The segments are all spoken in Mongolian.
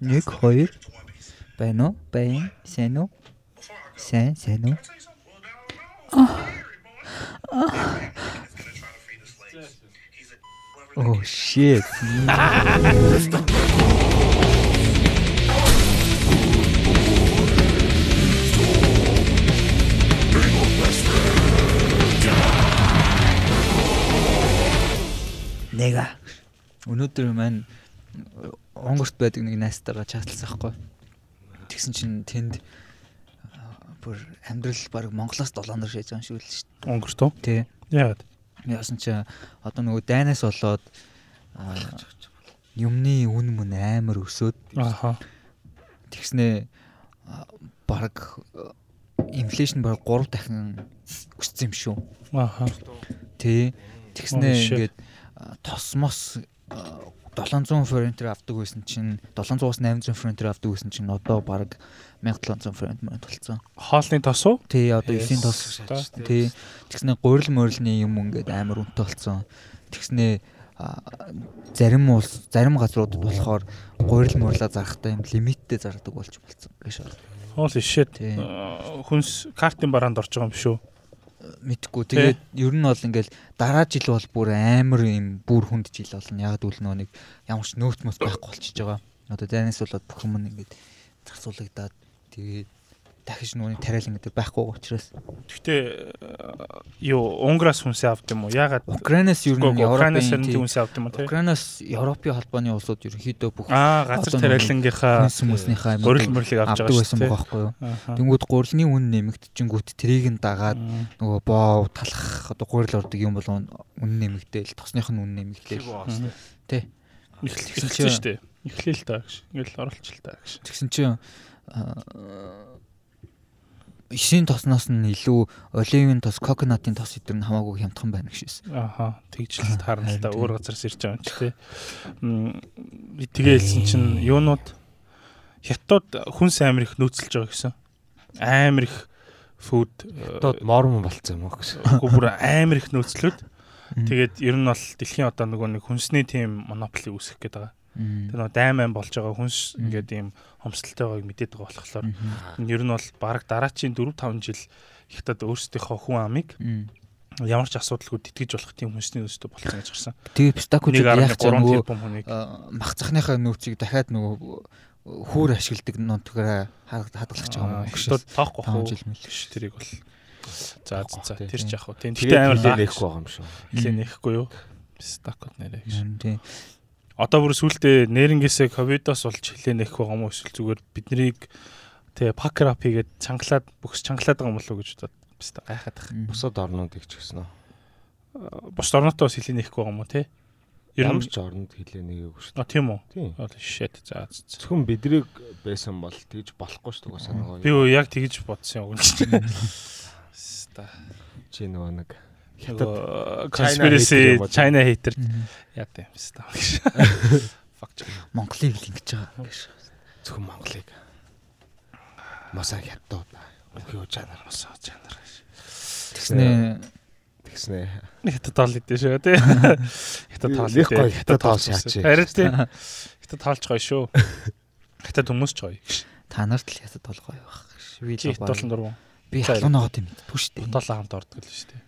Нэг хоёр байна уу? Байн, сайн уу? Сайн, сайн уу? Oh shit. Нэга. Өнөөдөр маань онгорт байдаг нэг найстайгаа чатлсан байхгүй. Тэгсэн чинь тэнд бүр амьдрал баг Монголоос долоонор шийдэж байгаа юм шиг л шүү дээ. Өнгөрт үү? Тий. Яагаад? Яасан чи одоо нөгөө дайнаас болоод юмны үн мөн амар өсөөд Аха. тэгснээ баг инфляшн баг 3 дахин өссөн юм шүү. Аха. Тий. Тэгснээ ингээд тосмос 700 форинтер авдаг байсан чинь 700-аас 800 форинтер авдаг байсан чинь одоо баг 1700 форинт мөн толцсон. Хоолны тос уу? Тий одоо 9 тос. Тий. Тэгснээ гурил морилны юм ингээд амар үнэтэй болсон. Тэгснээ а, зарим улс зарим газруудад болохоор гурил морило зарахтаа юм лимиттэй зардаг болж болцсон гэж байна. Хоол ишээд Тий. хүнс картын бараанд орж байгаа юм шүү. Мэдхгүй. Тэгээд ер нь бол ингээл дараа жил бол бүр амар юм бүр хүнд жил болно. Яг дүүл нөө нэг ямар ч нөөц мөс байхгүй болчихж байгаа. Одоо дайнаас болоод бүх юм ингээд зарцуулагдаад тэгээд дахиж нүуний тариал ингээд байхгүй учраас Гэхдээ юу Унграас хүнсээ авд юм уу? Яагаад Украинаас ер нь нь хүнсээ авд юм уу? Украинаас Европын холбооны улсууд ерөнхийдөө бүх Аа, газар тариалангийнхаа хүмүүсийнхаа гурил мөрлийг авч байгаа байсан байхгүй юу. Тэнгүүд гурилны үн нэмэгдчихэнгүүт трийг нь дагаад нөгөө боо талах одоо гурил ордог юм бол үн нэмэгдээл тосных нь үн нэмэгдээл эхэлсэн чинь- шүү дээ. Эхлэе л та гэж. Ингээл оролцол та гэж. Тэгсэн чинь ишийн тосноос нь илүү оливын тос, коконатын тос идэр нь хамаагүй хямдхан байна гэшээс. Аха. Тэгж л таарна л та Харин өөр газараас ирж байгаа юм чи. Мм, Тэгээйлсэн чинь юунууд хятад хүнс амар их нөөцлж байгаа гэсэн. Амар их фуд Одоо морм болцсон юм уу гэсэн. Үгүй бүр амар их нөөцлөд. Тэгээд ер нь бол дэлхийн одоо нөгөө нэг хүнсний тим монополи үүсгэх гээд байгаа. Тэр нөгөө дайман болж байгаа хүнс ингээд ийм хомсдолтой байгааг мэдээд байгаа болохоор ер нь бол баг дараачийн 4 5 жил хятад өөрсдийнхөө хүн амыг ямар ч асуудалгүй тэтгэж болох тийм хүнсний нөөцтэй болсон гэж гарсан. Тэгээ яг ч 1.3 нөгөө мах цахныхаа нөөцийг дахиад нөгөө хүүр ашигладаг нутгаар хадгалах гэж байгаа юм хятад гэшээс. тоохгүй хөө жил мэл. гэж тэрийг бол за за тэр ч яг хөө тийм Тэгээд амар лаа нэхгүй байгаа юм шүү. нэлээ нэхгүй юу стакот нэрэ гэж Харин тий. Одоо бүр сүултээ нэрнгээсээ ковидоос болж хилээ нэх байгаа юм уу эсвэл зүгээр биднийг тэгээ пакер ап хийгээд чангалаад бүхс чангалаад байгаа юм болов уу гэж бодоод биста гайхаад. Мм. Бусад орнуудыг ч гэсэн. Бос орнотоо бас хилээ нэхгүй байгаа юм уу те? Ямар ч орнд хэлээ нэгээгүй шүү А тийм үү? дээ. Тийм. Oh shit за. Зөвхөн бидрийг байсан бол тэгж болохгүй шүү дээ санаагаа. Би юу яг тэгж бодсон юм уу? Ста. чи нөгөө нэг Хятад conspiracy юм? China hater яа тийм ста. Fuck. Монголыг л ингэж байгаа гэж. зөвхөн Монголыг масаа хятад өхөө жанар Мосоо жанар. Тэгснээ тэгснэ. Хятад таал идэв шүү тий. Хятад таал Их гоё хятад таал шаач. Харин тий. Хятад таалж гоё шүү. Хятад хүмүүс ч гоё. та нарт л хятад толгой байх. Би л дургу. би халуунаа гот юм дээ. Ботолоо хамт ордог л шүү дээ.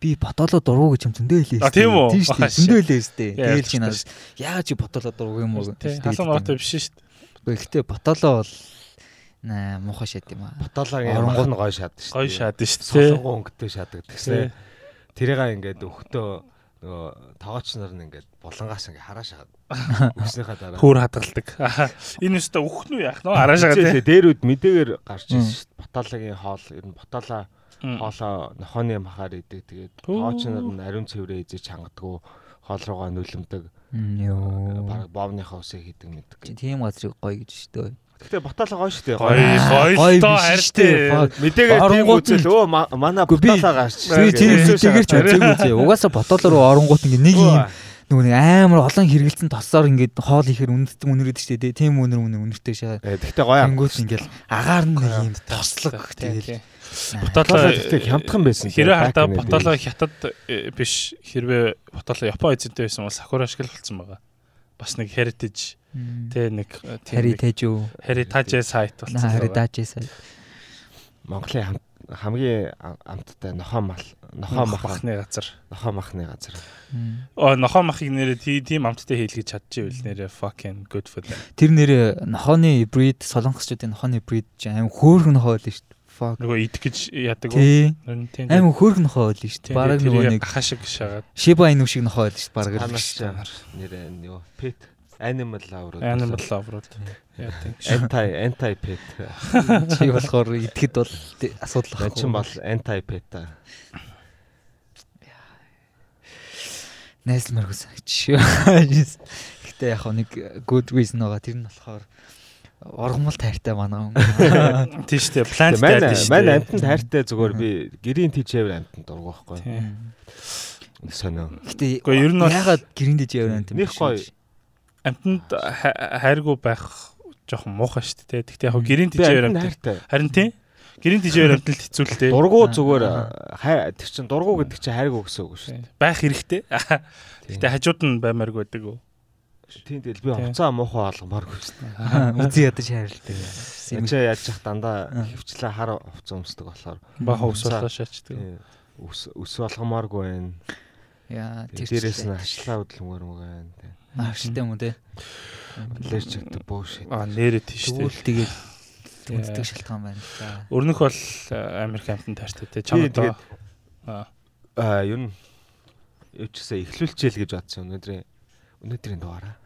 Би ботолоо дургу гэж юм зөндөө хэлээ. А, тийм үү? Дээ. Зөндөө хэлээ шүү дээ. Яа, Тэгэл чи надаас яагаад чи ботолоо дургу юм уу? Халуун юм. биш шүү дээ. Гэхдээ ботолоо бол наа муухай шат юм аа. Оронгууд- орнгууд гоё шаад шүү. Гоё шаад шүү дээ. Солонгоо өнгөтэй шаадаг. Тэгснэ тэрийг ингээд өгтөө нөгөө тоогооч нар нь ингээд булангаас ингээд хараа шахаад өгснийхаа дараа Хөөр хадгалдаг. Энэ өстө өөхнүү яах нөө араашаа тий. дээрүүд мэдээгээр гарч ирсэн шүү дээ. Баталагийн хоол ер нь баталаа Мм. Хоолоо нохооны махаар идэг. Тэгээд нар нь ариун цэврээ эзэж хангадгүй хоол руугаа нүлэмдэг. Йоо. Бараг боовныхаа усыг хийдэг мэддэг. Чи тийм газрыг гоё гэж шүү дээ. Гэхдээ баталаа гоё шүү дээ. Гоё гоё тий. Фак. Мэдээгээр тийм үзэл өө ма- манай баталаа гарч. Би тийм мэдээгээр ч үзээгүй зэ. Угаасаа ботолоо руу оронгууд ингээ нэг юм нөгөө нэг амар олон хэрэгэлцэн тосоор ингээд хоол ихээр үнэтэй үнэрээд штэ тий. Тийм үнэр үнэр үнэртэй шаа. Гэхдээ гоё. Ангууд ингээл агаар нь нэг юм тослог тэгэл. Гэхдээ хямдхан байсан. Хэрвээ day. ботолоо хятад э, биш хэрвээ ботолоо Япон эзэнтэй байсан бол сакура ашигла болсон байгаа. бас нэг heritage тэ нэг э, тэж үү? heritage сайт болсон. Хари байгаа. даажээсаа. Монголын хам- хамгийн ам- амттай нохоо мал нохоо Нохоо мах махны газар. нохоо махны газар. Оо нохоо махыг нэрээ тий- тийм амттай хийлгэж чадчихвэл нэрээ fucking good for them. Тэр нэр нохооны breed солонгосчуудын нохооны breed аим хөөрхөн нохоо байл шүү. Fuck. Нөгөө идэх гэж яадаг уу? Аим хөөрхөн нохоо байл шүү дээ. Бараг нөгөө нэг ахаа шиг шагаад. Shiba Inu шиг нохоо байл шүү дээ. Бараг л Танаас шүү дээ. ч нэр юу pet animal lover. Animal lover-ууд. Яадаг. anti anti pet. Чи болохоор идэхэд бол асуудал Ман чин бол anti pet та. найзлмаар хүсэж. Гэтэ яг нэг good reason байгаа. Тэр нь болохоор ургамал тайртай манай хүн. Тийм шүү дээ. Ман дайд шүү дээ. амтнд хайртай зүгээр би гэрийн тийчээр амтнд дургу байхгүй. Сонио. Гэтэ Гэхдээ ер нь ягаад гэрэн дэж яваа юм Них гоё. Амтнд ха- хайргүй байх жоохон муухай шүү дээ. Тэгтээ яг гэрийн тийчээр амт. Харин тийм. Гэрийн тийчээр амтнд хэцүү л дээ. Дургу зүгээр хай тэр чин дургу гэдэг чинь гэсэн үг шүү дээ. байх хэрэгтэй. Гэтэ хажууд нь баймааргүй байдаг уу? Тийм тэгэл би хуцаа муухай болгомооргүй шүү дээ. Үзий ядаж хайрлаа. Эцээ яаж чих дандаа Аа. хөвчлээ хар хувцас өмсдөг болохоор Бага ус болоо шаачдаг. ус ус болгомооргүй байна. Яа тэр Дээрээс нь хашлаа хөдөлмөр мөр байна. Ааштай юм уу те. Аллерч гэдэг bullshit. Аа нэрээ тийш дээ. Тэгвэл тэгэл үндэдэг шалтгаан байна л да. Өрнөх бол э, Америк амтнд таартай те. Чамд тэгээд аа аа юу н юу ч гэсэн эхлүүлчихэл гэж бодсон өнөөдрийн өнөөдрийн дугаараа.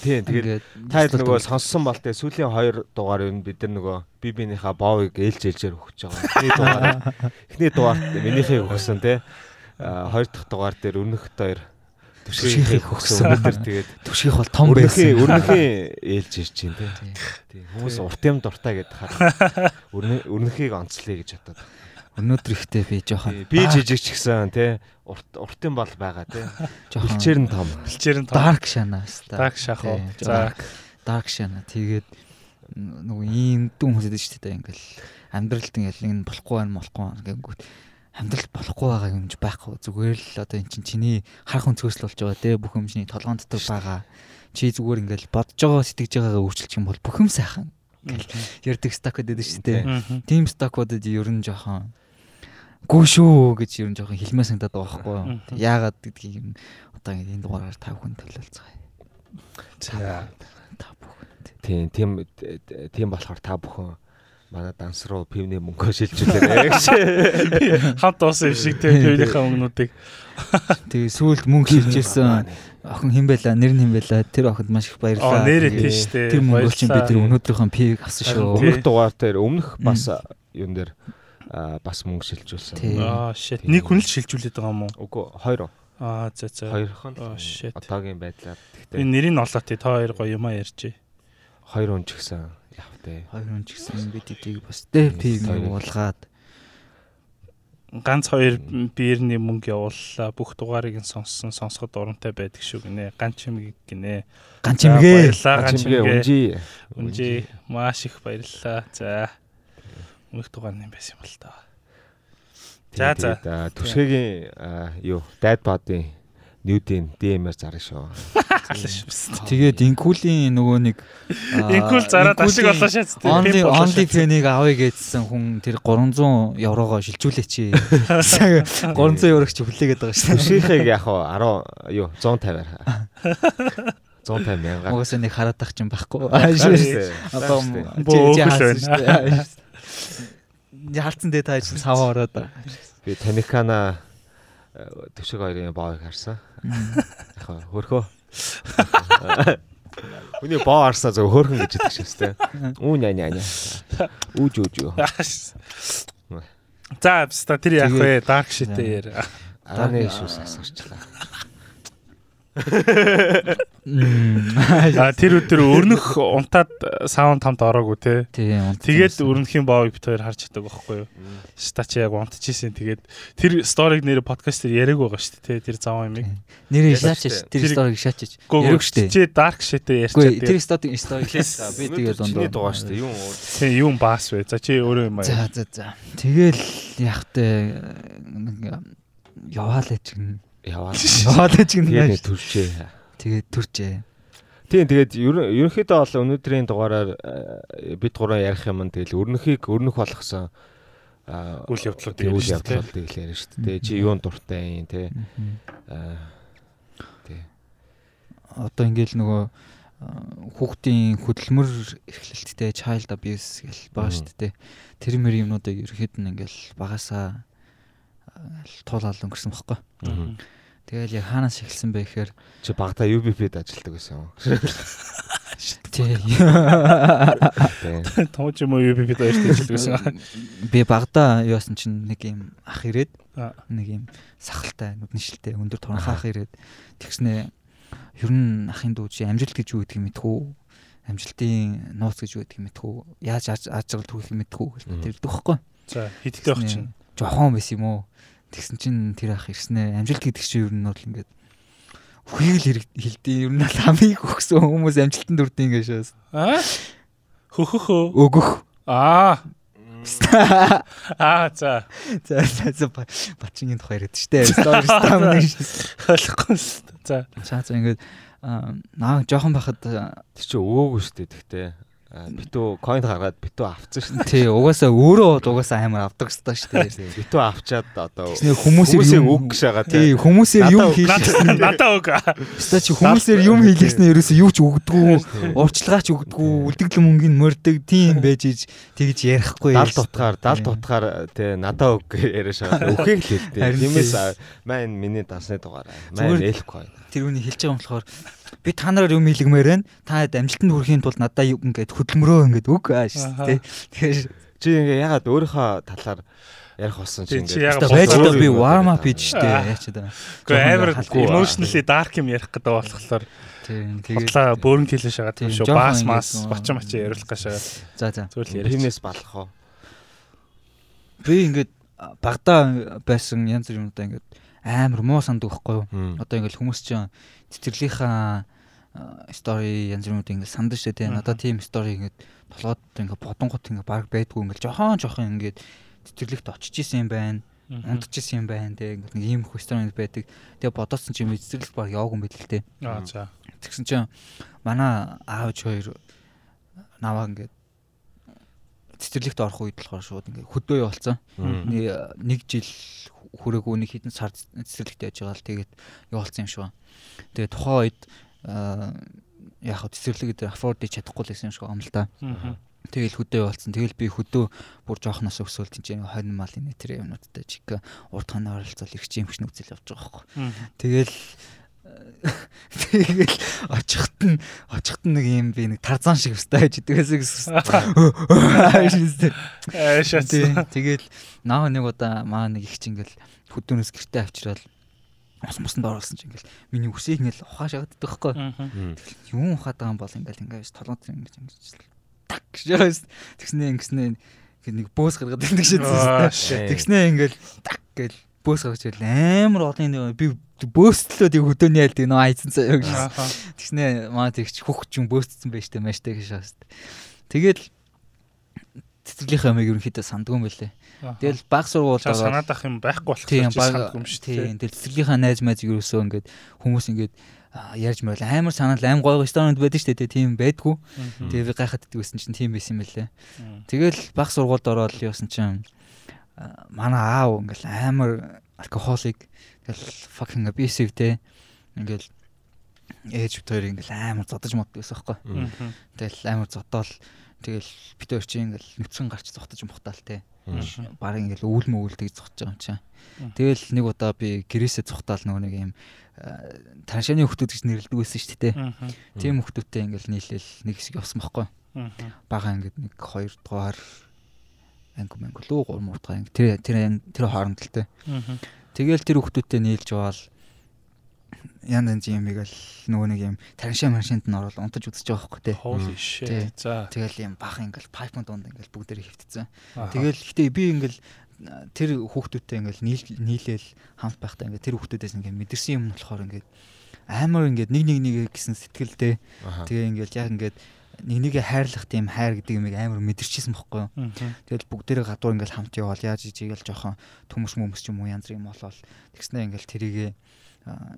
Тийм тэгээд та хэд нөгөө сонссон бол тэгээ сүүлийн хоёр дугаар юу бид нар нөгөө би бинийхээ боовыг ээлж ээлжээр өгч байгаа. Эхний дугаар эхний дугаарт минийхийг өгсөн. Аа хоёр дахь дугаар дээр өнөхт хоёр түшийнхийг өгсөн. Өнөөдөр тэгээд түших бол том байсан. өрнөхийн ээлж ирж байна. Тийм хүмүүс урт юм дуртай гэдэг хараа. Өрнө өрнөхийг онцлие гэж бодоод. Өнөөдөр ихтэй би жоохон Би жижиг ч гэсэн те урт уртын бол байгаа те. жоохон Бэлчээр нь том. бэлчээр нь тоо. dark шана хэвээр. Dark шах уу. Тийм, За dark шана. Тэгээд нөгөө ийм дүн байдаг шүү дээ ингээл амьдралд ингээл нь болохгүй байна болохгүй гэнгүүт амьдрал болохгүй байгаа юмж байхгүй зүгээр л одоо эн чинь чиний харах өнцгөөс л болж байгаа те бүх юмчний толгоон дотор байгаа чи зүгээр ингээл бодож байгаа сэтгэж байгаагаа өөрчилчих юм бол бүх юм сайхан ярддаг стак гэдэг шүү дээ. Тим стакуудад ер нь жоохон гүү шүү гэж ер нь жоохон хэлмээ санагдаад байгаа байхгүй юу. Яагаад гэдгийг юм одоо ингэ энэ дугаараар та бүхэн төлөөлцгаая. За. Та бүхэнд. Тийм тийм тийм болохоор та бүхэн манай данс руу пивний мөнгөө шилжүүлээрэй гэж. Хамт уусан юм шиг те хоёрынхаа мөнгнүүдийг Тэгээ сүүлд мөнгө шилжүүлсэн охин хэн байлаа, нэр нь хэн байлаа. Тэр охинд маш их аа баярлалаа. нэрээ Тэгээ тийш те. Тэр мөнгө чинь бид тэр өнөөдрийнхөө пивийг авсан шүү. Өмнөх дугаар дээр өмнөх бас юун дээр бас мөнгө шилжүүлсэн. Аа shit. Нэг хүн л шилжүүлээд байгаа юм уу? Үгүй хоёр Аа за за. хоёрхан Аа, shit. одоогийн байдлаар Би гэхдээ нэрийг олоо тий. Та хоёр гоё юмаа ярьж. хоёр хүн ч гэсэн явтай. Хоёр хүн ч гэсэн бид эдийг бас тэ Хоёр. уулгаад Ганц хоёр биерний мөнгө явууллаа. Бүх дугаарыг нь сонссон, сонсоход урамтай байдаг шүү гинэ. Ганч юм гинэ. ганч За, юмгээ. Баярлалаа ганч Ганчимгээ юм. үнжи. Үнжи маш их баярлалаа. За. Өмнөх дугаар нь юм байсан юм бол та. За, за. Түшгийн аа, юу дайд бадын нүүдийн DM-ээр зарна шүү. Тэгээд инкулийн нөгөө нэг аа, Инкул зараад ашиг олоо шац. Only only fan-ыг авъя гэдсэн хүн тэр 300 еврогоо шилжүүлээч. 300 еврог чи хүлээгээд байгаа шүү. Түшийнхийг яг хаа 10 юу 150-аар. 150 мянга. Угаасаа нэг хараад тах чинь байхгүй. Шүү. Одоо Бөө хаасан шүү дээ. Харцсан дээ та чинь сав ороод. Би Таникана түшиг хоёрын боог харсан. Яг хөрхөө. Үний боо харсаа зөв хөөрхөн гэж хэлдэг шээс тээ. Үу ня ня ня. Үүж үүж юу. За тэр яах вэ? Dark shit-ээ яар. Ааны шүүс асгарчлаа. А тэр өдөр өрнөх унтаад саунд хамт ороогүй те. Тэгээд өрнөхийн боовыг бит хоёр харж чаддаг байхгүй юу? Ста чи яг унтчихсэн. Тэгээд тэр сториг нэр подкаст дээр яриаг байгаа шүү дээ. Тэр заван юм. шаачаач дээ. тэр сториг. Гүү Яриг штэ. чи dark shit-ээ ярьж Үгүй тэр сториг сториг би тэгээд Чиний дундаа. дугаа шүү дээ. Юу уу? Тэг юм баас вэ? За чи өөрөө юм аа. За за за. Тэгэл яхтай нэг яваалаа чинь яваад Хоолой ч гэнэ. тэгээд төрчээ. Тэгээд төрчээ. Тийм тэгээд ерөнхийдөө бол өнөөдрийн дугаараар э, бид гурван ярих юм нь тэгэл өрнөхийг өрнөх болгосон үйл явдлууд үйл явдлуудыг ярьж шүү дээ. Чи юунд дуртай юм те. Аа тий. Одоо ингээл нөгөө хүүхдийн хөдөлмөр эрхлэлттэй child abuse гэл байгаа шүү дээ. Тэр мэр юмнуудыг ерөөд нь ингээл багасаа туулаад өнгөрсөн баггүй. Тэгэл яг хаанаас эхэлсэн бэ гэхээр чи багада UBP-д ажилладаг байсан юм. Тий. Тооч юм уу UBP-д ажилладаг байсан. Би багада юусан чинь нэг юм ах ирээд нэг юм сахалтай нүдэн шилтэй өндөр торонхоо ах ирээд тэгснээ ер нь ахын дүү чи амжилт гэж юу гэдгийг мэдхүү амжилтын нууц гэж юу гэдгийг мэдхүү яаж ажрал түүхийг мэдхүү гэж тэрдэг байхгүй. За хидтэй байх чинь. Жохон байсан юм уу? Тэгсэн чинь тэр ах ирснэ. Амжилт гэдэг чинь ер нь бол ингээд үхийг л хэлдэг. Ер нь хамыг өгсөн хүмүүс амжилтанд хүрдэг ингэ шээс. Аа? Хөхөхөө. Өгөх. Аа. Аа за. За за бачингийн тухай яриад штэ. Стори стам нэг ойлгохгүй штэ. За. За за ингээд наа жоохон байхад тэр чи өвөөгүй штэ тэгтээ. Битүү coin гаргаад битүү авцсан шүү дээ. Тий, угаасаа өөрөө угаасаа амар авдаг хэрэгтэй шүү дээ. Битүү авчаад одоо хүмүүсээр үг гэж байгаа тий. Хүмүүсээр юм хийлгэсэн. Надаа үг. Өстой чи хүмүүсээр юм хийлгэснээр ерөөсөө юу ч өгдөггүй, урчлагаач өгдөггүй, үлдэгдэл мөнгөнд мордог тийм байж иж тэгж ярихгүй. Дал дутгаар, дал дутгаар тий надаа үг яриа шагаа. Үхийг л хэлдэг. Тиймээс маань миний дасны дугаар. Маань элхгүй. Тэр үний хэлж байгаа юм болохоор би та нараар юм хийлгмээр байна. Та амжилтанд хүрэхийн тулд надаа юу ингээд хөдөлмөрөө ингээд үг ааш тий. Тэгэхээр чи ингээ ягаад өөрийнхөө талаар ярих болсон чи ингээд байж байгаа би warm up хийж штэ яачаад байна. Гэхдээ амар emotionally dark юм ярих гэдэг болохоор тийм тэгээд бөөрн хэлэн шагаад тийм шүү. Бас мас бачаа мачаа яриулах гашаа. За за. Зүгээр ярих. Тиймээс балах уу. Би ингээд багада байсан янз бүр юмудаа ингээд амар муу санддаг байхгүй юу? Одоо ингээд хүмүүс чинь цэцэрлийнхаа стори янз бүрүүд ингээд сандж штэ тий. Надад тийм стори ингээд толгойд ингээд бодонгот ингээд баг байдгүй ингээд жохон жохон ингээд цэцэрлэгт очиж исэн юм байна. Унтж исэн юм байна тий. Ингээд нэг ийм хөөстрон байдаг. Тэгээ бодоцсон чинь цэцэрлэгт баг яваагүй юм байл л тий. Аа за. Тэгсэн чинь манай аавч хоёр наваа ингээд цэцэрлэгт орох үед болохоор шууд ингээд хөдөө явуулсан. Нэг жил хүрээгүй нэг хитэн сар цэцэрлэгт яж байгаа л тэгээд явуулсан юм шиг байна. Тэгээд тухайн үед яг цэцэрлэг дээр аффорд хийж чадахгүй л байсан юм шиг юм л да. Тэгэл хөдөө явуулсан. Тэгэл би хөдөө бүр жоохноос өсвөл тийм хонь малын тэр юмнуудтай чиг урд хоноо оролцол юм биш нүцэл явж байгаа байхгүй. Тэгэл тэгэл очихт нь очихт нь нэг юм би нэг тарзан шиг өстэй байж дгээсээ гэсэн. Аашаа. Тэгэл наа нэг удаа маа нэг их чинь ингээл хөдөөнөөс гэртээ авчираад ус мусанд оруулсан чинь ингээл миний үсийг ингээл ухааш авдаг байхгүй. Юу ухаад байгаа юм бол ингээл ингээд толгойд ингэж ингэж так гэж тэгснээ ингэснээ нэг бөөс гаргаад байдаг шээ. Тэгснээ ингээл так гэл бөөс гаргаж ирэл амар олон нэг би бөөстлөө тэг хөдөөний айлд нөө айцсан заяа гэж. Тэгснээ маа тэгч хөх ч юм бөөсцсэн байж тээ маш тээ гэж шээс. Тэгэл цэцэрлийнхээ амиг ерөнхийдөө сандгүй юм байлээ. Тэгэл баг сургуульд ороод санаад ах юм байхгүй болохоор сандгүй юм шүү дээ. Тэгэл цэцэрлийнхаа найз майз ерөөсөө ингээд хүмүүс ингээд ярьж мөрөл амар санаал аим гой ресторанд байдаг шүү дээ. Тийм байдгүй. Тэгээ би гайхаад идэгсэн чинь тийм байсан юм байлээ. Тэгэл баг сургуульд ороод юусан чинь манай аав ингээл амар алкохолик тэгэл fucking abusive те ингээл ээж хоёр ингээл амар зодож моддаг байсан байхгүй. Тэгэл амар зодоол тэгэл бит хоёр чинь ингээл нүцгэн гарч зогтож мухтаал те. Баг ингээл өвөл мөвөлдөг зогтож байгаа юм чинь. Тэгэл нэг удаа би гэрээсээ зогтаал нөгөө нэг юм таншааны хүмүүс гэж нэрлдэг байсан шүү дээ. Тийм хүмүүстэй ингээл нийлээл нэг хэсэг явсан байхгүй. Бага ингээд нэг хоёр дугаар анги мэнг лүү 3 муутгаа тэр тэр тэр хооронд л те. Тэгэл тэр хүмүүстэй нийлж яваал ян янз юмыг л нөгөө нэг юм таншаа машинд нь орол унтаж үзэж байгаа байхгүй те. Holy shit. За. Тэгэл юм бах ингээл пайпын дунд ингээл бүгдээрээ хөвтцэн. Тэгэл гэтээ би ингээл тэр хүүхдүүдтэй ингээл нийлээл хамт байхдаа ингээд тэр хүүхдүүдээс ингээд мэдэрсэн юм болохоор ингээд амар ингээд нэг нэг нэг гэсэн сэтгэлтэй тэгээ ингээд яг ингээд нэг нэгэ хайрлах тийм хайр гэдэг юмыг амар мэдэрчээсэн бохгүй юу. Тэгэл бүгдээрээ гадуур ингээл хамт яваал яаж ижигээл жоохон төмөс мөмс ч юм уу янз бүр юм болол тэгснэ ингээл тэрийгэ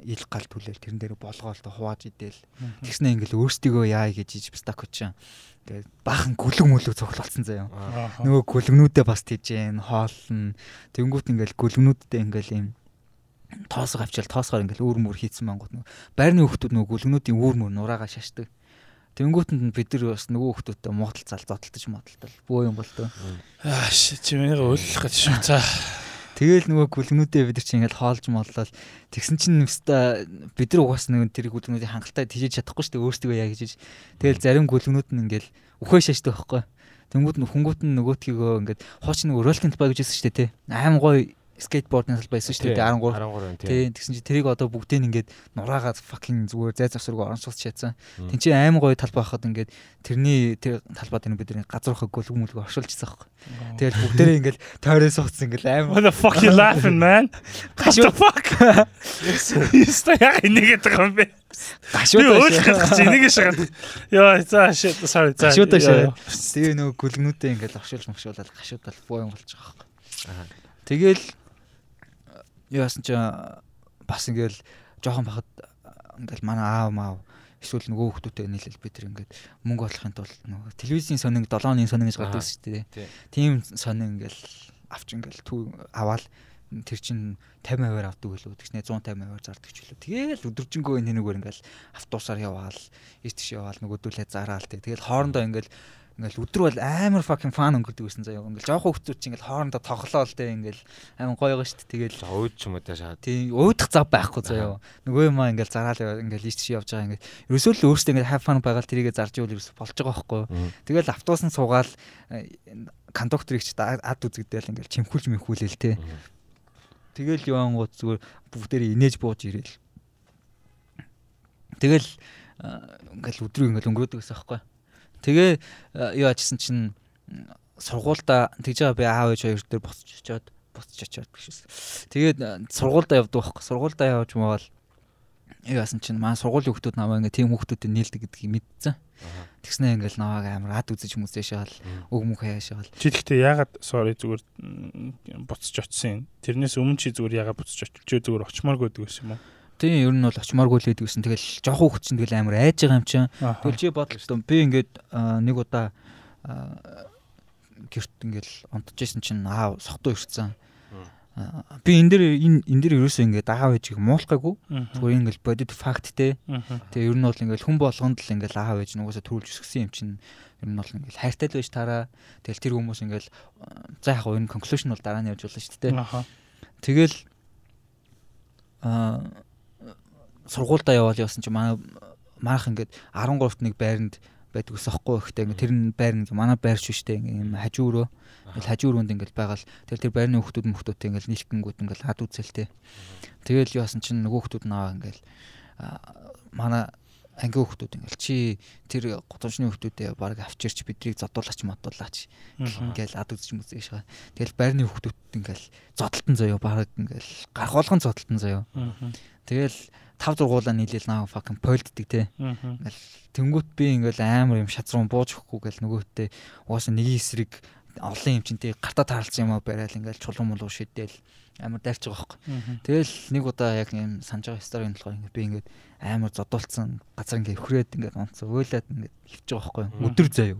ил гал түлээл тэрэн дээр болгоол та хувааж идэл. Тэгснэ ингээл өөрсдийгөө яа гэж иж стак очоо ингээд баахан гүлэг мүлэг цогцолцсон заяа. Нөгөө гүлгнүүдээ бас тийжэн хоолн тэнгуут ингээл гүлгнүүдтэй ингээл юм тоосоо авчаал тоосоор ингээл үүр мөр хийцэн мангууд нөгөө байрны хүүхдүүд нөгөө гүлгнүүдийн үүр мөр нураага шашдаг. Тэнгүүтэнд бид нар бас нөгөө хүмүүстэй муудал зал зодтолтож модтолтол бөө юм бол тоо. Аа чимээг өөлөх гэж шүү. За Тэгэл нөгөө гүлгнүүдээ бид нар чи ингээд хоолж моллол тэгсэн чинь өста бид нар угаас нэг тэр гүлгнүүдийн хангалттай тижиж чадахгүй шүү дээ өөрсдөө яа гэж. Тэгэл зарим гүлгнүүд нь ингээд үхээ шашдаг байхгүй. Тэнгүүд нь хүнгүүт нь нөгөөтгийгөө ингээд хооч нөгөө ролкинт баг гэжсэн шүү дээ те. Аим гоё скейтбордын салбар байсан шүү дээ. 13 13 тий. Тэгсэн чинь тэрийг одоо бүгдийг ингээд нураагаад fucking зүгээр зай завсраг оронсуулж чадсан. Тэн чинь аим гоё талбай хахад ингээд тэрний тэр талбай дээр бид нэг газар хаг гөлөг мүлг оршуулчихсан байхгүй. Тэгэл бүгдээрээ ингээд тойроо сууцсан ингээд аим what the fuck you laughing man? Гашуу fuck? Яста яг нэгэд байгаа юм бэ? Гашуу тааш энийг шахаад ёо за shit sorry за. Гашуу тааш тэгээ нөгөө гөлгнүүдээ ингээд оршуулж мөшүүлээд гашуу тал боо юм болж байгаа байхгүй. Тэгэл яасан чи бас ингээл жоохон бахад ингээл манай аав маав эсвэл нөгөө хүмүүстэй нийлэл бид тэр ингээд мөнгө олохын тулд нөгөө телевизийн сонин 7 оны сонин гэж гардаг шүү дээ. Тийм сонин ингээл авч ингээл төв аваад тэр чин 50%-аар авдаг үлээ тэгснэ 150%-аар зардаг ч үлээ. Тэгээл өдөржингөө энэ нэгээр ингээл автобусаар яваал, ийш тийш яваал нөгөөдүүлээ зараал тэг. Тэгэл хоорондоо ингээл Ингээл өдөр бол амар fucking fun өнгөрдөг байсан заяа. Ингээл жоохон хүмүүс чинь ингээл хоорондоо тоглоол тэ ингээл амар гоё гоё штт. Тэгэл ууд ч юм уу та шаад. Тийм уудах зав байхгүй заяа. Нөгөө юм аа ингээл зараал ингээл ийч чи явж байгаа ингээл ерөөсөө л өөртөө ингээл have fun байгаал тэрийгэ зарж ивэл ерөөсөө болж байгаа байхгүй. Тэгэл автобус нь суугаал э, кондукторыг ч ад үзэгдээл ингээл чимхүүлж мэнхүүлээл тэ. Тэгэл явангууд зүгээр бүгдээрээ инээж бууж ирээл. Тэгэл э, ингээл өдрөө ингээл өнгөрөөдөг гэсэн байхгүй. Тэгээ э, юу ачсан чинь сургуульда тэгж байгаа би аав ээж хоёр дээр буцаж очиод буцаж очиод гэжсэн. Тэгээд э, сургуульда явдаг байхгүй. Сургуульда явж мавал юу яасан чинь маа сургуулийн хүмүүс намаа ингээ тийм хүмүүстэй нийлдэг гэдгийг мэдсэн. Тэгснэ ингээл навааг амар ад үзэж хүмүүсээ шаал өг мөх хаяашаал. Чи тэгтээ ягаад sorry зүгээр буцаж очисон юм. Тэрнээс өмнө чи зүгээр ягаад буцаж очиж зүгээр очимооргүй гэдэг юм уу? Тийм ер нь бол очмооргүй л байдаг гэсэн. Тэгэл жоохон хөвч чинь тэгэл амар айж байгаа юм чинь. Тэгэл чи бодлоо би ингээд нэг удаа гэрт ингээл онтожсэн чинь аав сохтуу ирсэн. Би энэ дэр энэ энэ дэр ерөөсөө ингээд аав ээжийг муулахгүйгүй. Зүгээр ингээл бодит факт те. Тэгээ ер нь бол ингээл хүн болгонд л ингээл аав ээж нугасаа төрүүлж өсгсөн юм чинь ер нь бол ингээл хайртай л байж таараа. Тэгэл тэр хүмүүс ингээл за яг энэ conclusion бол дараа нь явж болно шүү дээ. Тэгэл аа сургуультай яваал явсан чи манай манайх ингээд 13-т нэг байранд байдаг ус ахгүй ихтэй. Ингээд тэр нь байр нэг манай байр шүү дээ ингээд юм хажуурөө. Ингээд хажууруунд ингээд байгаал. Тэгэл тэр байрны хүмүүс мөхтөдтэй ингээд нийлхэнгүүд ингээд ад үзэлтэй тэгэл яасан чинь нөгөө хүмүүс наваа ингээд манай анги хүмүүс ингээл чи тэр гудамжны хүмүүсээ баг авчирч бидрийг зодуулаач модуулаач ингээл ад үзэж мүзэж байгаа. Тэгэл байрны хүмүүс ингээл зодтолтон заяо. Баг ингээл гарах болгон зодтолтон заяо. Тэгэл тав зургуулаа нийлээл наа fucking полддаг те. Ингээл тэнгуут би ингээл амар юм шатруу бууж өгөхгүй гэл нөгөөтэй угаасаа нэг эсрэг олон юм чинь тий гартаа таарлцсан юм аа барайл ингээл чулуун мулуу шидээл амар дайрч байгаа байхгүй. Тэгэл нэг удаа яг юм санаж байгаа стори болохоор ингээд би ингээд амар зодуулсан газар ингээд өвхрээд ингээд онцоо уйлаад ингээд хөвж байгаа байхгүй. Өдөр заяа.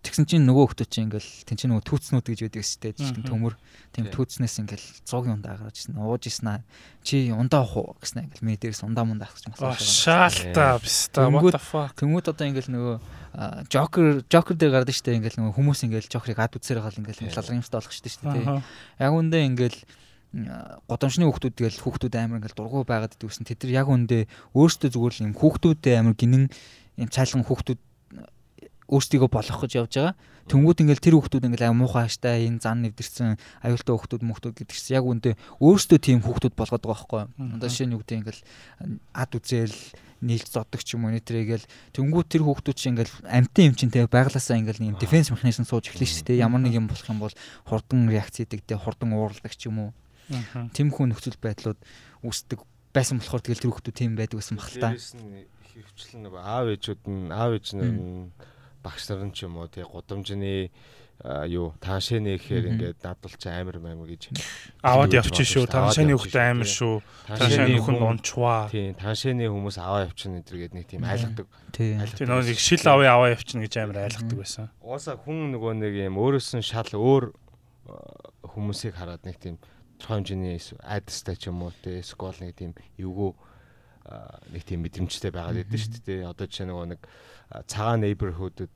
Тэгсэн чинь нөгөө хүмүүс чинь ингээл тэн чинь нөгөө түүцнүүд гэж байдаг шүү дээ. Жишээ төмөр тийм түүцнээс ингээл 100-ын ундаа гаргаж ирсэн. Ууж ирсэн аа. Чи ундаа уух гэсэн ингээл ми дээрс ундаа мундаа авах гэж масаа. Шаалта биста what the fuck. Тэнгүүд одоо ингээл нөгөө Joker Joker дээр гардаг шүү дээ. Ингээл нөгөө хүмүүс ингээл Joker-ыг ад үзсээр гал ингээл лалгамжтай болох шүү дээ. Яг үндэ ингээл годамжны хүүхдүүд тэгэл хүүхдүүд амар ингээл дургу байгаад идвэсэн. Тэд нар яг үндэ өөрсдөө зүгээр л юм хүүхдүүдтэй амар гинэн юм цайлган хүүхдүүд өөрсдийгөө болгох гэж явж байгаа. Тэнгүүд ингээл тэр хүүхдүүд ингээл аа муухай хааштай энэ зан нэвдэрсэн аюултай хүүхдүүд мөхтүүд гэдэг чинь яг үндэ өөрсдөө тийм хүүхдүүд болгоод байгаа байхгүй. Одоо жишээ нь юу гэдэг ингээл ад үзэл нийлж зоддог ч юм уу нэтрэгээл тэнгүүд тэр хүүхдүүд чинь ингээл амтын юм чинь тэг байглаасаа ингээл нэг дефенс механизм сууж эхлэх шүү дээ. Ямар нэг юм болох юм бол хурдан реакц хийдэг те хурдан уурладаг ч юм уу. Тэмхүү нөхцөл байдлууд үүсдэг байсан болохоор тэгэл тэр хүүхдүүд тийм байдаг гэсэн баг л та. Хөвчлэн аав ээжүүд нь аав ээж нь багш нар нь ч юм уу тий гудамжны юу таашэний гэхээр ингээд надад ч амар маяг гэж аваад явчих шүү. Таашэний хөхтэй амар шүү. Таашэний хөх нь унчваа. Тийм, таашэний хүмүүс аваа явчихна гэдэргээд нэг тийм айлгадаг. Тийм. Нэг шил аваа аваа явчихна гэж амар айлгадаг байсан. Ууса хүн нөгөө нэг юм өөрөөс нь шал өөр хүмүүсийг хараад нэг тийм хэмжээний айдастай ч юм уу те скол нэг тийм эвгүй нэг тийм мэдрэмжтэй байгаад байдаг шүү дээ. Одоо жишээ нөгөө нэг цагаан neighborhood-д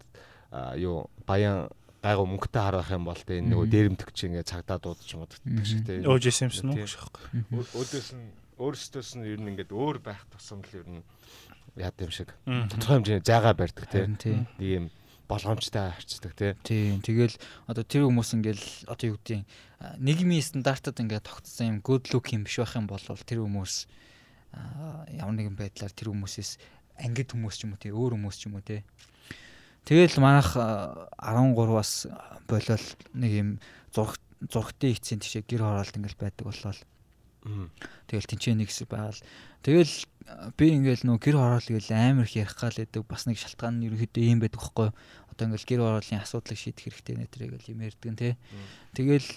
юу баян гайгүй мөнгөтэй харах юм бол тэ нөгөө дээрэмдэх чинь ингээ цагдаа дуудаж моддаг шиг тэ. Өөжсэн юмсан уу шахгүй. Өөдөөс нь өөрсдөөс нь ер нь ингээд өөр байх тусам л ер нь яад юм шиг. Тодорхой хэмжээний зайгаа барьдаг тэ. Нэг юм болгоомжтой харцдаг тий. Тийм. Тэгэл одоо тэр хүмүүс ингээл одоо юу гэдэг нийгмийн стандартад ингээд тогтсон юм good look юм биш байх юм бол тэр хүмүүс ямар нэгэн байдлаар тэр хүмүүсээс ангид хүмүүс ч юм уу тий өөр хүмүүс ч юм уу тий Тэгэл манайх 13-аас болол нэг юм зурх зурхтын эцсийн тишээ гэр хороолт ингээл байдаг болол. Тэгэл тэнцээ нэг хэсэг байгаал. Тэгэл би ингээл нөө гэр хороол гээл амар их ярих гал байдаг. Бас нэг шалтгаан нь ерөөхдөө ийм байдаг хгүй. Одоо ингээл гэр хорооллын асуудлыг шийдэх хэрэгтэй нэ тэрийг л юм ярьдаг нэ. Тэгэл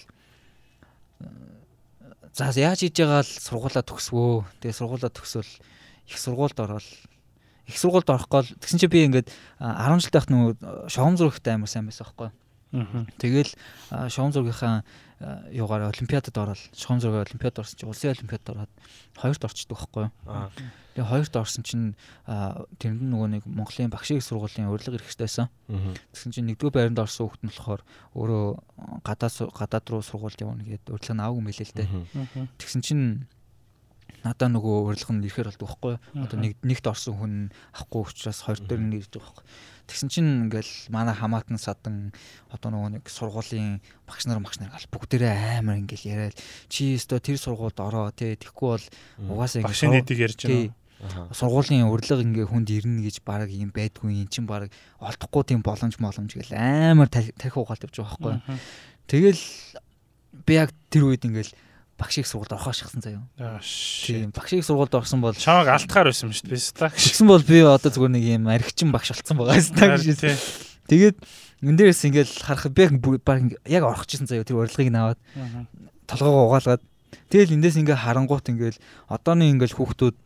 за яаж хийж байгаа л сургуулаа төгсвөө. Тэгээ сургуулаа төгсвөл их сургуульд ороод их сургуульд орох гол тэгсэн чинь би ингээд 10 жил тахт нөгөө шовон зурагтай амар сайн байсан байхгүй. Тэгэл шовон зургийнхаа юугаар олимпиадад ороод шовон зургийн олимпиад орсон чинь улсын олимпиад ороод хоёрт орчдөг байхгүй. Тэгээ хоёрт орсон чинь тэрэнд нөгөө нэг Монголын багшийн сургуулийн урилга ирэхтэйсэн. Тэгсэн чинь нэгдүгээр байранд орсон хүүхэд нь болохоор өөрөө гадаад гадаад руу сургуульд явна гэдэг урилга нь аваагүй мэлээ л дээ. Тэгсэн чинь надаа нөгөө урилга нь ирэхээр болдог байхгүй одоо нэг нэгт орсон хүн авахгүй учраас хоёр дээр нь ирж байгаа байхгүй тэгсэн чинь ингээл манай хамаатан садан одоо нөгөө нэг сургуулийн багш нар багш нар гал бүгдээрээ амар ингээл яриад чи өстө тэр сургуульд ороо тий тэгхгүй бол угаасаа ингээл багшийн нийтийг ярьж байна. Сургуулийн урилга ингээ хүнд ирнэ гэж баг юм байдгүй эн чин баг олдохгүй тийм боломж боломж гэл амар тарих угаалт явж байгаа байхгүй тэгэл би яг тэр үед ингээл багшийг сургуульд орохоо шахсан заяа. Тийм багшийг сургуульд орсон бол чамайг алтахаар байсан юм шүү дээ. Стак. Тэгсэн бол би одоо зүгээр нэг юм архичин багш болсон байгаа стак гэж. Тэгээд энэ дээрээс ингээл харах би баг яг орох гэсэн заяа тэр урилгыг наваад толгоогоо угаалгаад тэгэл эндээс ингээ харангуут ингээл одооны ингээл хүүхдүүд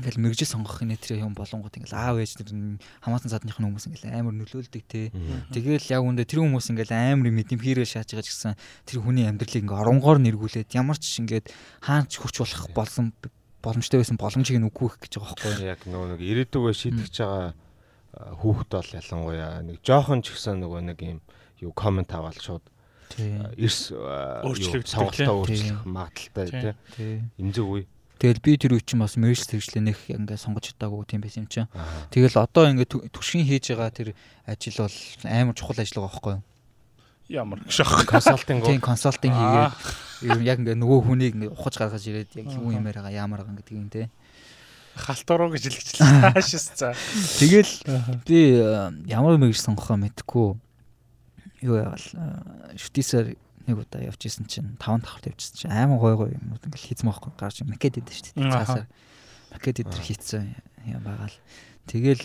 ингээл мэрэгжил сонгох нэтэр юм болонгууд ингээл аав ээж нар хамаатан садныхны хүмүүс ингээл амар нөлөөлдөг те. Тэгэл яг үндэ тэр хүмүүс ингээл амар мэдэм хийрээ шааж байгаа ч гэсэн тэр хүний амьдралыг ингээ оронгоор нэргүүлээд ямар ч ингээд хаанч хурч болох болсон боломжтой байсан боломжийг нь үгүйх гэж байгаа байхгүй яг нөгөө нэг ирээдүгөө шийдэж байгаа хүүхэд бол ялангуяа нэг жоохон ч гэсэн нөгөө нэг юм юу комент аваад шууд эрс өөрчлөлт сонголтоо өөрчлөх магадaltaй тий. Имзэг үе. Тэгэл би тэр үе чинь бас мэрэгч сэргчлээ нэх ингээд сонгож чадаагүй тийм байсан юм чинь. Тэгэл одоо ингээд түшгийн хийж байгаа тэр ажил бол амар чухал ажил байгаа байхгүй юу? Ямар гшах консалтинг тийм консалтинг хийгээд яг ингээд нөгөө хүнийг ингээд ухаж гаргаж ирээд яг юу юм яриагаа ямар байгаа гэдэг юм те. Халтуруу гэж хэлчихлээ. Хаашис за. Тэгэл би ямар мэрэгч сонгохоо мэдэхгүй. Юу яавал шүтээсээр нэг удаа явж исэн чинь 5 давхарт явжсэн чинь аймаг гой гой юм ингээл хийцэн байхгүй гарч макет идэв шүү дээ. Цаасаар макет идэр хийцэн юм байгаа л. Тэгэл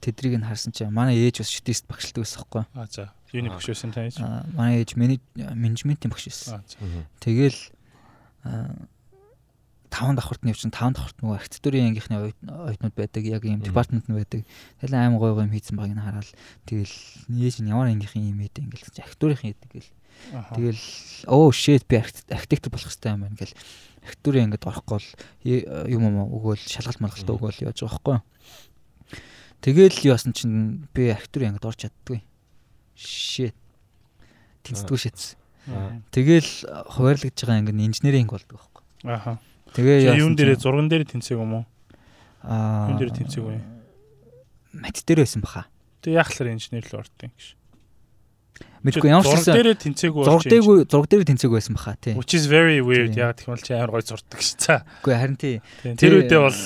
тэдрийг нь харсан чинь манай ээж бас шүтист багшилдаг байсан байхгүй. Аа за. Юуны багш байсан та ээж? Манай ээж менежментийн багш байсан. Тэгэл 5 давхарт нь явчихсан 5 давхарт нөгөө архитектурын ангийнхны оюутнууд байдаг яг ийм департамент нь байдаг. Тэгэл аим гой гой юм хийцэн байгааг нь хараад тэгэл нээж нь ямар ангийнхын юм ээ ингээл архитектурын хийдэг гэл. Тэгэл оо shit би архитектор болох хэрэгтэй юм байна гэл. Архитектурын ангид орохгүй бол юм юм өгөөл шалгалт малгалтаа өгөөл яаж байгаа байхгүй. Тэгэл яасан чинь би архитектурын ангид орч чаддгүй. Shit. Тэнцдэггүй шээц. Тэгэл хуваарлагдж байгаа анги нь инженеринг болдог байхгүй. Аха. Тэгээ юун дээрээ зурган дээр тэнцээг юм уу? Аа. Юун дээр тэнцээг вэ? Мат дээр байсан баха. Яг л инженер л юм гэж. Мэдгүй ямар ч зураг дээр тэнцээг болж зураг дээр зураг дээр тэнцээг байсан баха тий. Which is very weird. Яг тэгмэл чи амар гой зурдаг ш. За. Үгүй харин тий. Тэр үедээ бол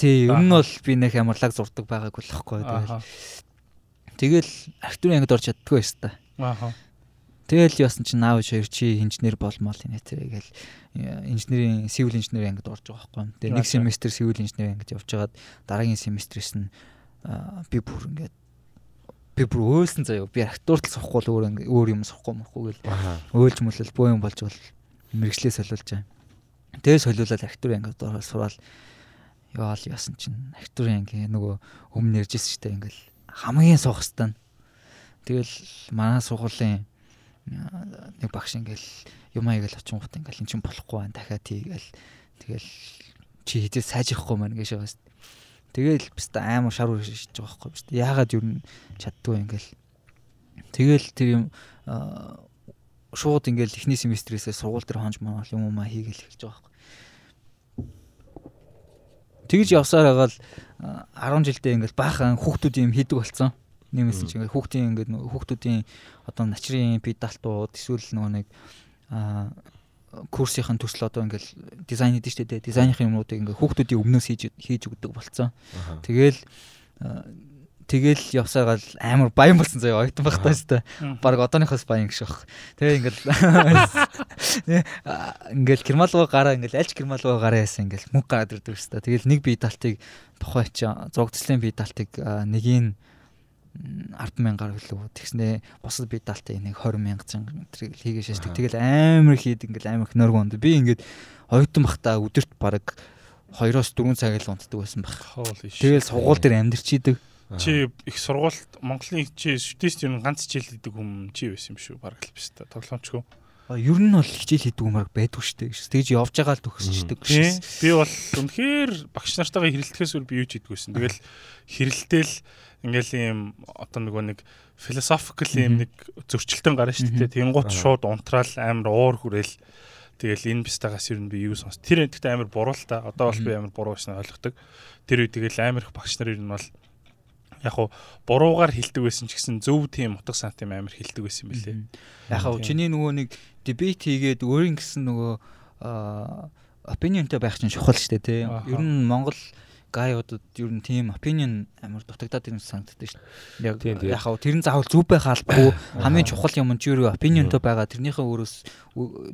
тий ер нь бол би нэг амарлаг зурдаг байгаагүй л хэвгүй. Тэгэл архитектурын ангид орж чаддгүй байсан та. Ааха. Тэгэл яасан чинь аав хоёр чи инженер болмол энэ тэргээл инженерийн civil engineering ангид орж байгаа байхгүй. Тэгээ нэг семестр civil engineering ангид явж хагаад дараагийн семестрээс нь би бүр ингээд би бүр өөлсөн заяа. Би актуурт сухгүй л өөр өөр юм сухгүй мөхгүй гэл. Өөлж мөлөл боо юм болж бол мэрэгчлээ солиулж байгаа. Тэгээ солиулаад актур ингээ дөрөөр сураал яал яасан чинь актурын ингээ нөгөө өмнө ярьжсэн дээ ингээл. Хамгийн суух стан. Тэгэл манай сургуулийн нэг багш ингээл юм аягаал очин гут ингээл эн чинь болохгүй байна дахиад тийгээл тэгэл чи хизээ сайжрахгүй маань гэж байгаа Тэгэл бистэ амар шар үр шиж байгаа байхгүй бистэ. Яагаад юу н чаддгүй ингээл. Тэгэл тэр юм шууд ингээл эхний семестрээсээ сургууль дээр хонж маа юм уу маа хийгээл эхэлж байгаа байхгүй. Тэгж явсаар байгаа л 10 жилдээ ингээл баахан хүүхдүүд юм хийдэг болцсон. Нэмээс чи ингээл хүүхдийн ингээд хүүхдүүдийн одоо начрын педалтууд эсвэл нөгөө нэг курсийн төсөл одоо ингээл дизайн хийдэг шүү дээ. Дизайныхын юмнуудыг ингээ хүүхдүүдийн өмнөөс хийж хийж өгдөг болцсон. Тэгэл тэгэл явсаагаал амар баян болсон заяа ойтон байх таа дээ. Бараг одооныхоос баян гэж баг. Тэгээ ингээл ингээл кермалгоо гараа ингээл альч кермалгоо гараа яасан ингээл мөнгө гараад ирдэг дээ. Тэгэл нэг бие талтыг тухай чи зурагцлын бие талтыг нэгийг 100000-аар хөлөө. Тэгснээ бусад би даалтаа энийг 20000 зан тэрийг хийгээ шашдаг. Тэгэл амар хийд ингээл амар нөргөнд. Би ингээд ойтон бахта өдөрт баг 2-оос 4 цаг л унтдаг байсан баг. Тэгэл сургууль дээр амьдэрч идэг. Чи их сургуульд Монголын чи студист юу ганц хичээл хийдэг хүм чи байсан юм шүү. Бараг л биш та. Тоглоомчгүй. Ер нь бол хичээл хийдэг юмарг байдгүй шүү дээ. Тэгж явж байгаа л төгсчдөг шээ. Би бол үнэхээр багш нартайгаа хэрэлдэхээс үл би юу ч хийдгүйсэн. Тэгэл хэрэлтэл ингээл ийм одоо нөгөө нэг philosophical ийм нэг зөрчилтөн гарна шүү дээ. Тэнгуут шууд унтраал амар уур хүрээл тэгэл энэ бистагаас ер нь би юу сонс. Тэр нэгтээ амар буруу л та. Одоо бол би амар буруу байснаа ойлгодог. Тэр үед тэгэл амар их багш нар ер нь бол яг хуу буруугаар хилдэг байсан ч гэсэн зөв тийм утга сант юм амар хилдэг байсан юм билээ. Яг хуу чиний нөгөө нэг дебет хийгээд өөрийн гэсэн нөгөө opinionтэй байх чинь чухал шүү дээ тий. Ер нь Монгол гайуудад ер нь тийм opinion амар дутагдаад ирсэн санагддаг шүү дээ. Яг яг хав тэр нь заавал зүв байх албагүй. Хамгийн чухал юм нь ч юу opinionтэй байгаа. Тэрнийхээ өөрөөс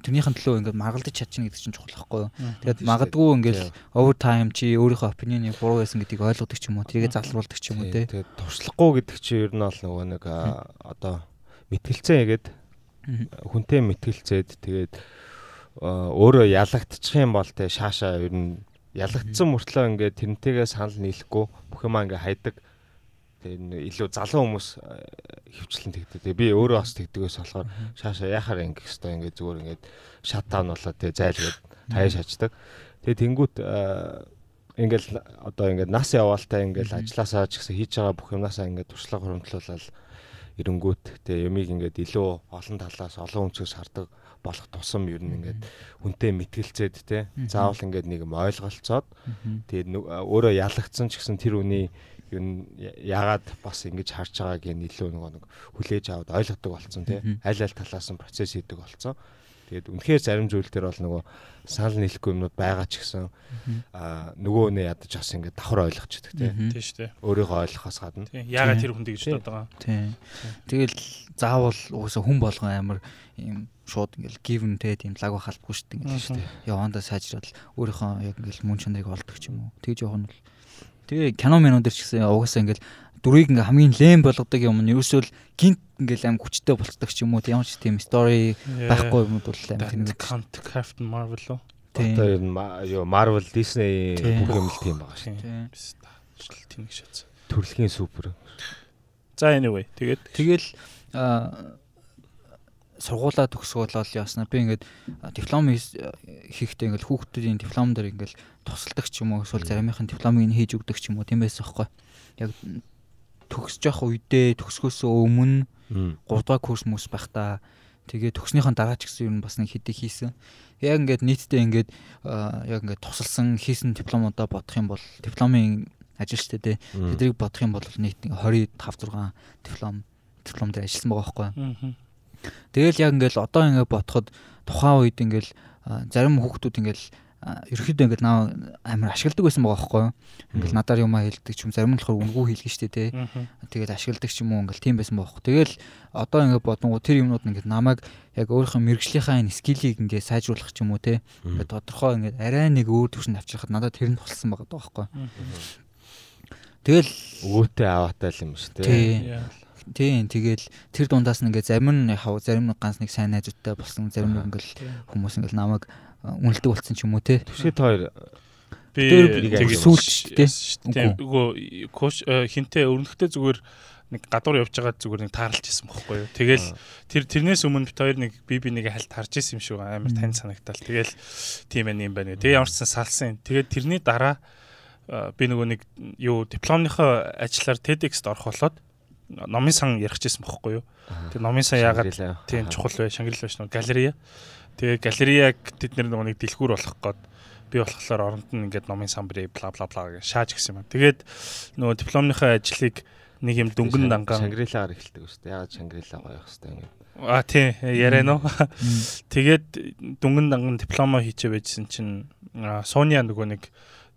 тэрнийхэн төлөө ингээд маргалдаж чадчихна гэдэг чинь чухал байхгүй юу. Тэгээд магадгүй ингээд overtime чи өөрийнхөө opinion-ыг буруу байсан гэдгийг ойлгодог ч юм уу? Тэргээ залруулдаг ч юм уу те. Тэгээд туршлахгүй гэдэг чинь ер нь бол нөгөө нэг одоо мэтгэлцээ ягээд хүнтэй мэтгэлцээд тэгээд өөрөө ялагдчих юм бол те шааша ер нь ялагдсан мөртлөө ингээд тэрнтэйгээ санал нийлэхгүй бүх юмаа ингээд хайдаг. Тэгээ илүү залуу хүмүүс хөвчлэн тэгдэг. Би өөрөө бас тэгдэгээс болохоор шаашаа яхаар ингэх хэвээр ингээд зүгээр ингээд шат таун болоод тэгээ зайлгээд хаяа шачдаг. Тэгээ тэнгуут ингээл одоо ингээд нас яваалтай ингээл ажилласаа ч гэсэн хийж байгаа бүх юмнасаа ингээд туршлага хуримтлуулаад эренгүүт тэгээ юмыг ингээд илүү олон талаас олон өнцгөөс хардаг болох тусам ер нь ингээд хүнтэй мэтгэлцээд те заавал ингээд нэг юм ойлголцоод тэгээд өөрөө ялагдсан ч гэсэн тэр үний ер нь яагаад бас ингэж харж байгааг нь илүү нөгөө нэг хүлээж аваад ойлгодог болсон те. Аль аль талаас нь процесс хийдэг болсон. Тэгээд үнэхээр зарим зүйл дээр бол нөгөө санал нийлэхгүй юмнууд байгаа ч гэсэн аа нөгөө нэ ядаж бас ингээд давхар ойлгочдөг тийм тийм шүү дээ. Өөрийгөө ойлгохоос гадна. Тийм яагаад тэр хүн тэгж бодож байгаа. Тийм. Тэгэл заавал уусаа хүн болгон амар ийм шууд ингээл given те тийм лаг халбгүй шүү дээ ингээд шүү дээ. Явандаа сайжраад өөрийнхөө яг ингээл мөн чанарыг олдог ч юм уу. Тэгж явах нь бол Тэгээ кино минууд ч гэсэн угаасаа ингээл дүрийг ингээ хамгийн лэм болгодог юм нь ерөөсөө л гинт ингээл аим хүчтэй болцдог ч юм уу ямар ч тийм story байхгүй юмуд бол аим тэнэг Captain Marvel уу Одоо ер нь юу Marvel Disney бүх юм л тийм байгаа шүү дээ. Тэнэг шатсан. Төрөлхийн супер. За anyway тэгээд тэгэл сургуулаа төгсгөөлөл яснаа би ингээд диплом хийхдээ ингээд хүүхдүүдийн диплом дээр ингээд тусалдаг ч юм уу эсвэл заримынхын дипломыг нь хийж өгдөг ч юм уу тийм байсан байхгүй яг төгсөж явах үедээ төгсгөөсөө өмнө 3 дахь курс мөс байхдаа тэгээ төгснөхийн дараа ч гэсэн ер нь бас нэг хэдий хийсэн. Яг ингээд нийтдээ ингээд яг ингээд тусалсан хийсэн дипломудаа бодох юм бол дипломын ажил штэ тэ. Тэдрийг бодох юм бол нийт 25 6 диплом диплом дээр ажилласан байгаа байхгүй. Тэгэл яг ингээд одоо ингээд бодоход тухайн үед ингээд зарим хүүхдүүд ингээд ерөөхдөө ингээд наа амар ашигладаг байсан байгаа байхгүй юу. Ингээд надаар юм хэлдэг ч юм зарим нь болохоор үнгүү хэлгэн штэ те. Тэгээд ашигладаг ч юм уу ингээд тийм байсан байхгүй. Тэгэл одоо ингээд бодонгоо тэр юмнууд ингээд намайг яг өөрийнхөө мэрэгжлийнхаа энэ скиллийг ингээд сайжруулах ч юм уу те. Ингээд тодорхой ингээд арай нэг өөр төвшөнд авчирхад надад тэр нь тулсан байгаа байхгүй. Тэгэл өвөөтэй аваатай л юм шүү те. Тийм тэгэл тэр дундаас нь ингээ зарим нь яхав зарим нь ганц нэг сайн найзуудтай болсон зарим нь ингээл хүмүүс ингээл намайг үнэлдэг болсон ч юм уу те. Түшэт хоёр би сүүлч тийм үгүй коуч хинтээ өрнөхтэй зүгээр нэг гадуур явж байгаа зүгээр нэг таарлж исэн бохгүй юу. Тэгэл тэр тэрнээс өмнө бит хоёр нэг би би нэг хальт харж исэн юм шиг амар тань санагдал. Тэгэл тийм ээ юм байна. Тэгээ ямар ч сан салсан. Тэгээд тэрний дараа би нөгөө нэг юу дипломныхоо ажиллаар TEDx-д орох болоод номын сан ярих гэсэн бохгүй юу. Тэр номын сан яагаад тийм чухал вэ? Шангирал биш нөгөө галерея. Тэгээ галереяг тэд нөгөө нэг дэлгүүр болох гээд би болохоор оронд нь ингээд номын сан бри бла бла бла гэж шааж гисэн юм. Тэгээд нөгөө дипломныхоо ажлыг нэг юм дүнгэн дангаан Шангрилаар эхэлдэг үстэй. Ягаад Шангрила гоё байх хэвээр юм. А тий яриа нөө. Тэгээд дүнгэн данган дипломо хийчээ байжсэн чинь Соня нөгөө нэг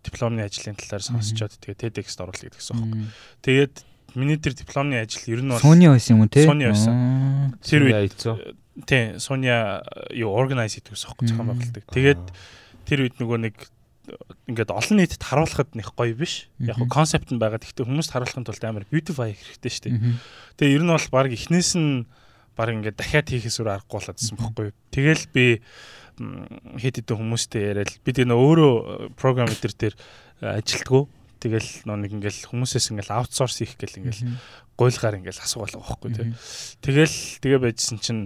дипломны ажлын талаар сонсчоод тэгээд TEDx-д оруулах гэсэн юм. Тэгээд миний тэр дипломны ажил ер нь бол Соня байсан юм уу те? Соня байсан. Тэр үед тий Соня юу organize хийдэг гэсэн юм зохион байгуулдаг. Тэгээд тэр үед нөгөө нэг ингээд олон нийтэд харуулхад нэг гоё биш. Яг нь концепт нь байгаа. Гэхдээ хүмүүст харуулахын тулд амар beautify хэрэгтэй шүү дээ. Тэгээ ер нь бол баг эхнээс нь баг ингээд дахиад хийхээс өөр аргагүй болоодсэн бохгүй. Тэгэл би хэд хэдэн хүмүүстэй яриад би тэр нөө өөрөө програм дээр дээр ажилтгүү. Тэгэл нөө нэг ингээл хүмүүсээс ингээл аутсорс хийх гэл ингээл гуйлгаар ингээл асуугаал байгаа байхгүй тий. Тэгэл тэгээ байжсэн чинь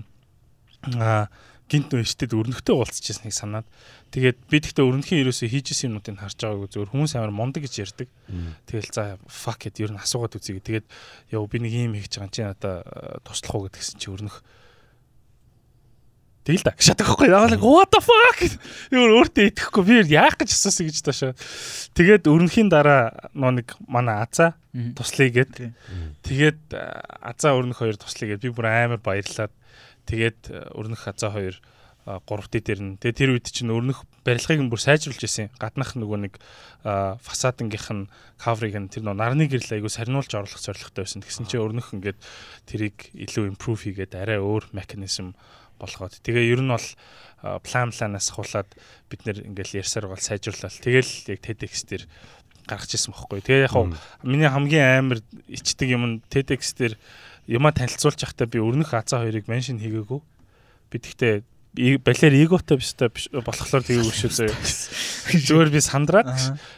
аа гинт нөөштэд өрнөхтэй уулзчихсныг санаад Тэгээд би тэгтээ өрнөхийн ерөөсөө хийжсэн юмнуудыг харж байгаагүй зөвөр хүмүүс амар мундаг гэж ярьдаг. Тэгэл за fuck it ер нь асуугаад үзье. Тэгээд яв би нэг юм хийж байгаа чи надаа туслах уу гэдгсэн чи өрнөх Тэгэл да. Шатах байхгүй. Яагаад what the fuck? Юу өөртөө итгэхгүй би яах гэж асуусан гэж таашаа. Тэгээд өрнөхийн дараа нөө нэг манай Азаа туслая гэд. Тэгээд э, Азаа өрнөх хоёр туслая гэд би бүр амар баярлаад тэгээд э, өрнөх Азаа хоёр 3D дээр нь. Тэгээ тэр үед чинь өрнөх барилгыг бүр сайжруулж ирсэн. Гаднах нөгөө нэг фасадынгийнх нь каврыг нь тэр нөгөө нарны гэрэл айгу сарниулж оруулах зорилготой байсан. Тэгсэн чинь өрнөх ингээд тэрийг илүү improve хийгээд арай өөр механизм болгоод. Тэгээ ер нь бол план планаас хулаад бид нэр ингээл ярьсаар гол сайжруулаад тэгэл яг TEDx дээр гаргаж ирсэн бохгүй. Тэгээ яг миний хамгийн амар ичдэг юм нь TEDx дээр юма танилцуулж явахдаа би өрнөх азаа хоёрыг меншн хийгээгүй. Би тэгтээ балер эготой биш та болохоор тэгээгүй шүү зөө. Зүгээр би сандраад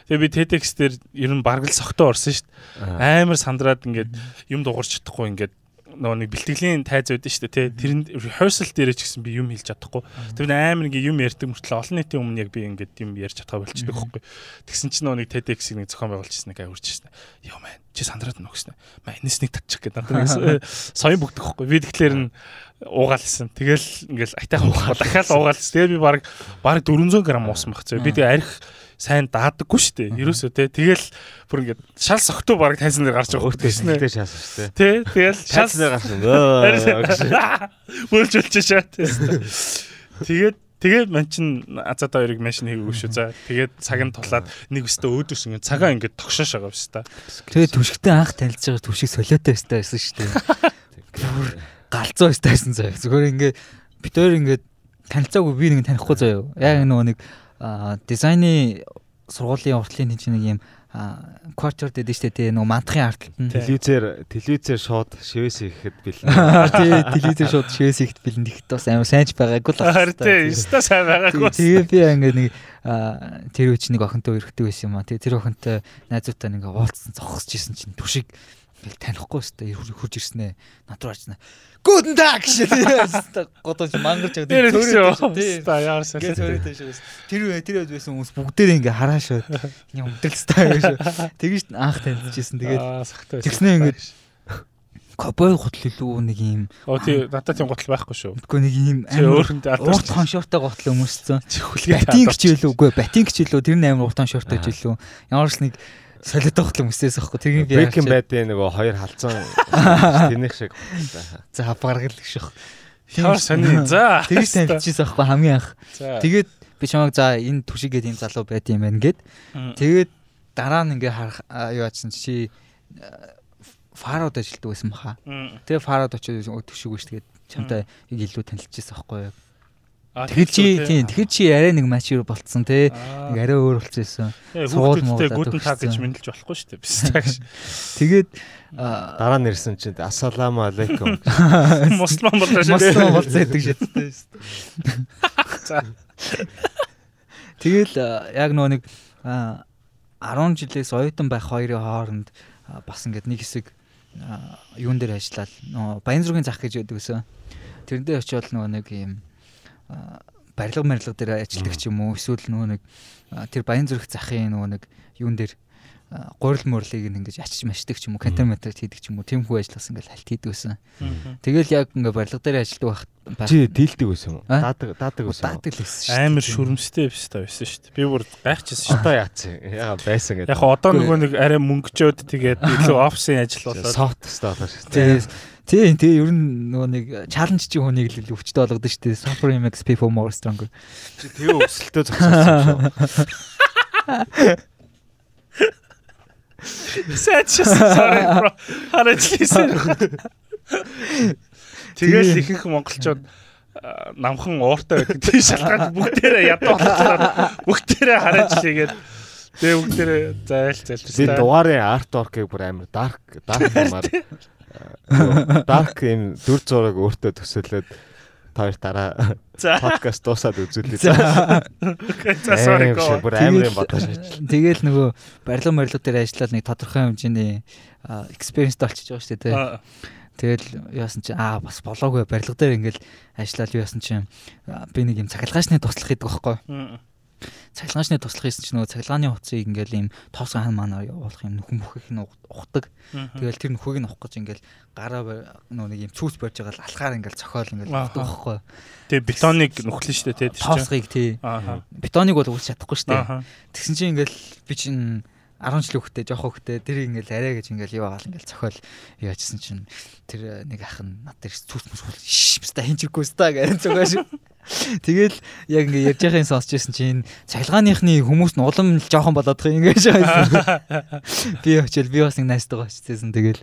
тэгээ би TEDx дээр ер нь бараг л согтоо орсон шүү дээ. Амар сандраад ингээд юм дуурч чадахгүй ингээд нөгөө нэг бэлтгэлийн тайз байдаг шүү дээ тий. Тэр rehearsal дээр ч гэсэн би юм хэлж чадахгүй. Тэр амар ингээ юм ярьдаг мөртлөө олон нийтийн өмнө яг би ингээд юм ярьж чадхаа болчихдог байхгүй. Тэгсэн чинь нөгөө нэг TEDx-ийг нэг зохион байгуулчихсан нэг авирч шсэн. Йоо мэн чи сандраад нөхсөн. Маа энэс нэг татчих гэдэг. Надад соён бүгдэх байхгүй. Би тэгэхээр нь уугаалсан. Тэгэл ингээл айтайхан уугаал дахиад уугаалсан. Тэгээ би баг баг 400 г уусан баг. Би тэгээ арх сайн даадаггүй шүү дээ. Ерөөсөө те. Тэгэл бүр ингээд шал согтуу баг тайзан дээр гарч байгаа хөөхтэй шнэ. Тэ шаасан шүү дээ. Тэ. Тэгэл шал дээр гарсан. Бөлжүүлж шаа. Тэгээд Тэгээд ман чин азад хоёрыг машин хийгээгүй шүү. За тэгээд цаг нь тулаад нэг өстө өөдөөс ингээд цагаа ингээд тогшоош байгаа биш та. Тэгээд түшигтэй анх танилцж байгаа түшиг солиотой өстэй байсан шүү дээ. Галзуу өстэй байсан заяа. Зүгээр ингээд бид хоёр ингээд танилцаагүй би нэг танихгүй заяа. Яг нөгөө нэг дизайны сургуулийн уртлын нэг нэг юм квартер дээр штэ тий нөгөө мантахын арт телевизээр телевизээр шууд шивээс ихэхэд бэлэн. Тий телевизээр шууд шивээс ихэхэд бэлэн тэгэхэд бас амар сайнч байгаагүй л байна. Тий өстө сайн байгаагүй. Тэгээ би ингээд нэг тэр үуч нэг охинтой өрхдөг байсан юм а. Тэгээ тэр охинтой найзуутай нэг уулзсан зогсож исэн чинь түшиг ингээл танихгүй өстө хурж ирсэн ээ. Надруу арчна. Guten Tag шээ. Годож мангарч байгаа. Тэр та яар сайн. Тэр тэр тэр байсан хүмүүс бүгдээ ингээ хараашаа юм өдрөлстэй шүү. Тэгэж анх танилцчихсэн. Тэгээд тэгснээ ингээ Кобой гутал илүү нэг юм. Оо тий надад тийм гутал байхгүй шүү. Үгүй нэг юм өөрөндөө урт хоншоортой гутал өмссөн. Батинг ч илүү үгүй батинг ч илүү тэр нь амар урт хоншоортой ч илүү. Ямар ч нэг солиод байх юм өсөөс ахгүй. Тэрийг би Breaking Bad-ийн нөгөө хоёр халзан тэнийх шиг. За хавгаргал гэх шиг. Ямар сони. За. Тэгж танилцчихсан байхгүй хамгийн анх. Тэгээд би чамайг за энэ түшигээд ийм залуу байд юм байна гэд. Тэгээд дараа нь ингээ харах юу ачсан чи фарод ажилтдаг байсан баха. Тэгээ фарод очиж түшиг үүш тэгээд чамтай илүү танилцчихсан байхгүй юу. Тэгэхээр чи тийм тэгэхээр чи арай нэг матч болцсон те. Нэг арай өөр болчихсон. Суул муулаа гүтэн таг гэж мэдлж болохгүй шүү дээ. Биш таг. Тэгээд дараа нь ирсэн чинь ассаламу алейкум. Муслим болоо шүү. Муслим болцоо гэдэг шаттай шүү. За. Тэгэл яг нөө нэг 10 жилээс оюутан байх хоёрын хооронд бас ингээд нэг хэсэг юун дээр ажиллаад Баян зүргийн зах гэж яддаг гэсэн. Тэрнээ очиод нөгөө нэг юм барилга барилга дээр ажилладаг ч юм уу эсвэл нөгөө нэг тэр баян зүрх захын нөгөө нэг юун дээр гурил мөрлийг ингэж ачиж машдаг ч юм уу катаметрт хийдэг ч юм уу тиймхүү ажиллаас ингээл хальт хийдэг байсан. Тэгэл яг ингээ барилга дээр ажилладаг байх. Чи дийлдэг байсан юм уу? Даадаг даадаг байсан. Даадаг л байсан. Амар шүрмстэй биш та байсан шүү дээ. Би бүр гайхчихсан шүү. Одоо яац. Яга байсан гэдэг. Яг одоо нөгөө нэг арай мөнгөчөөд тэгээд илүү офсын ажил болоод софт өстэй болоо шүү. Тэгээд Тийм тэгээ ер нь нөгөө нэг чаленж чи хүнийг л өвчтөй болгодог шүү дээ. Suffer makes people more stronger. Чи тэгээ өсөлтөө зогсоосон шүү. Сэч sorry bro. Хараачлээсэн. Тэгэл ихэнх монголчууд намхан ууртай байдаг. Тийм шалтгаан бүгдээрээ ядуу болчихлоо. Бүгдээрээ хараачлээгээд Тэгээ бүгдээрээ зайл зайл. Би дугаарын арт оркийг бүр амар dark dark юмар Dark юм дүр зураг өөртөө төсөөлөд хоёр дараа подкаст дуусаад үзүүлээ. За sorry го. Бүр амар юм бодож ажиллаа. Тэгээл нөгөө барилга барилга дээр ажиллаад нэг тодорхой хэмжээний experience болчихж байгаа шүү дээ. Тэгэл яасан чи аа бас болоогүй барилга дээр ингээл ажиллаад яасан чи би нэг юм цахилгаачны туслах гэдэг байхгүй цахилгааны туслах хийсэн чинь нөгөө цахилгааны хуцыг ингээл ийм тоос хан манаар явуулах юм нөхөн бүхэх нь ухдаг. Тэгэл тэр нөхөгийг нь ухах гэж ингээл гараа нөгөө нэг ийм цүүс барьж байгаа л алхаар ингээл цохоол ингээл ухдаг байхгүй. Тэгээ бетоныг нөхлөн штэ тий тоосхыг тий. Бетоныг бол үүсч чадахгүй штэ. Тэгсэн чинь ингээл би чинь 10 жил хөхтэй жоох хөхтэй тэр ингээл арай гэж ингээл юу агаал ингээл цохол яажсэн чинь тэр нэг ах нь над дээр цүүс мүс шш баста хинчиргүй ста гэж зогоош Тэгэл яг ингээ ярьж байгааг сонсч байсан чинь цахилгааныхны хүмүүс нь улам жоохон болоод байгаа юм гэж байсан. Би очил би бас нэг найстайгаа очижсэн тэгэл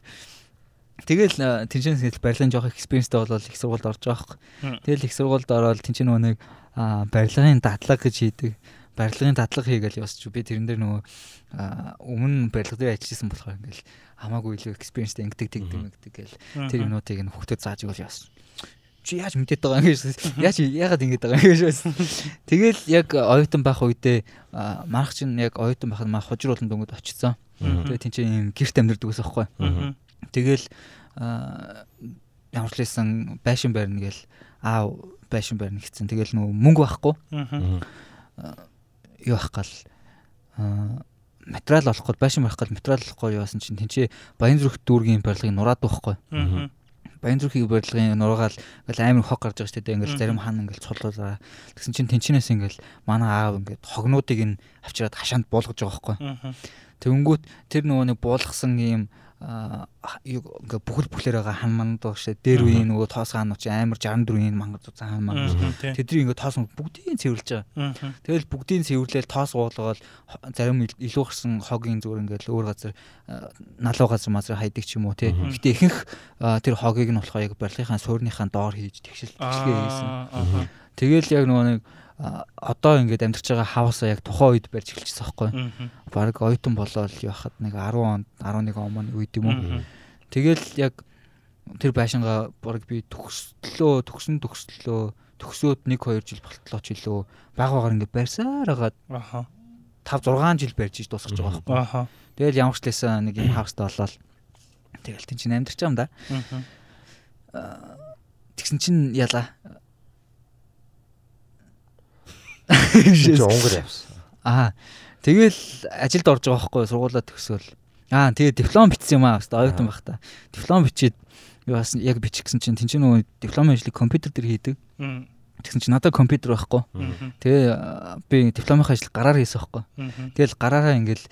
Тэгэл тэнцэнс хэл барилгын жоох экспириенстэй болол их сургуульд орж байгаа хэрэг. Тэгэл их сургуульд ороод тэнцэн нөгөө нэг барилгын дадлаг гэж хийдэг. Барилгын дадлаг хийгээл явсч би тэрэн дээр нөгөө өмнө барилга дээр ажилласан болохоор ингээл хамаагүй илүү экспириенстэй ингэдэг тэгдэг мэгдэг гэл тэр юмнуудыг нь хөхтөд зааж игэл явсан. Чи яаж мэдээд байгаа юм гэж яаж яагаад ингэж байгаа юм гэж тэгэл яг оюутан байх үедээ марх чинь яг оюутан байх нь маа хожруулан дөнгөд очицсан. Тэгээ тэнцээ юм гэрт амьдэрдэг ус аахгүй. Тэгэл ямар ч лсэн байшин барина гээл аа байшин барина гэсэн тэгэл нөгөө мөнгө байхгүй юу ах гал материал олох гол байшин барих гол материал олох гол яасан чинь тэнцээ баян зүрх дүүргийн барилгыг нураад байхгүй Баян зүрхийн барилгын нургаал ингээл амар хог гарч байгаа шүү дээ. Ингээл зарим хаан ингээл цулуулаа. Тэгсэн чинь тэнчнээс ингээл манай аав ингээд хогнуудыг нь авчираад хашаанд буулгаж байгаа байхгүй. Тэнгүүт тэр нөгөө нэг буулгасан юм ингээ бүхэл бүхлээр байгаа хан манд доошоо дээр үеийн нөгөө тоос хаан ч амар 64-ийн мангар зузаан хан мангар тэдний ингээ тоос бүгдийг цэвэрлж байгаа. Тэгэл бүгдийг цэвэрлээл тоос уулгаал зарим илүү гэрсэн хогийн зүгээр ингээ өөр газар налуу газар мазар хайдаг ч юм уу тий. Гэтэ ихэнх тэр хогийг нь болохоор яг барилгынхаа суурныхаа доор хийж тэгшил тэгшлгээ хийсэн. Тэгэл яг нөгөө нэг одоо ингээд амьдарч байгаа хаваасаа яг тухайн үед барьж эхэлчихсэн байхгүй. Бараг оюутан болоод явахад нэг 10 он 11 он маань үед юм уу. Тэгэл яг тэр байшингаа бараг би төгслөө төгсөн төгслөө төгсөөд 1 2 жил болтлоо ч илүү баг багаар ингээд барьсаар хагаад аха 5 6 жил барьж иж дуусгаж байгаа байхгүй. Аха. Тэгэл ямар ч лээсэн нэг юм хавстай болоод тэгэл тийм чинь амьдарч байгаа юм да. Аа тэгсэн чинь яла Чи Унгар явсан. Аа. Тэгэл ажилд орж байгаа байхгүй сургуулаа төгсөөл. Аа тэгээ диплом бичсэн юм аа. Оюутан байх та. Диплом бичээд юу бас яг бичих гэсэн чинь тэнцэн нөгөө дипломын ажлыг компьютер дээр хийдэг. Тэгсэн чинь надад компьютер байхгүй. Тэгээ би дипломын ажил гараар хийсэн байхгүй. Тэгэл гараараа ингээл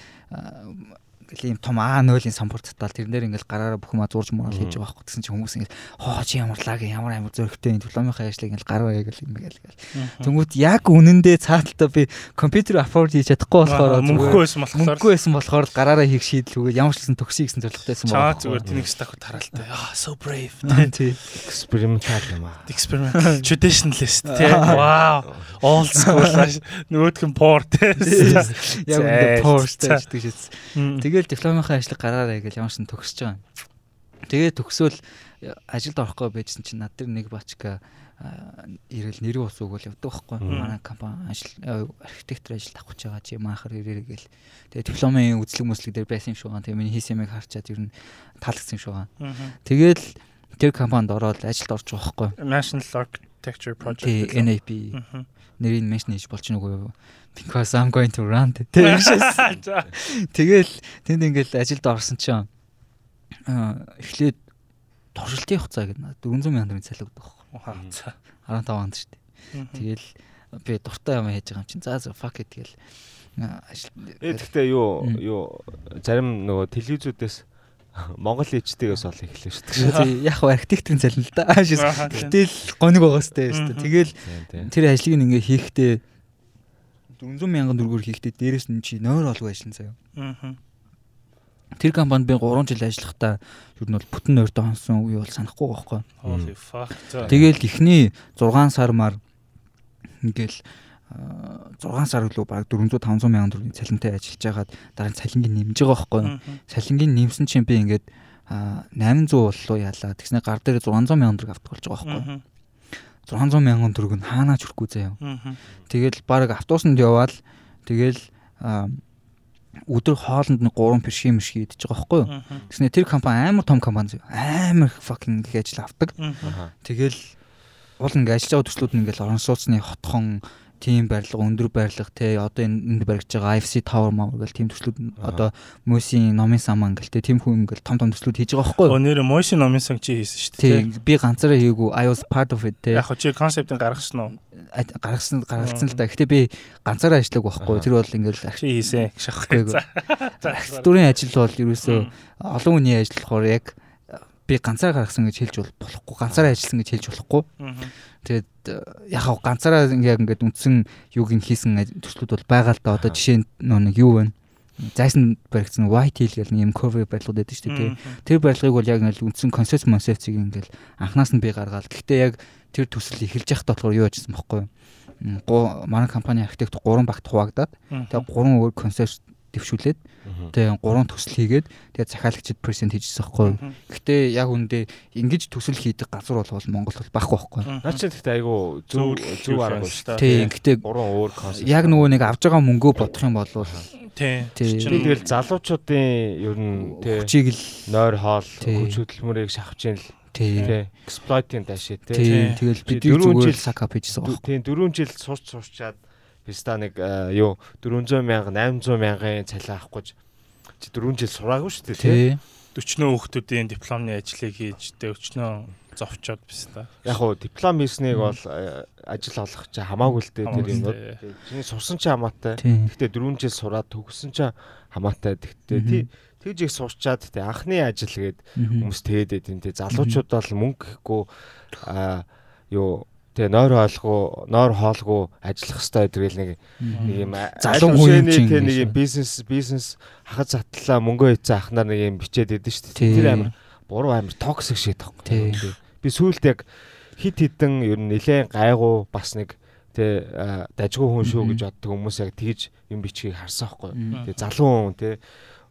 ингээл ийм том А0-ийн самбар цатаал тэрнээр ингээл гараараа бүх юм зурж муурал хийж байгаа байхгүй гэсэн чинь хүмүүс ингээл хоо чи ямар лаг ямар амар зөрөгтэй дипломынхаа ажлыг ингээл гараа яг л юм гээл гээл. Тэнгүүт яг үнэндээ цааталтаа би компьютер аффорд хийж чадахгүй болохоор мөнгөгүй байсан болохоор мөнгөгүй байсан болохоор гараараа хийх шийдэл үгүй ямар ч гэсэн төгсөй гэсэн зорилготой байсан байна. Чаа зүгээр тэнийх стак таралтай. Аа so brave. Тий. Экспериментал юм аа. Experimental traditionalist тий. Wow. Old school нөгөөдх нь poor тий. Яг үнэ stage гэж хэлсэн. Тэгэл дипломынхаа ажлыг гараарай гэж ямар ч төгсөж байгаа. Тэгээ төгсөөл ажилд орохгүй байжсэн чинь над дээр нэг бачка ирэл нэр ус өгөөл явдаг байхгүй. Манай компани ажил архитектор ажил авах гэж байгаа чи маахар ирээрэй гээл тэгээ дипломын үзлэг мэслэг дээр байсан юм шиг байгаа. Тэгээ миний хийсэн юмыг харчаад ер нь таалагдсан юм шиг байгаа. Тэгээл тэр компанид ороод ажилд орж байгаа байхгүй. National Architecture Project NAP нэрийг меншн хийж болч нүггүй юу? Because I'm going to run. Тэгэл тэнд ингээл ажилд орсон чинь эхлээд туршилтын хугацаа гэдэг 400 сая төгрөг цалин өгдөг Хааца. 15 онд шүү дээ. Тэгэл би дуртай юм хийж байгаа юм чинь. За за fuck it тэгэл. Э тэгтээ юу юу зарим нөгөө телевизүүдээс Монгол ичтэйгээс ол эхлэв шүү дээ. Яг архитекторын цалин л да. Гэтэл гоног байгаа сте шүү дээ. Тэгэл тэр ажлыг ингээ хийхдээ 400 мянган төгрөгөөр хийхдээ дээрэс нь чи нойр олгүй ажиллана заяа. Аа Тэр компанид би 3 жил ажиллахдаа ер нь бол бүтэн нойртой хонсон үе бол санахгүй байхгүй. Тэгэл ихний 6 сар мар ингээл 6 сар үлээ баг 400 500 мянган төгрөгийн цалинтай ажиллаж байгаад дараа нь цалингийн нэмж байгаа байхгүй. Цалингийн нэмсэн чинь би ингээд 800 боллоо яалаа. Тэгснэ гар дээр 600 мянган төгрөг болж байгаа байхгүй. 600 мянган төгрөг нь хаанаач хүрхгүй заяа. Тэгэл баг автобусанд яваал тэгэл өдөр хоолнд нэг 3 пирши мэрши идэж байгаа байхгүй юу. Тэгснэ тэр компани амар том компани зөө. Амар fucking их ажил авдаг. Тэгэл уул ингээ ажиллаж байгаа төслүүд нь ингээл орон сууцны хотхон тийм барилга өндөр барилга те одоо энд баригдаж байгаа IFC Tower маа гэл тийм төслүүд одоо Мөсийн номын сан ман гэлтэй тийм хүн ингээл том том төслүүд хийж байгаа байхгүй юу? Нэр Мөсийн номын сан чи хийсэн шүү дээ. Тийм би ганцаараа хийгээгүй I was part of it те. Яг чи концептыг гаргасан уу? гаргасан гаргацсан л да. Гэтэ би ганцаараа ажиллаг байхгүй. Тэр бол ингээл чи хийсэн шахахгүй. Архитектурын ажил бол ерөөсөө олон хүний ажил болохоор яг би ганцаараа гаргасан гэж хэлж болохгүй. Ганцаараа ажилласан гэж хэлж болохгүй. Тэгээд яг хав ганцаараа ингээд ингээд үндсэн юуг нь хийсэн төслүүд бол байгаа л да. Одоо жишээ нь нэг юу вэ? зайсан баригдсан white hill гэх нэг юм cover барилгууд байдаг шүү дээ. Тэр барилгыг бол яг ингээл үндсэн концепт концепцийг ингээл анханаас нь би гаргаад. Гэхдээ яг тэр төсөл эхэлж явахдаа болохоор юу яжсан бохоггүй. Манай компани архитект 3 багт хуваагдаад тэгээ 3 өөр концепт дэвшүүлээд тэгээ 3 төсөл хийгээд тэгээ захиалагчид презент хийжсэн байхгүй. Гэхдээ яг үндэ ингэж төсөл хийдэг газар бол Монгол бол байхгүй байхгүй. Наа чи гэхдээ айгу зөв зөв арга шүү дээ. Тийм гэхдээ 3 өөр концепт. Яг нөгөө нэг авж байгаа мөнгөө бодох юм бол Тийм. Тэгэл залуучуудын ер нь тий хүчийг л нойр хоол хүч хөдөлмөрийг шахаж ийн л тий эксплойдинг даашээ тий тэгэл бид зүгээр сакап хийжсэн баг. Тийм 4 жил сурч сурчаад биста нэг юу 400 мянга 800 мянган цалин авахгүй чи 4 жил сураагүй шүү дээ тий. 40 хүүхдүүдийн дипломны ажлыг хийж тэ өчнөө зовчоод биста. Яг хуу диплом хийснийг бол ажил олох чи хамаагүй л дээ тэр юм. Чиний сурсан чи хамаатай. Гэхдээ 4 жил сураад төгссөн чи хамаатай. Тэгтээ тий тэгж их сурчаад тий анхны ажил гээд хүмүүс тэгээд энэ тий. Залуучууд бол мөнгө гэхгүй а юу тэгээ нойр хоолгүй нойр хоолгүй ажиллах хэрэгтэй гэдэг нэг нэг юм залуу хүн тийм нэг юм бизнес бизнес хахад затлаа мөнгөө хийцэн ахнаар нэг юм бичээд идэв шүү дээ тэр амар буруу амар токсик шийдэх байхгүй би сүүлд яг хит хитэн ер нь нилээн гайгуу бас нэг тэ дажгүй хүн шүү гэж боддог хүмүүс яг тэгж юм бичгийг харсан байхгүй. Тэгээ залуу хүн тэ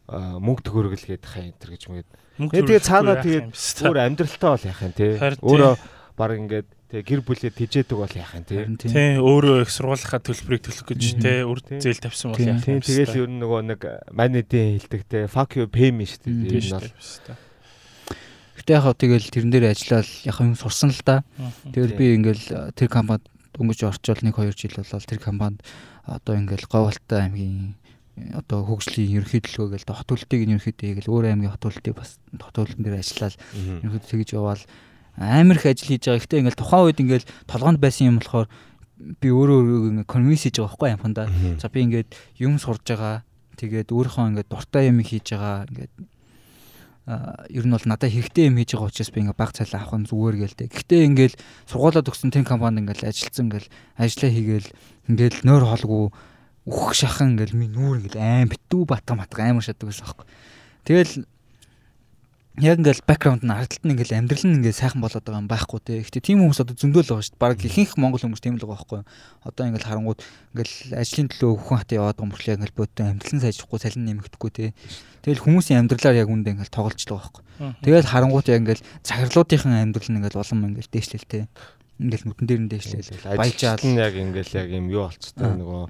мөнгө төгөргөл гэдэг хаа энэ гэж мэгэд. Тэгээ цаанаа тэгээд өөр амьдралтай бол яах юм те. Өөрөө баг ингээд тэг гэр бүлээ тижээдэг бол яах юм те. Тий өөрөө их сургуулийнхаа төлбөрийг төлөх гэж те үр зээл тавьсан бол яах юм. Тэгэл ер нь нөгөө нэг манэдийн хэлдэг те fuck you pay me шүү дээ. Энэ бол. Гэтэ яг тэгэл тэрэн дээр ажиллаад яг юм сурсан л да. Тэгэл би ингээл тэр компанид дөнгөж орчвол 1 2 жил болол тэр компанид одоо ингээл Говьалтай аймгийн одоо хөгжлийн ерөнхий төлөвөө гээл хот төлөлтийг нь ерөнхийдөө гээл өөр аймгийн хот төлөлтийг бас хот төлөлтөн дээр ажиллаад ерөнхийдөө тэгж яваал амар их ажил хийж байгаа. Гэхдээ ингээл тухайн үед ингээл толгоонд байсан юм болохоор би өөрөө ингээ конвинс хийж байгаа байхгүй амхандаа. За би ингээд юм сурж байгаа. Тэгээд өөрийнхөө ингээд дуртай юм хийж байгаа ингээд ер нь бол надад хэрэгтэй юм хийж байгаа учраас би ингээ баг цалин авах нь зүгээр гээл тэ. Гэхдээ ингээл сургуулаа төгсөн тэн компанид ингээл ажилласан ингээл ажиллаа хийгээл ингээл нойр холгүй үхэх шахан ингээл минь нүүр ингээл аим битүү батга матга амар шатдаг байсан аахгүй. Тэгэл яг ингээл бэкграунд нь харалтал нь ингээл амьдрал нь ингээл сайхан болоод байгаа юм байхгүй те. Гэхдээ тийм хүмүүс одоо зөндөл байгаа шүү дээ. Бараг ихэнх монгол хүмүүс тийм л байгаа байхгүй. Одоо ингээл харангууд ингээл ажлын төлөө хөхөн хат яваад байгаа мөрчлөө ингээл бөөдөө амьдрал нь сайжрахгүй, цалин нэмэгдэхгүй те. Тэгэл хүмүүсийн амьдралаар яг үндэ ингээл тоглож байгаа байхгүй. Тэгэл харангууд яг ингээл захирлуудынхын амьдрал нь ингээл улам ингээл дээшлэл те. Ингээл нүдэн дээр нь дээшлэл. Баяжаал нь яг ингээл яг юм юу болцтой нөгөө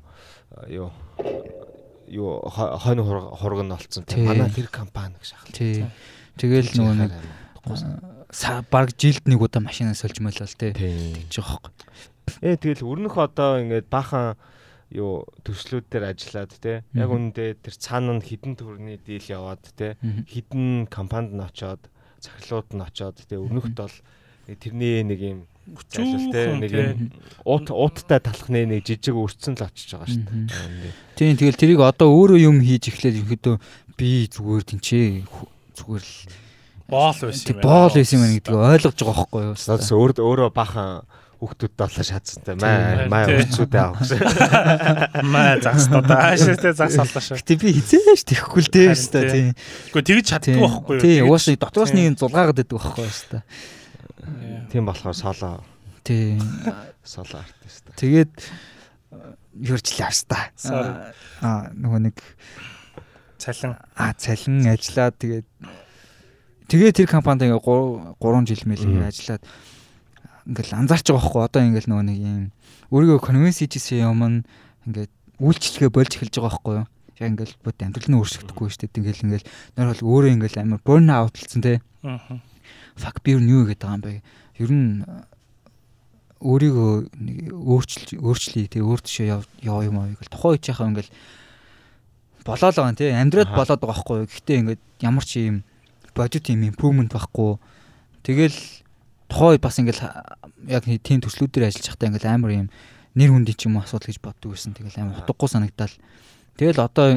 юу юу хойно хураг нь олцсон. Манай тэр компани гэж ахал. Тэгэл нөгөө нэг баг жилд нэг удаа машинаа сольж мөлөл тээ. Тэгж байгаа хөөхгүй. Ээ тэгэл өрнөх одоо ингээд бахан юу төслүүд дээр ажиллаад те яг үүндээ тэр цаана нь хідэн төрний дийл яваад те хідэн компанид нь очоод захирлууд нь очоод те өрнөхт бол тэрний нэг юм зайлшгүй те нэг юм уут ууттай талхны нэг жижиг өрцөн л очиж байгаа шүү дээ. Тийм тэгэл тэрийг одоо өөрөө юм хийж эхлээд ерөөдөө би зүгээр тэнчээ зүгээр л боол байсан юм байна. Боол байсан юм гэдгийг ойлгож байгаа байхгүй юу? Надаас өөр өөрөө бахан хүүхдүүд долоо шатсантай маа маа үрцүүдээ авах гэсэн. Маа загсдаа ааштай загс аллаа шүү. Гэтэ би хизээш тэхгүй л дээ шүү дээ тийм. Гэхдээ тэгж чаддгүй байхгүй юу? Тийм угаасаа дотроос нэг зулгаагаад байдаг байхгүй юу шүү дээ. Тийм болохоор солоо. Тийм. Солоо артист. Тэгээд юурчлаа хаста. Аа нөгөө нэг цалин. А цалин ажиллаад тэгээд тэгээ тэр компанид ингээ 3 жил мэл ингээ ажиллаад ингээл анзаарч байгаа байхгүй одоо ингээл нөгөө нэг юм өөрийгөө конвенс хийжсэн юм нь ингээд үйлчлэгээ болж эхэлж байгаа байхгүй юу? Яг ингээл бод амьдрал нь өөрчлөгдөхгүй шүү дээ. Ингээл ингээл нөр бол өөрөө ингээл амар burn outlцсан те. Аа fuck би юу гэдэг байгаа юм бэ? Ер нь өөрийгөө өөрчил өөрчлөе те өөр төшөө яв юм аа. Гэл тухайн үеийнхаа ингээл болоод байгаа тий. Амьдраад болоод байгаа юу? Гэхдээ ингээд ямар ч юм божит юм импрувмент байхгүй тэгэл тухай бас ингээд яг тийм төслүүдээр ажиллаж байхдаа ингээд амар юм нэр хүндий ч юм уу асуудал гэж боддог байсан. Тэгэл амар утгагүй санагдал тэгэл одоо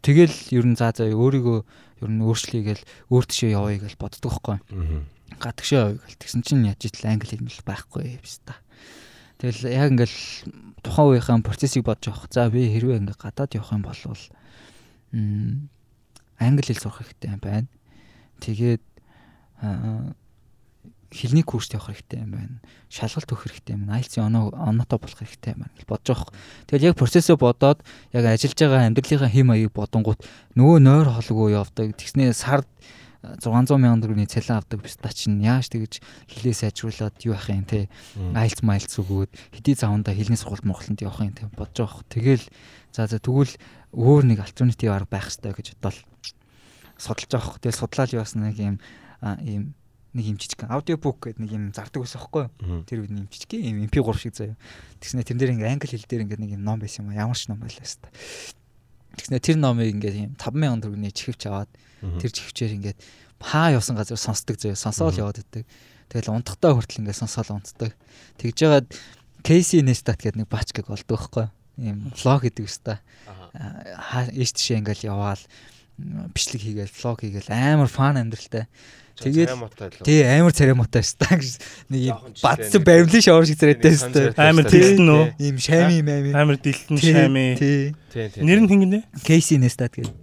тэгэл ер нь заа заа өөрийгөө ер нь өөрчлөе гэл өөр тишээ явъя гэж боддог байхгүй гадагшаа явъя гэл. Тэгсэн чинь яаж итл англи хэлмэл байхгүй байна та Тэгэл яг ингээл тухайн үеийнхээ процессыг бодож явах. За би хэрвээ ингээ гадаад явах юм бол англи хэл сурах хэрэгтэй байна. Тэгээд хэлний курст явах хэрэгтэй юм байна. Шалгалт өгөх хэрэгтэй юм. IELTS-ийн оноо оноотой болох хэрэгтэй юм байна гэж бодож байгаа. Тэгэл яг процессыг бодоод яг ажиллаж байгаа амьдралынхаа хэм маягийг бодонгууд нөгөө нойр холгүй явдаг. Тэгснээ сард 600 мянган төгрөгийн цалин авдаг биста чинь яаж тэгэж хилээ сайжруулад юу ах юм те айлц майлц өгөөд хэдий заванда хилний сургалт Монголд явах юм те бодож байгаа. Тэгэл за за тэгвэл өөр нэг альтернатив арга байх хэрэгтэй гэж бодвол судалж байгаа. Тэгэл судлаад явсан нэг юм ийм нэг юм жижиг аудиобук гэдэг нэг юм зардаг байсан юу? Тэр үед нэг жижиг юм MP3 шиг заяа. Тэгснэ тэрэн дээр ингээ англи хэл дээр ингээ нэг юм ном байсан юм ямар ч ном байлаа хэвээр. Тэгснэ тэр номыг ингээ юм 5000 төгрөгийн чихвч аваад Тэр чихвчээр ингээд хаа явсан газар сонсдог зөө сонсоол яваад байдаг. Тэгэл унтахтаа хүртэл ингээд сонсоол унтдаг. Тэгж жагаад Casey Neistat гэдэг нэг баачгаг олдог байхгүй ийм влог хийдэг өстой. Аа ийш тийшээ ингээл яваал бичлэг хийгээл влог хийгээл амар фан амьдралтай. Тэгээд тий амар царамуутай өстой гэж нэг юм бадсан баримлын шавар шиг царайтай өстой. Амар дэлтэн үү? Ийм шами мами. Амар дэлтэн шами. Тий. Нэр нь хин гинэ? Casey Neistat гэдэг.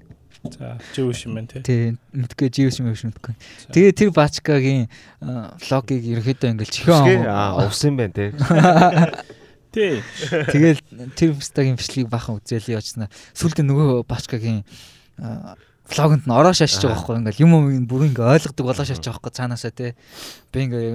За, живш юм байна тий. Тий, мэдгүй живш юм биш мэдгүй. Тэгээ тэр бачкагийн влогийг ерөөхдөө ингээл чихэн увсан байна тий. Тий. Тэгэл тэр бистагийн бичлэгийг бахан үзээлээ явуулснаа. Сүлдө нөгөө бачкагийн влогонд нь ороо шашиж байгаа байхгүй ингээл юм юм бүр ингээ ойлгодог болоо шашиж байгаа байхгүй цаанаасаа тий. Би ингээ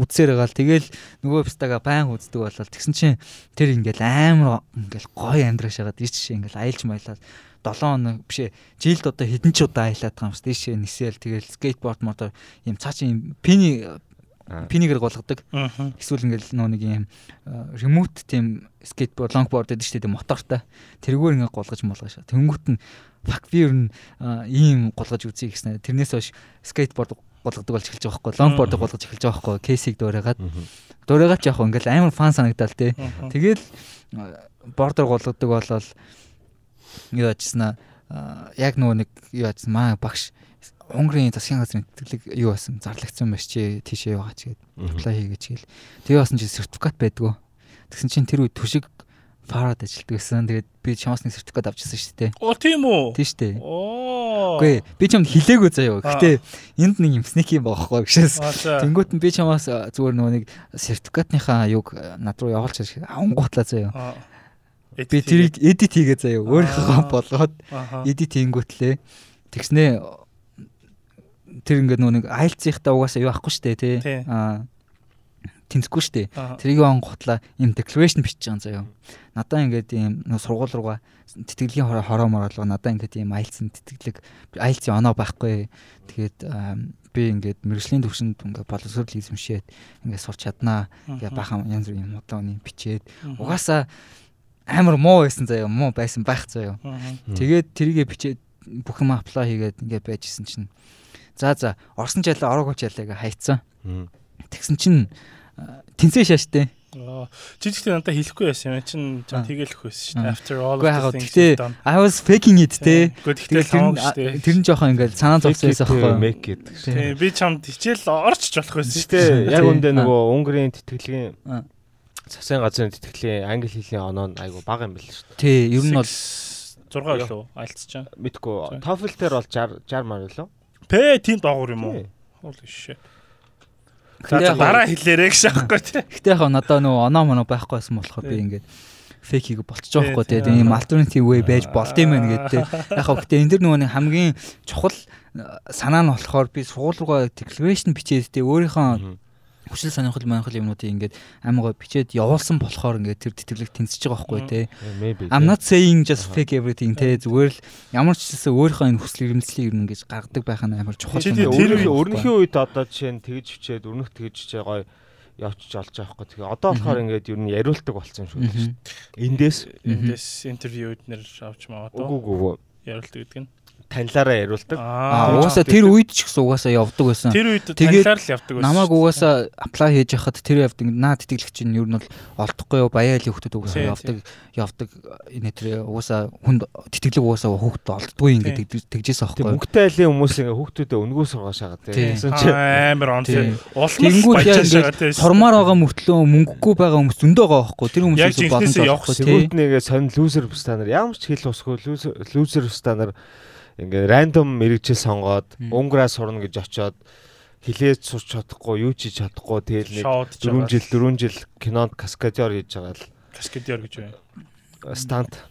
үдсээр байгаа л тэгэл нөгөө бистага байн үздэг болол тэгсэн чинь тэр ингээл амар ингээл гоё амьдраш хагаад ич ингээл аялж маялал 7 хоног бишээ жилд одоо хэдэн ч удаа аялаад байгаа юм шүү. Дээшээ нисэл тэгэл скейтборд мотор юм цаа чи юм пини пинигэр голгодог. Эсвэл ингээл нөө нэг юм ремоут тийм скейтборд лонгборд гэдэг чинь тийм мотортой. Тэргээр ингээ голгож молгож. Тэнгүүт нь фак би ер нь ийм голгож үзье гэснээр. Тэрнээс хойш скейтборд голгодог болж эхэлж байгаа байхгүй лонгборд голгож эхэлж байгаа байхгүй кейсийг дуурайгаад дуурайгаад яг ингээл амар фан санагдал тий. Тэгэл бордер голгодог болол юу яжсан аа яг нөгөө нэг юу яжсан маа багш Унгарын засгийн газрын тэтгэлэг юу байсан зарлагдсан байж чи тийшээ яваач гээд apply хийгээч гээл. Тэгээ басан чи сертификат байдгүй. Тэгсэн чинь тэр үе түшиг фарад ажилтдаг гэсэн. Тэгээд би чамаас нэг сертификат авчихсан шүү дээ. Оо тийм үү? Тийм шүү дээ. Оо. Үгүй би чамд хэлээгүй заяа. Гэтэ энд нэг юм снеки юм баахгүй гişээс. Тэнгүүт нь би чамаас зүгээр нөгөө нэг сертификатныхаа юг над руу явуулж авангуутлаа заяа. Би тэрийг эдит хийгээ заяа. Өөрийнхөө болгоод эдит хийнгүүтлээ. Тэгснээ тэр ингээд нөө нэг айлцсийнхта угаасаа юу ахгүй штэ тий. Аа тэнцэхгүй штэ. Тэрийг онготлаа им declaration бичиж байгаа заяа. Надаа ингээд ийм сургууль руугаа тэтгэлгийн хороо мороолго надаа ингээд ийм айлцсан тэтгэлэг айлцын оноо байхгүй. Тэгээд би ингээд мэрэгжлийн төвшөнд ингээд боловсрол эзэмшээд ингээд сурч чаднаа. Ингээд бахан янз бүр юм удааны бичээд угаасаа амар муу байсан заяа. Муу байсан байх заяа. Тэгээд тэрийгэ бичээд бүх юм аплай хийгээд ингээд байжсэн чинь За за орсон жаалаа ороогүй жаалаа хайцсан. Тэгсэн чинь тэнцээ шааштай. Жижигтэй надад хэлэхгүй байсан юм чинь жаа тэгэлэх байсан шүү дээ. After all of things done. I was faking it те. Гэхдээ шүү. Тэр нь жоохон ингээл санаа зовсон байсан байхгүй make гэдэг. Тий би чамд хичээл орчж болох байсан шүү дээ. Яг үндэ нөгөө Унгарын тэтгэлийн засгийн газрын тэтгэлийн англи хэлний оноо нь айгу бага юм байл шүү дээ. Тий ер нь бол 6 гэлөө альцчаа. Мэдгүй. TOEFL дээр бол 60 60 маар лөө. Пэ тийм доогуур юм уу? Holy shit. Дараа хэлээрэй гэж аахгүй тий. Гэтэ яг надаа нөгөө оноо моноо байхгүй байсан болохоор би ингээд фейкийг болчих жоохгүй тий. Тийм alternative way байж болд юм байна гэдэг. Яг хөө гэтэ энэ дэр нөгөө нэг хамгийн чухал санаа нь болохоор би сургууль руугаа declaration бичээд тий өөрийнхөө хүсэл сонирхол манхал юмнуудыг ингээд амар гоо бичээд явуулсан болохоор ингээд тэр тэтгэлэг тэнцэж байгаа байхгүй те. I'm not saying just fake everything те зүгээр л ямар ч гэсэн өөрийнхөө энэ хүсэл эрмэлзлийг нь ингэж гаргадаг байх нь амар чухал. Тэр өрнөхийн үед одоо жишээ нь тэгж бичээд өрнөх тэгж бичээ гоё явчих олж байгаа хгүй. Тэгээ одоо болохоор ингээд ер нь яриулдаг болсон юм шүү дээ. Эндээс эндээс интервьюуд нэр авч маа одоо. Үгүй үгүй. Яриулдаг гэдэг нь танилаараа яриулдаг. Аа угаасаа тэр үед ч гэсэн угаасаа явдаг байсан. Тэр үед танилаар л явдаг байсан. Намайг угаасаа аплай хийж яхад тэр явдаг. Наад тэтгэлэгч нь ер нь бол олдохгүй юу баяалын хүмүүс угаасаа явдаг явдаг энэ тэр угаасаа хүнд тэтгэлэг угаасаа хүүхд олддгүй ингээд тэгжээс аахгүй. Мөнгөтэй айлын хүмүүс ингээ хүүхдүүдэд өнгөө сургаж шагаад тийм. Амар он тийм. Улмал баяжаад тийм. Сурмаар байгаа мөртлөө мөнгөгүй байгаа хүмүүс зөндөө байгаа байхгүй. Тэр хүмүүсээс боломж авахгүй. Тэгвэл нэгээ сонь лүүзер бустанаар ямар ч хэл усгүй лүүзер бустанаар ингээ рандом мэрэгжил сонгоод унграа сурна гэж очоод хилээд сурч чадахгүй юу ч хийж чадахгүй тэгэл нэг 4 жил 4 жил кинонд каскадер хийж байгаа л каскадер гэж байна. Стант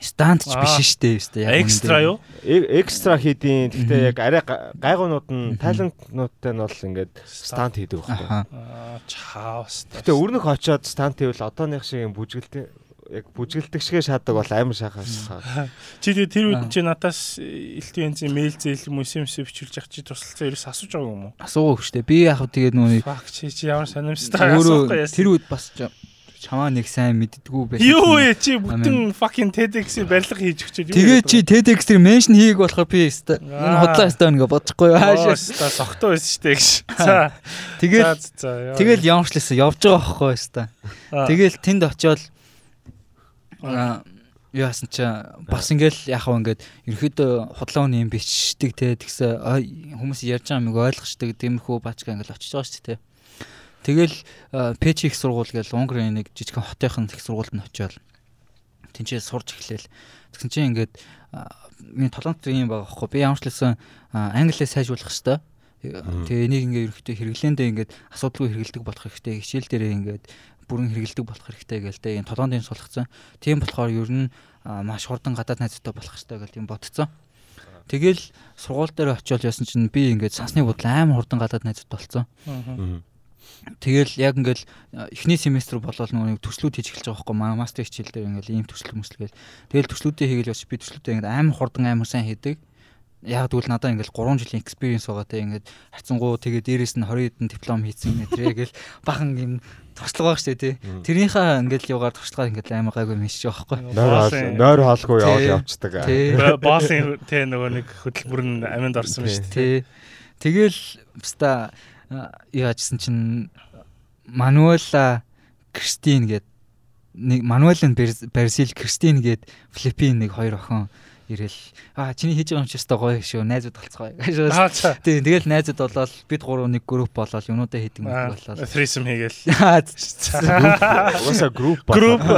стант ч биш шүү дээ шүү дээ. Экстра юу? Экстра хийдин. Гэхдээ яг арай гайгуунууд нь талентнуудтай нь бол ингээд стант хийдэг байхгүй. Аа чаавс. Гэхдээ өрнөх очоод стант хийвэл одооных шиг юм бүжгэлтэй яг бүжгэлдэг шигэ шаадаг бол амар шахаас. Чи тэгээ тэр үед чи надаас элтвэнцийн мэйл зээл юм уу SMS бичүүлж явах чи тусалцаа ерөөс асууж байгаа юм уу? Асуугаа шүү дээ. Би яг тэгээд нөө фак чи чи ямар сонирмстай асуухгүй яасан. Тэр үед бас чамаа нэг сайн мэддгүү байсан. Юу вэ чи бүтэн fucking TEDx-ийн барилга хийж өгчөөд юу. Тэгээ чи TEDx дээр меншн хийг болохоор би өстой. Энэ хотлоо өстой ингээ бодохгүй хаашаа. Өстой согтоо байсан шүү дээ гэж. За. Тэгэл тэгэл явамшлаасан явж байгаа байхгүй өстой. Тэгэл тэнд очиод яасан чи бас ингээл яг хав ингээд ерөөдөө худлаа үний юм бичдэг те тэгсээ хүмүүс ярьж байгаа юмыг ойлгочдаг тиймэрхүү бачка ингээл очиж байгаа шүү дээ Тэгэл пэч их сургууль гэж Унгарын нэг жижигхэн хотынхын их сургуульд нь очиод тэнцээ сурж эхлээл. Тэгсэн чинь ингээд миний толгойд юм байгаа байхгүй. Би ямар ч хэлсэн англиээ сайжруулах хэвээр. Тэгээ энийг ингээд ерөөхдөө хэрэглээндээ ингээд асуудалгүй хэрэгэлдэг болох хэрэгтэй. Хичээл дээрээ ингээд бүрэн хэрэгэлдэг болох хэрэгтэй гэлтэй энэ толгойн сулгацсан. Тийм болохоор ер нь маш хурдан гадаад найзтай болох хэрэгтэй гэж юм бодцсон. Тэгэл сургууль дээр очиод яасан чинь би ингээд сансны бодлоо амар хурдан гадаад найзтай болсон. Тэгэл яг ингээл эхний семестр нөгөө нэг төслүүд хийж эхэлж байгаа байхгүй. Мастер хичээл дээр ингээл ийм төсөл мөслгээл тэгэл төслүүдээ хийгээл явж би төслүүдээ ингээд амар хурдан амар сайн хийдэг. Яг тэгвэл надад ингээл 3 жилийн experience байгаа те. Ингээд хацсангуу тэгээ дээрэс нь 20 хэдэн диплом хийсэн мэтрээ гэл. Бахан юм туршлага баг штэ тий. Тэрийнхээ ингээл явгаар туршлагаар ингээд амар гайгүй байгаа байхгүй. Нойр хаалгүй яваад явцдаг. Боосын тий нөгөө нэг хөтөлбөр нь аминд орсон штэ. Тий. Тэгэл баста яажсэн чинь Мануэла Кристин гээд нэг Мануэлен Барсил Кристин гээд Филиппин нэг хоёр охин ирэл. Аа чиний хийж байгаа юм чи өстой гоё шүү. Найзууд болцгоо. Тийм тэгэл найзууд болоод бид гурав нэг групп болоод юмудаа хийдэг мэт болоод threesome хийгээл. Угаасаа групп групп.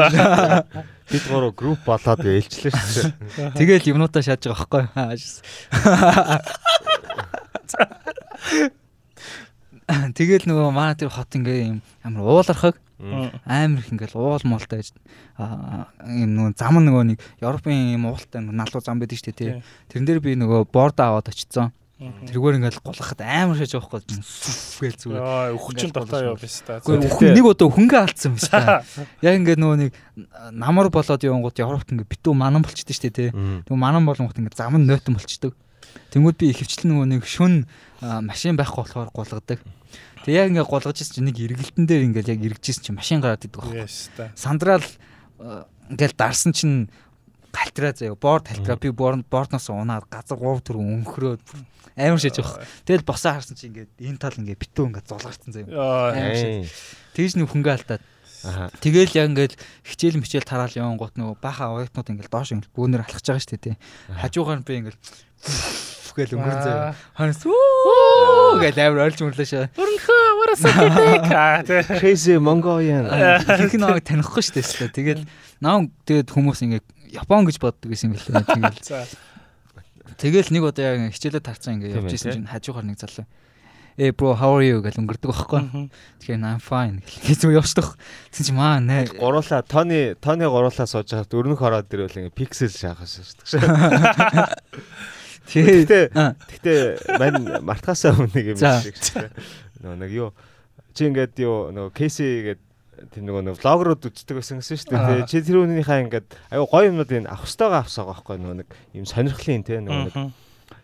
Бид гурав групп болоод ээлжлээ шүү. Тэгэл юмудаа шааж байгаа байхгүй. Тэгэл нөгөө манай тэр хот ингээ юм амар уулархаг амар их ингээл уул муултай юм нөгөө зам нөгөө нэг Европын юм уултай налуу зам байдаг шүү дээ тий. Тэрэн дээр би нөгөө борд аваад очицсан. Тэргээр ингээл голоход амар шаж явахгүй гээл зүгээр. Аа өвчин дотоо яв биш та. Гэхдээ нэг удаа хөнгө алдсан биш та. Яг ингээд нөгөө нэг намар болоод явангууд Европт ингээд битүү манан болчихдээ шүү дээ тий. Тэгвэл манан болонгууд ингээд зам нь нойтон болчдөг. Тэнгүүд би ихэвчлэн нөгөө нэг шүн машин байхгүй болохоор гулгадаг. Тэг яг ингээ голгож ирсэн чинь нэг эргэлтэн дээр ингээл яг эргэжсэн чинь машин гараад идэг байхгүй. Сандраал ингээл дарсан чинь галтраа заяа борд халтраа би бордноос унаад газар 3 4 өнхрөөд амар шиж байгаа. Тэгэл босоо харсан чинь ингээд энэ тал ингээд битүү ингээд зулгарсан заяа. Тэгж нэг хөнгө алдаад Тэгэл яг ингээд хичээл мичээл тараал явсан гут нөгөө бааха оюутнууд ингээд доош ингээд бөөнөр алхаж байгаа шүү дээ. Хажуугаар би ингээд гээл өнгөрөн заяа. Ханас үү гээл амар ойлж мөрлөөшөө. Өрнөхөө варасаа Crazy Mongolian. Их нэг танихгүй шүү дээ. Тэгэл наа тэгээд хүмүүс ингээд Япон гэж боддог гэсэн юм билээ. Тэгэл. Тэгэл нэг удаа яг хичээлээ тарцсан ингээд явж исэн чинь хажуугаар нэг залуу э bro how are you гэж өнгөрдөг байхгүй. Тэгэхээр I'm fine гэж зүг явчихдаг. Тэгсэн чи маа нэ. Гуруулаа Тони Тони гуруулаа сууж хахад өрнөх ороод ирвэл ингээ пиксел шахаж шээ. Тэгтээ тэгтээ мань мартахаасаа өмнө юм шиг. Нөгөө нэг юу чи ингээд юу нөгөө кейси гэдэг тэр нөгөө нэг влогерууд үздэг байсан гэсэн шүү дээ. Чи тэр үнийхээ ингээд аюу гоё юмнууд энэ авах хөстөөгөө авсаа байхгүй нөгөө нэг юм сонирхлын те нөгөө нэг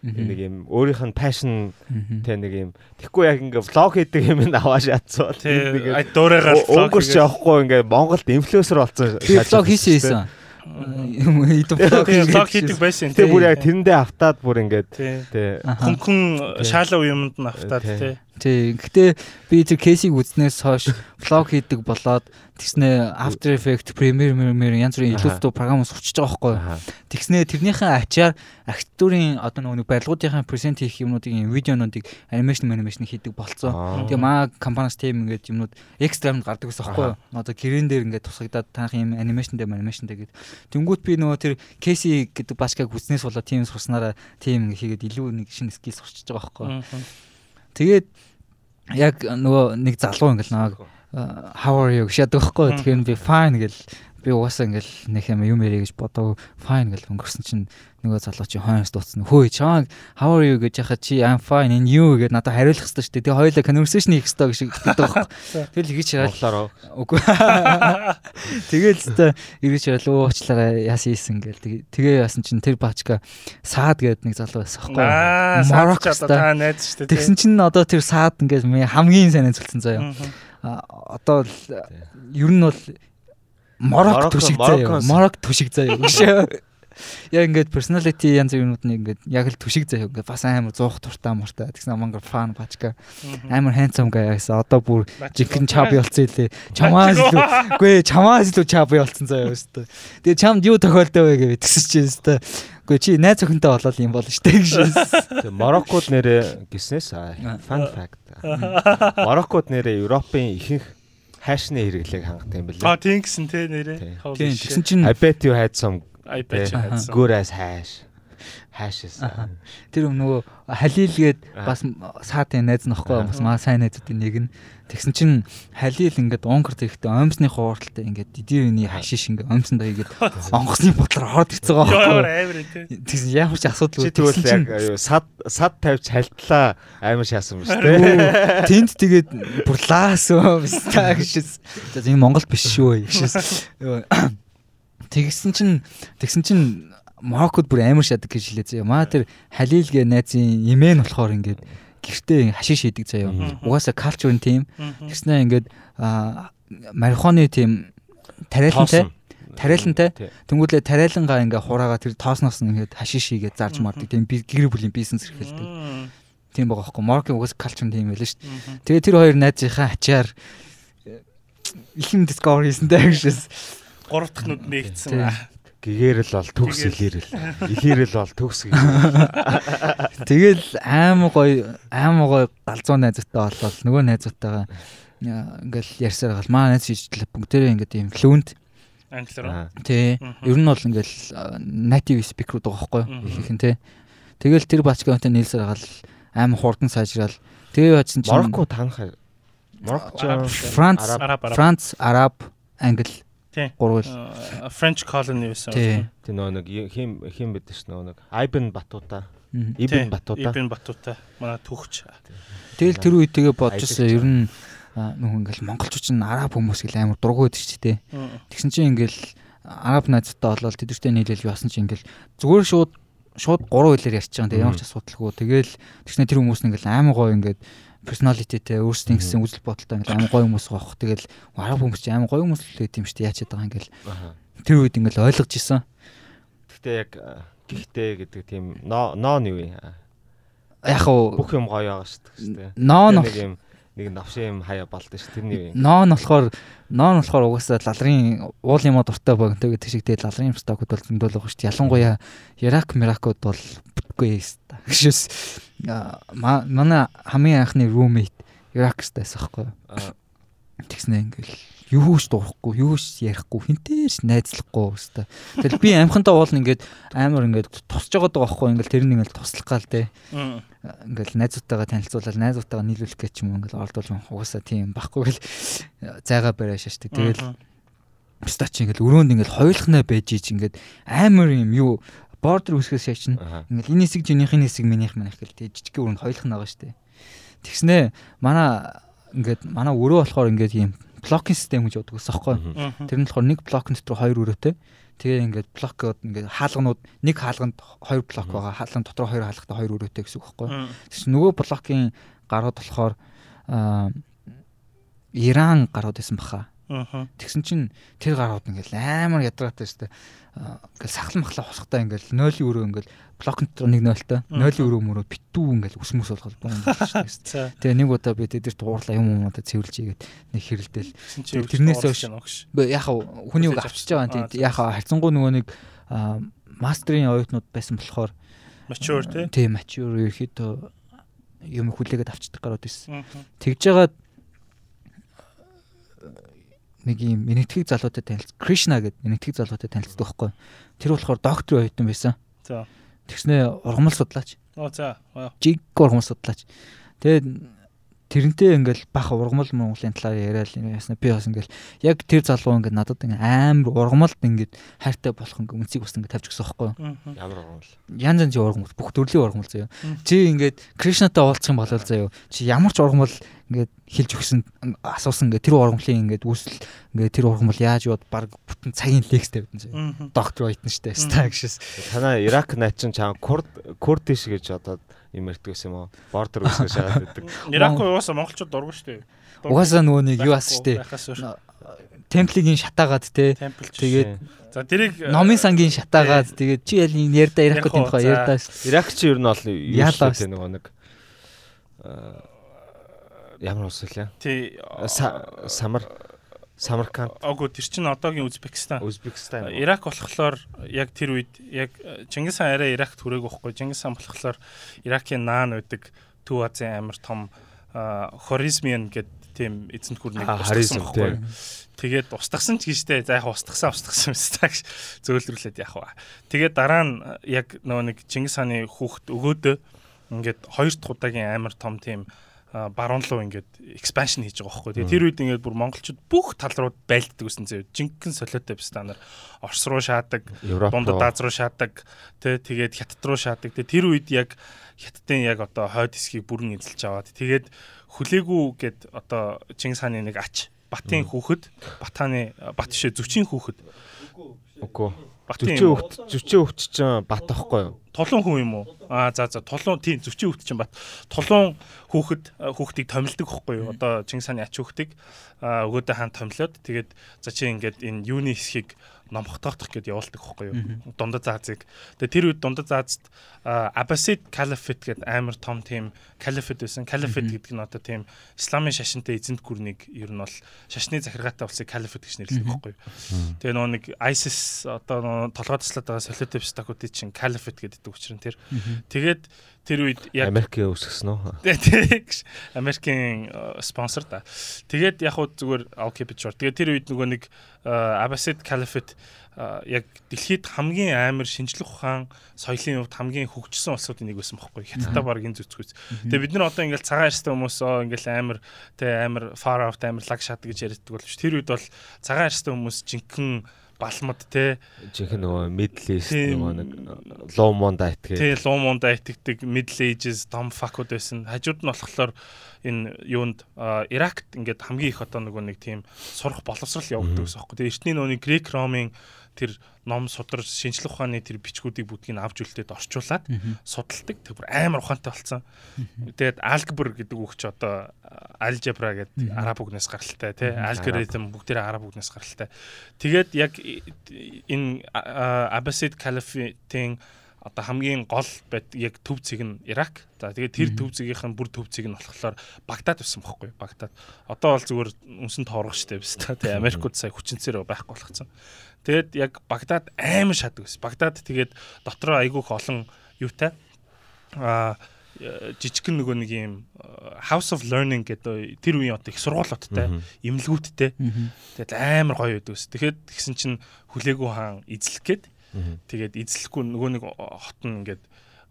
нэг юм өөрийнх нь passion те нэг юм тэггүй яг ингээ влог хийдэг юм аваа шатсан. Нэг дуурайгаар влог өнгөрч явахгүй ингээ Монголд инфлюенсер болсон. Влог хийсэн хийсэн юм влог хийдэг байсан тийм. Бүр яг тэрэндээ автаад бүр ингээд тий. Хүн шаалаа юмд нь автаад тий. Тий. Гэтэ би тэр кейсийг үзнээс хойш влог хийдэг болоод тэгснэ After Effects, Premiere Premiere янз бүрийн Illustrator програм сурчиж байгаа байхгүй. Тэгснэ тэрнийхээ ачаар актерийн одоо нөгөө барилгуудынхаа презент хийх юмнуудын видеонуудыг анимашн анимашн хийдэг болцсон. Тэгээ маа компаниас тийм ингээд юмнууд экстра юмд гардаг гэсэн байхгүй. Одоо гэрэн дээр ингээд тусагдаад таах юм анимашн дээр анимашн дээр гээд. Тэнгүүт би нөгөө тэр Casey гэдэг башкаг хүснээс болоо тийм сурснараа тийм ингээд хийгээд илүү нэг шинэ скил сурчиж байгаа байхгүй. Тэгээд яг нөгөө нэг залуу ингээд намайг how are you гэж яадаг байхгүй. Тэгэхээр би fine гэл би угаасаа ингээл нэг юм юм ярих гэж бодоо fine гэл өнгөрсөн чинь нөгөө залуу чи хойноос дууцсан. Хөөе чаа how are you гэж яхаа чи I'm fine and you гэд надад хариулах хэрэгтэй шүү дээ. Тэгээ хоёулаа conversation хийх хэрэгтэй гэж гэдэг байхгүй. Тэгэл хийж хараад. Үгүй. Тэгэл ирж хараад өө уучлаарай яасан ийсэн гэл тэгээ яасан чинь тэр баачка саад гэд нэг залуу байсан байхгүй. Марок та найз шүү дээ. Тэгсэн чинь одоо тэр саад ингээд хамгийн сайн найзулсан заяа одоо ер нь бол Морок төшиг заяа. Морок төшиг заяа гэж. Яг ингээд personality янз бүрийн юмуд нэг ингээд яг л төшиг заяа. Ингээд бас амар зуух туртаа муртаа. Тэгсэн амангар фан бачка. Амар handsome гэсэн. Одоо бүр жинхэнэ чаби болцсон илээ. Чамаас илүү үгүй чамаас илүү чаби болцсон заяа өстө. Тэгээ чамд юу тохиолдоо вэ гэж тэгсэж чинь өстө. Үгүй чи найз охинтой болол юм болно штэ гэж. Мороккод нэрээ гиснээс fun fact. Мороккод нэрээ Европын ихэнх хайшны хэрэглээг хангадаг юм билээ. А тийм гэсэн те нэрээ. Тийм тэгсэн чинь I bet you had some I bet you had some good as hash. Хашис. Тэр нөгөө Халил гээд бас саатын найз нөхгүй бас маа сайн найзуудын нэг нь тэгсэн чинь Халил ингээд онгор тэгэхдээ оомсны хууралтай ингээд дидэрний хашиш ингээд оомсондоо хийгээд онгоцны бодлоор ороод ирцээ байгаа. Тэгсэн ямар ч асуудал тэгвэл яг сад сад тавьж хальтлаа амар шаасан ба шүү. Тэнд тэгээд бүр лаас таа гэшээс. За энэ Монголд биш шүү гэшээс. Тэгсэн чинь тэгсэн чинь Мароккод бүр амар шадаг гэж хэлээ заяа. Маа тэр Халил гэ найзын имэн болохоор ингээд гэртээ хашиш хийдэг заяа. Угаасаа калчурын тим. Тэгснэ ингээд марихуаны тим тариалантай тариалантай тэнгуүлээ тариалангаа ингээ хураага тэр тоосноос нь ингээд хашиш хийгээд зарж мардаг тийм гэр бүлийн бизнес эрхэлдэг. Тийм байгаа хөөхгүй. Мароккийн угаас калчурын тим байлаа шүү дээ. Тэгээ тэр хоёр найзынхаа ачаар ихэн discover хийсэнтэй гэшээс Гурав дахь нүд нэгдсэн. Гэгэрэл бол төгс илэрэл. Илэрэл бол төгс гэж. Тэгэл аим гоё аим гоё галзуу найзтай болол нөгөө найзтайгаа ингээл ярьсаар гал маа найз шийдэл бүгдээрээ ингээд юм флүнт англиар. Тий. Ер нь бол ингээл native speaker байгаа байхгүй юу? Их юм тий. Тэгэл тэр бачгаантай нийлсээр гал аим хурдан сайжрал. Тэгээ бачсан чинь Марокко танах Марокко Франц Франц Араб Англи Гурвал French colony байсан. Тэ нөө нэг хим хим байдаг ш нөө нэг Ibn Battuta. Ibn Battuta. Ibn Battuta. Манай төгч. Тэгэл тэр үед тэгээ бодчихсон ер нь нөх ингээл монголчууд нь араб хүмүүс гэл амар дургуй байдаг ч тий. Тэгсэн чинь ингээл араб найзтай болол тэдэртэй нийлэл яасан чинь ингээл зүгээр шууд шууд гурван хэлээр ярьж байгаа. Тэгээ ямар ч асуудалгүй. Тэгэл тэгснэ тэр хүмүүс нь ингээл амар гоё ингээд personalityтэй өөрсдийн гэсэн үзэл бодолтой ингээл амар гоё хүмүүс гоох. Тэгэл арга хүмүүс чи амар гоё хүмүүс л гэдэг юм шүү дээ. Яачаад байгаа ингээл тэр үед ингээл ойлгож исэн. Гэхдээ яг гихтээ гэдэг тийм нь юу вэ? Яг уу бүх юм гоё байгаа шүү дээ. Ноо нэг юм нэг навшин юм хаяа балдаг ш тэрний юм. Ноо нь болохоор ноо нь болохоор угаасаа лалрын уул юм дуртай богинтой гэдэг шиг тэгээд лалрын стокуд бол зөндөл байгаа ш. Ялангуяа Ирак Миракуд бол бүтгүй юм. Гэшээс манай хамгийн анхны roommate Иракстайс аахгүй. Тэгснэ ингээл юу ч дуурахгүй, юу ч ярихгүй, хинтээш найзлахгүй өстой. Тэгэл би амхантаа уул ингээд амар ингээд тусч байгаа байхгүй ингээл тэр нэг ингээл туслах гал те. Ингээл найзуудтайгаа танилцуулаад найзуудтайгаа нийлүүлэх гэж юм ингээл ордуулж угаасаа тийм байхгүй гэл зайгаа бариа шаашдаг. Тэгэл Стач ингээл өрөөнд ингээл хойлохнаа байж ич ингээд амар юм юу бордер үсгээс шаачна. Ингээл энэ хэсэг жинийхээ хэсэг минийх манайх гэл тэг жижиг өрөнд хоёулах байгаа штэ. Тэгснэ манай ингээд манай өрөө болохоор ингээд ийм блокинг систем гэж яддаг ус аахгүй. Тэр нь болохоор нэг блокын дотор хоёр өрөөтэй. Тэгээ ингээд блокод ингээд хаалганууд нэг хаалганд хоёр блок байгаа. Хаалган дотор хоёр хаалгатай хоёр өрөөтэй гэсэн үг байхгүй. Тэгс нөгөө блокийн гарууд болохоор Иран гарууд байсан баха. Тэгсэн чинь тэр гарууд ингээл амар ядраатай шүү дээ. Ингээл сахал махлаа хосхтой ингээл 0-ийн өрөө ингээл блок дотор нэг 0-той 0-ийн өрөө мөрөө битүү ингээл үсмүс болгоод байна шүү дээ. Тэгээ нэг удаа би тэдэрт уурлаа юм уу надад цэвэрлж игээд нэг хэрэлдэл. Тэрнээс хойш яг хүний үг авчиж байгаа юм. Яг хайцангуу нөгөө нэг мастрын оюутнууд байсан болохоор mature тий. Тий mature ерөөхдөө юм хүлээгээд авчдаг гарууд байсан. Тэгж жагаад нэг юм энэтхэг залуутай танилцсан. Кришна гэдэг энэтхэг залуутай танилцдаг байхгүй. Тэр болохоор докторийн оюутан байсан. За. Тэгснээ ургамал судлаач. Оо за. Жиг ургамал судлаач. Тэгээд тэрнтэй ингээл бах ургамал Монголын талаар яриад ясна би бас ингээл яг тэр залуу ингээд надад ингээ амар ургамалд ингээд хайртай болох ингээ үнцгийг бас ингээ тавьж өгсөн байхгүй ямар ургамал? Янз янзын ургамал бүх төрлийн ургамал заяа. Чи ингээд кришнатай уулзах юм бол заяа. Чи ямар ч ургамал ингээд хэлж өгсөн асуусан ингээ тэр ургамлын ингээд үүсэл ингээ тэр ургамал яаж яваад баг бүтэн цагийн лекс тавьдан заяа. Доктор штэ стаг шээс. Танаа Ирак найч чинь чам курд курдиш гэж одоо юм ярьдаг гэсэн юм уу? Бордер үсгэж шагаад байдаг. Ирак угаасаа монголчууд дургу шүү дээ. Угаасаа нөгөө нэг юу ас шүү дээ. Темплигийн шатаагаад те. Тэгээд За тэрийг номын сангийн шатаагаад тэгээд чи ял ярьда Иракт энэ тухай ярьдаа шүү. Ирак чи ер нь бол юу шүү дээ нөгөө нэг ямар ус вэ? Тий. Самар Самарканд. Агуу тэр чинь одоогийн Узбекистан. Узбекистан. Ирак болохоор яг тэр үед яг Чингис хаан арай Иракт хүрээг байхгүй. Чингис хаан болохоор Иракийн наан байдаг Төв Азийн амар том хоризмиан гэд тийм эзэнт гүрнийг устгасан байхгүй. Тэгээд устгасан ч гэжтэй за яг устгасан устгасан юм стаг зөөлрүүлээд яах вэ. Тэгээд дараа нь яг нөгөө нэг Чингис хааны хүүхд өгөөдөө ингээд хоёр дахь удаагийн амар том тийм баруун руу ингээд экспаншн хийж байгаа байхгүй. Тэгээ тэр үед ингээд бүр монголчууд бүх тал руу байлддаг гэсэн зөө. Жинхэнэ солиотой биш та нар Орос руу шаадаг, Дундад Аз руу шаадаг, тэ тэгээд Хятад руу шаадаг. Тэгээ тэр үед яг Хятадын яг одоо хойд хэсгийг бүрэн эзэлж аваад тэгээд хүлээгүү гэд одоо Чингис хааны нэг ач Батын хүүхэд, Батаны Бат шээ зүчийн хүүхэд. Үгүй. Батын хүүхэд, зүчийн хүүхэд чинь Бат ахгүй юу? Тулуун хүн юм уу? Аа за за тулуун тийм зүчийн хүүхэд чинь бат. Тулуун хүүхэд хүүхдийг томилдог хөхгүй юу? Одоо Чингис хааны ач хүүхдийг өгөөдөө хаан томилоод тэгээд за чи ингээд энэ юуны хэсгийг номхотоодох гэдээ явуулдаг байхгүй юу. Дундад заазыг. Тэгээ тэр үед дундад заазд Abbasid Caliphate гэдэг амар том тийм Caliphate байсан. Caliphate гэдэг нь одоо тийм исламын шашинтай эзэнт гүрнийг ер нь бол шашны захиргаатай улсыг Caliphate гэж нэрлэдэг байхгүй юу. Тэгээ нөгөө нэг ISIS одоо толгой таслаад байгаа Солитив стакуудын чинь Caliphate гэдэг учраас тэр. Тэгээд тэр үед яг Америкийн үсгэсэн үү? Тийм. Америкийн спонсор да. Тэгээд яг хуу зүгээр okay bit short. Тэгээд тэр үед нөгөө нэг Abbasid Caliphate яг дэлхийд хамгийн амар шинжлэх ухаан соёлын хувьд хамгийн хөгжсөн улсуудын нэг байсан бохоггүй. Хятадтай баг энэ зүцгүүц. Тэгээ бид нар одоо ингээл цагаан арьстай хүмүүс ингээл амар тэ амар far out амар лаг шат гэж ярьдаг боловч тэр үед бол цагаан арьстай хүмүүс жинхэнэ балмад те жинхэнэ нөгөө middle east нөгөө нэг low moon diet гэх. Тий, low moon diet гэдэг middle ages dumb fuck-уд байсан. Хажууд нь болохоор энэ юунд Иракт ингээд хамгийн их одоо нөгөө нэг тийм сурах боловсрал явагддаг гэсэн юм. Тэгээ эртний нөгөө Грек Ромын тэр ном сударж шинжлэх ухааны тэр бичгүүдийг бүгдийг авч үлдээд орчуулад судалдаг. Тэр бүр амар ухаантай болсон. Тэгээд алгебр гэдэг үг чи одоо алгебра гэдэг араб үгнээс гаралтай тий алгоритм бүгдээрээ араб үгнээс гаралтай. Тэгээд яг энэ Abbasid Caliphate-ийн одоо хамгийн гол яг төв цэг нь Ирак. За тэгээд тэр төв цэгийнх нь бүр төв цэг нь болохоор Багдад байсан бохоггүй. Багдад. Одоо бол зүгээр үнсэн тоорох штеп биш та. Тэгээд Америкууд сая хүчинцээр байхгүй болгоцсон. Тэгээд яг Багдад амар шатдаг байсан. Багдад тэгээд дотроо айгүйх олон юутай а жижигхэн нөгөө нэг юм House of Learning гэдэг тэр үеийн одоо их сургуулиудтай имлгүүдтэй тэгээд амар гоё байдаг ус. Тэгэхэд тэгсэн чинь хүлээгүү хаан эзлэх гээд Тэгээд эзлэхгүй нөгөө нэг хот нь ингээд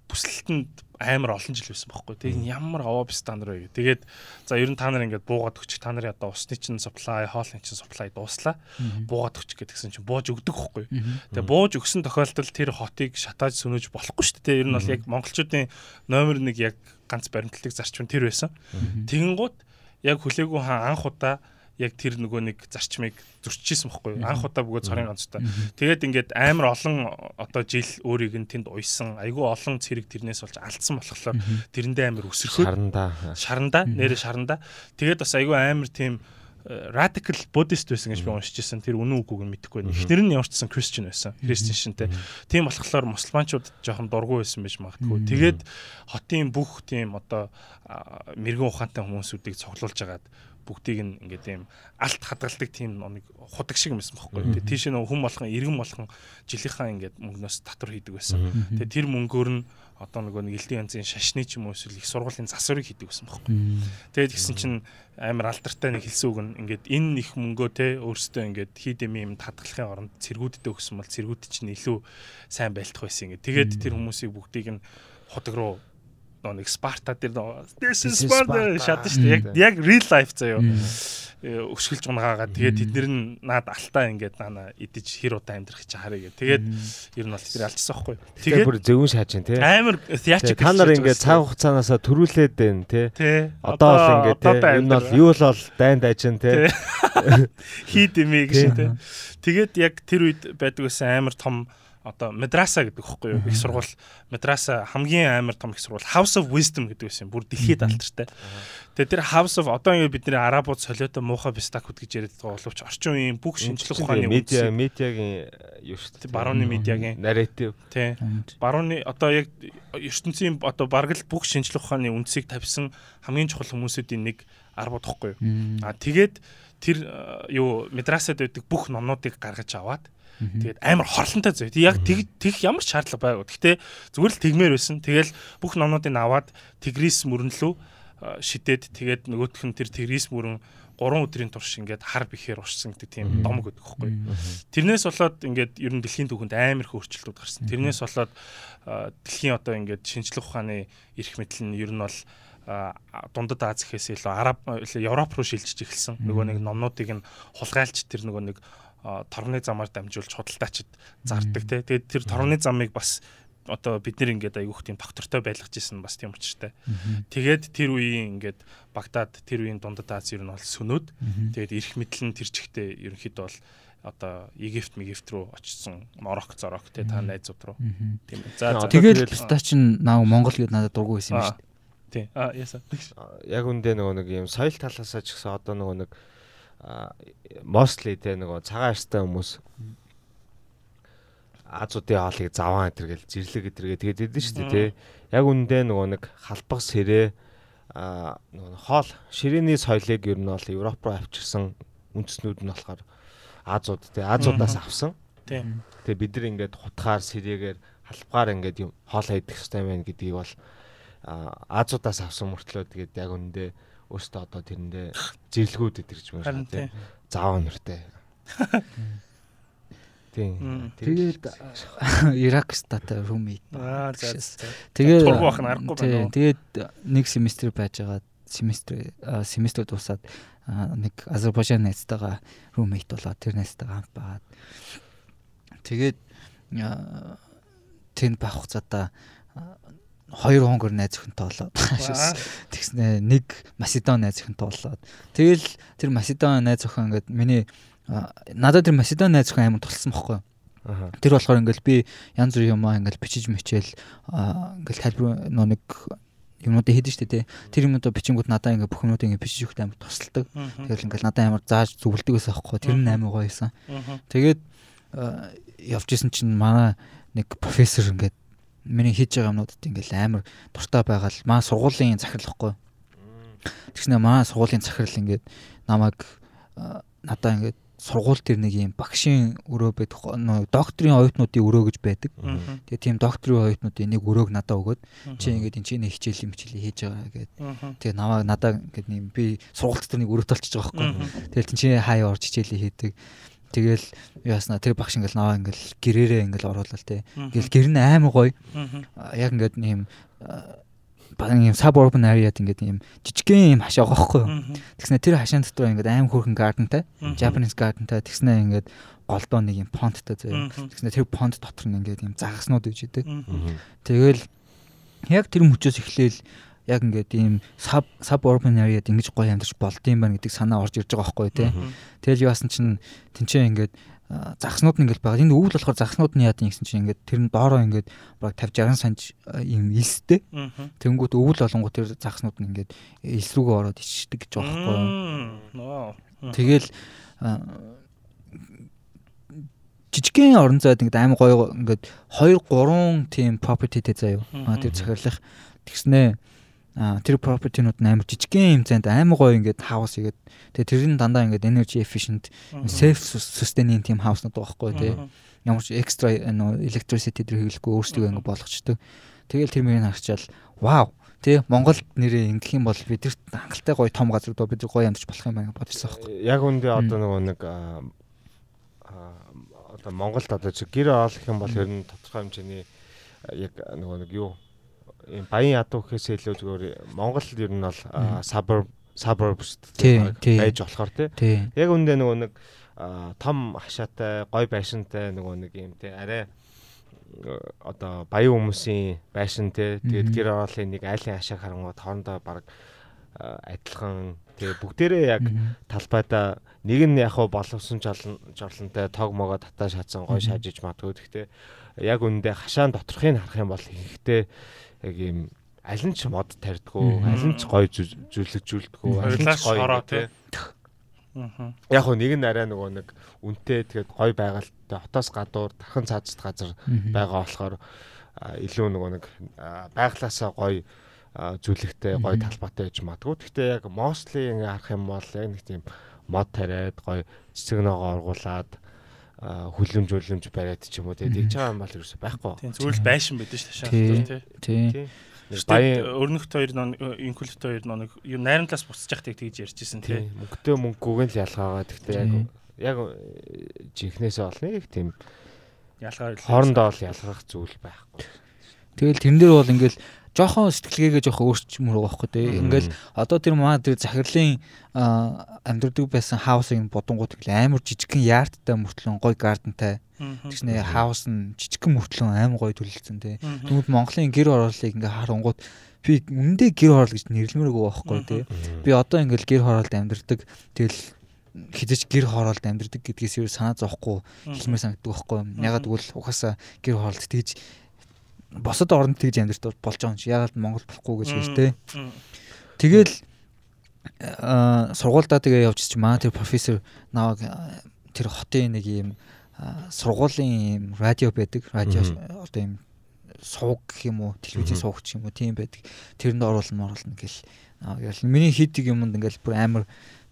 бүслэлтэнд амар олон жил байсан байхгүй. Тэгээд ямар аваа стандар вэ гэ. Тэгээд за ер нь та нар ингээд буугаад өгчих та нарын одоо усны чинь supply, хоолны чинь supply дууслаа. Буугаад өгчих гэдгсэн чинь бууж өгдөг байхгүй. Тэгээд бууж өгсөн тохиолдолд тэр хотыг шатааж сөнөөж болохгүй шүү дээ. Ер нь бол яг монголчуудын номер 1 яг ганц баримтлагдаг зарчим тэр байсан. Тэгэнгუთ яг хүлээгүү хаан анх удаа яг тэр нөгөө нэг зарчмыг зөрчижсэн бохгүй анх удаа бөгөөд цорын ганцтай. Тэгээд ингээд амар олон одоо жил өөрийг нь тэнд уйсан айгүй олон цэрэг тэрнээс болж алдсан болохоор тэрэндээ амар өсөрхөө шарандаа. Шарандаа? Нэрэ шарандаа. Тэгээд бас айгүй амар тийм radical buddhist байсан гэж би уншиж байсан. Тэр үнэн үгүйг нь мэдэхгүй байна. Эхнэр нь ямар ч гэсэн christian байсан. Christian шинтэй. Тийм болохоор мусульманчууд жоохон дургу байсан байж магадгүй. Тэгээд хотын бүх тийм одоо мэрэгэн ухаантай хүмүүсүүдийг цуглуулж агаад бүгдийг нь ингээд ийм алт хадгалдаг тийм нэг худаг шиг юмсан бохгүй. Тэгээ тийш нэг хүм болгон иргэн болгон жилийнхаа ингээд мөнгнөөс татвар хийдэг байсан. Тэгээ тэр мөнгөөр нь одоо нөгөө нэг элдийн янзын шашны ч юм уу эсвэл их сургуулийн засварыг хийдэг байсан бохгүй. Тэгээд гисэн чинь амар алдартай нэг хэлсэн үг нь ингээд энэ их мөнгөө те өөрсдөө ингээд хийдэм юм хадгалахын оронд цэргүүддээ өгсөн бол цэргүүд чинь илүү сайн байлтах байсан ингээд. Тэгээд тэр хүмүүсийг бүгдийг нь худаг руу нэг Спарта дээр this is Sparta шатна шүү дээ. Яг яг real life заяо. Өшгөлж унгаагаад тэгээд тэднэр нь наад алтаа ингээд наа идэж хэр удаа амьдрах гэж харъя гэ. Тэгээд ер нь бол тэр алчсан байхгүй. Тэгээд бүр зөвөн шааж чинь тий. Амар theatrical. Та нар ингээд цаг хугацаанаасаа төрүүлээд байна тий. Одоо бол ингээд тий. Энэ бол юу л бол дайнд ажин тий. Хийд имээ гэж тий. Тэгээд яг тэр үед байдаг гэсэн амар том одоо мадраса гэдэг хөхгүй юу? Их сургууль мадраса хамгийн амар том их сургууль. House of Wisdom гэдэг байсан бүр дэлхийд алдартай. Тэгээ тэр House of одоо ингэ бидний арабууд солиото муухай бистакуд гэж яриад байгаа боловч орчин үеийн бүх шинжлэх ухааны медиа медиагийн юу шүү дээ. Барууны медиагийн нарратив тий барууны одоо яг ертөнцийн одоо бараг л бүх шинжлэх ухааны үндсийг тавьсан хамгийн чухал хүмүүсүүдийн нэг арбууд тахгүй юу. А тэгээд тэр юу мадрасад байдаг бүх номнуудыг гаргаж аваад Тэгээд амар хорлонтой зөө. Яг тэгэх ямар ч шаардлага байгаагүй. Гэхдээ зүгээр л тэгмээр байсан. Тэгэл бүх номнуудыг аваад Тигрис мөрөнлөө шидэд тэгээд нөгөөх нь тэр Тигрис мөрөн 3 өдрийн турш ингээд хар бихээр уршсан гэдэг тийм домог гэдэг хэвхэв. Тэрнээс болоод ингээд ер нь дэлхийн түүхэнд амар их өөрчлөлтүүд гарсан. Тэрнээс болоод дэлхийн одоо ингээд шинжлэх ухааны эрх мэдэл нь ер нь бол дундад Аз гэхээс илүү араб Европ руу шилжиж эхэлсэн. Нөгөө нэг номнуудыг нь хулгайлж тэр нөгөө нэг торгоны замаар дамжуулж худалдаачид зардаг те. Тэгээд тэр торгоны замыг бас одоо бид нэр ингээд айгүйх тийм доктортой байлгаж исэн бас тийм учиртай. Тэгээд тэр үеийн ингээд Багдад тэр үеийн дундад Аз ер нь бол сөнөөд тэгээд эрх мэдэл нь тэр чигтээ ерөнхийдөө бол одоо Египт, Мегипт рүү очсон Марок, Зорок те та найзууд руу. Тийм. За тэгээд та чин наа Монгол гээд надад дургу байсан юм шүү дээ. Тийм. А яса. Яг үндэ нөгөө нэг юм соёл талаасаа ч гэсэн одоо нөгөө нэг mostly те нөгөө цагаан арьстай хүмүүс Азуудын хоолыг заван гэтэргээл зэрлэг гэтэргээ тэгээд идэв шүү дээ тий. Яг үндэ нөгөө нэг халбах сэрээ а нөгөө хоол ширээний соёлыг ер нь бол Европ руу авчирсан үндэснүүд нь болохоор Азууд тий Азуудаас авсан. Тийм. Тэгээ бид нар ингээд хутгаар сэрэгээр халбгаар ингээд юм хоолоо идэх хэрэгтэй байна гэдгийг бол Азуудаас авсан мөртлөө тэгээд яг үндэ өөртөө одоо тэрэндээ зэрлгүүд идэрч байна тий. Заав нэртэй. Тийм. Тэгээд Ирак стата румейт. Аа за. Тэгээд турбах нь аргагүй байна. Тэгээд нэг семестр байж байгаа семестр семестр дуусаад нэг Азербайджан найзтайгаа румейт болоод тэр найзтайгаа хамт байгаад тэгээд тэнд байх хугацаатаа хоёр хонгор найз өхөнтэй болоод тэгснэ нэг Македон найз өхөнтэй болоод тэгэл тэр Македон найз өхөн ингээд миний надад тэр Македон найз хүн амар тулсан бохгүй. Тэр болохоор ингээл би янз бүрийн юмаа ингээл бичиж мичээл ингээл тайлбар нөө нэг юмнуудыг хийдэж штэ тий. Тэр юмнуудаа бичингүүд надаа ингээ бүх юмнуудыг ингээ бичиж өгөх амар тусалдаг. Тэгэл ингээл надаа амар зааж зүгэлдэг байсан аахгүй. Тэр нь амар гоё байсан. Тэгээд явж исэн чинь манай нэг профессор ингээд миний хийж байгаа юмнуудад ингээл амар дуртай байгаал маа сургуулийн захирлахгүй. Тэгснэ маа сургуулийн захирал ингээд намайг надаа ингээд сургууль төр нэг юм багшийн өрөө байдаг докторийн оюутнуудын өрөө гэж байдаг. Тэгээ тийм докторийн оюутнуудын нэг өрөөг надад өгөөд чи ингээд энэ чинь хичээл юм хичээл хийж байгаа гэд. Тэгээ намаа надаа ингээд юм би сургуульд төр нэг өрөө толчж байгаа байхгүй. Тэгэл чинь хаяа орж хичээлээ хийдэг. Тэгэл яаснаа тэр багш ингээл наваа ингээл гэрээрээ ингээл оруулаад те. Ингээл гэр нь аймаг гоё. Яг ингээд нэм баг юм suburban areaд ингээд юм жижигхэн юм хашаа гохгүй. Тэгснэ тэр хашаан дотор ингээд аим хөөрхөн gardenтай, Japanese gardenтай тэгснэ ингээд голдоо нэг юм понттай заяа. Тэгснэ тэр понт дотор нь ингээд юм загаснууд иж идэг. Тэгэл яг тэр мөчөөс эхлээл яг ингээд ийм sub suburban areaд ингэж гоё амьдарч болдсон байна гэдэг санаа орж ирж байгаа байхгүй тий. Тэгэл яасан чинь тэнцээ ингээд загснууд нь ингээл байгаа. Энд өвөл болохоор загснууд нь яадаг гэсэн чинь ингээд тэр нь доороо ингээд баг 50 60 санж юм илстэй. Тэнгүүт өвөл болонгууд тэр загснууд нь ингээд илс рүүгээ ороод ичдэг гэж байгаа байхгүй. Тэгэл жижигхэн орон зайд ингээд аим гоё ингээд 2 3 тийм propertyтэй заяа. Тэр захирлах тэгснээ тэр property-нууд амар жижигхэн юм зайд амар гоё ингээд house игээд тэгээ тэр нь дандаа ингээд energy efficient safe sustaining team house-нууд байгаа байхгүй тий. Ямар ч extra нөө electricity дээр хэвлэхгүй өөрсдөө ингээд болгочдөг. Тэгэл тэр мөрийг харчаал wow тий Монголд нэрээ ингэх юм бол бидэрт хангалттай гоё том газар доо бид гоё амьдч болох юм байна бодчихсон байхгүй. Яг үндэ одоо нөгөө нэг одоо Монголд одоо гэр оолох юм бол ер нь тодорхой хэмжээний яг нөгөө нэг юу баян ядуу гэхээс илүү зүгээр Монгол ер нь бол suburb suburbs байж болохоор тий. Яг үндэ нөгөө нэг том хашаатай, гой байшинтай нөгөө нэг юм тий. Арай одоо баян хүмүүсийн байшин тий. Тэгээд гэр ороолын нэг айлын хашааг харангууд хоорондоо баг адилхан тэгээ бүгдээрээ яг талбайдаа нэг нь яг боловсон жорлонтой тог могоо татаа шатсан гой шаажиж матгүй гэхдээ яг үндэ хашаан доторхыг харах юм бол ихтэй яг ийм аль нь ч мод тарьдгүй, аль нь ч гоё зүлэгжүүлдэггүй, аль нь ч гоё тий. Яг нэг нь арай нөгөө нэг үнтэй тэгээд гоё байгальтай хотоос гадуур тархан цаазт газар байгаа болохоор илүү нөгөө нэг байглаасаа гоё зүлэгтэй гоё талбайтай гэж матгүй. Гэхдээ яг mostly ингээ харах юм бол яг нэг тийм мод тариад гоё цэцэг ногоо оргуулад хүлэмж үлэмж бариад ч юм уу тийм байгаа юм бол ерөөсөй байхгүй. Тийм зүгээр л байшин байдаг ш ташаа тий. Тий. Баян өрнөхт хоёр инкулт хоёр нэг юу найрамдлаас буцаж явах тэгж ярьжсэн тий. Мөнгөтэй мөнгөгөө л ялгаагаа гэхдээ яг яг жинхнээсээ олно их тийм ялгаар хоорондоо л ялгах зүйл байхгүй. Тэгэл тэрэн дээр бол ингээл жоохон сэтгэлгээгээ жоохон өөрчмөр байгаа байхгүй тий. Ингээл одоо тэр маа тэр захирлын амьдрдаг байсан хаусыг бодонгууд амар жижигхэн яарттай мөртлөн гой гардентай. Тэгснэ хаус нь жижигхэн мөртлөн амар гой төлөлдсөн тий. Тэгмэд Монголын гэр ороолыг ингээ харангууд би үндэ гэр хороол гэж нэрлэмээр байгаа байхгүй тий. Би одоо ингээл гэр хороолд амьдрдаг тэгэл хизэж гэр хороолд амьдрдаг гэдгээс юу санаа зовхгүй хэлмээр санагддаг байхгүй. Ягаад гэвэл угаасаа гэр хороолд тэгж босод оронд тэгж амьдрт болж байгаа юм чи ягаад Монгол болохгүй гэж хэлж тээ. Тэгэл аа сургуульдаа тэгээ явж чи маа тэр профессор наваг тэр хотын нэг юм сургуулийн радио байдаг. Радио одоо юм сувг гэх юм уу, телевизийн сувг гэх юм уу тийм байдаг. Тэрэнд оруулна оруулна гэл. Ингээл миний хийдэг юмд ингээл бүр амар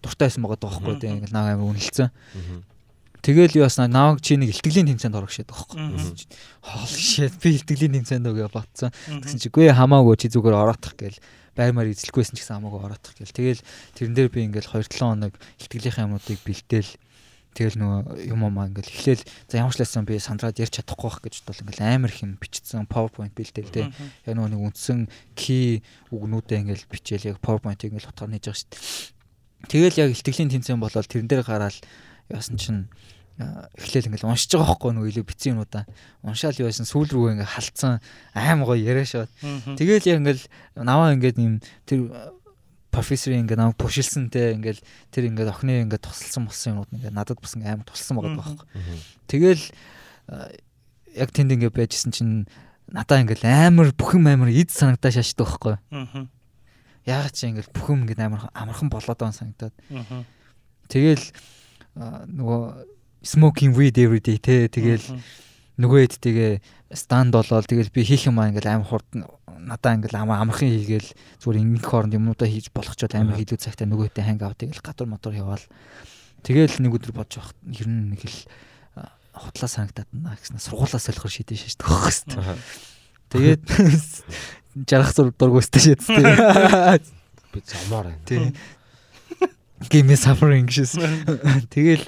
дуртай байсан байгаа даахгүй тийм ингээл наа амар үнэлсэн. Тэгэл юу басна наваг чи нэг илтгэлийн тэмцээнд орох шээд байхгүй. Хоол шээд би илтгэлийн тэмцээнд өгөө батсан. Тэгсэн чи гүй хамаагүй чи зүгээр ороодох гээл баймаар эзлэхгүйсэн ч гэсэн хамаагүй ороодох гээл. Тэгэл тэрэн дээр би ингээл 2-7 хоног илтгэлийн юмнуудыг бэлдээл Тэгэл нөгөө юм аа ингээл эхлээл за ямар ч лсэн би сандраад ярьж чадахгүй байх гэж бодвол ингээл амар их юм бичсэн PowerPoint бэлдээл тэ. Яг нөгөө нэг үндсэн key үгнүүдээ ингээл бичээл яг PowerPoint-ийг ингээл утгаар нээж байгаа шүү дээ. Тэгэл яг илтгэлийн тэмцээн болоод тэрэн дээр гараад яасан чинь эхлээл ингээл уншиж байгаа байхгүй нөгөө илүү бицэн юмудаа. Уншаал юу байсан? Сүүл рүү ингээл халтсан аим гоё яриа шууд тэгэл яг ингээл наваа ингээд юм тэр профессор ингээд намайг пушилсан те ингээл тэр ингээд охины ингээд тусалсан болсон юмуд ингээд надад бас ингээд амар тулсан байгаа байхгүй. Тэгэл яг тэнд ингээд байжсэн чинь надаа ингээд амар бүхэн амар эд санагдаа шаашдаг байхгүй. Яг чи ингээд бүхэн ингээд амар амархан болоод байгаа санагдаад. Тэгэл нөгөө smoking weed every day те тэгэл нөгөө хэд тэгээ станд болоод тэгэл би хийх юм аа ингээл амар хурд надаа ингээл амар амархан хийгээл зүгээр ингэх хооронд юмудаа хийж болох ч амар хийлүү цагтаа нөгөөтэй ханг аваад тэгэл гадуур мотор яваал. Тэгэл нэг өдөр бодож байх ер нь нэг л хутлаа санагдаад наа гэсэн сургуулаа солихор шийдэж шээ төгөх хэвээр. Тэгээд жаргах зур дургүйстэй шээ би замаар байна Give me suffering гэсэн. Тэгэл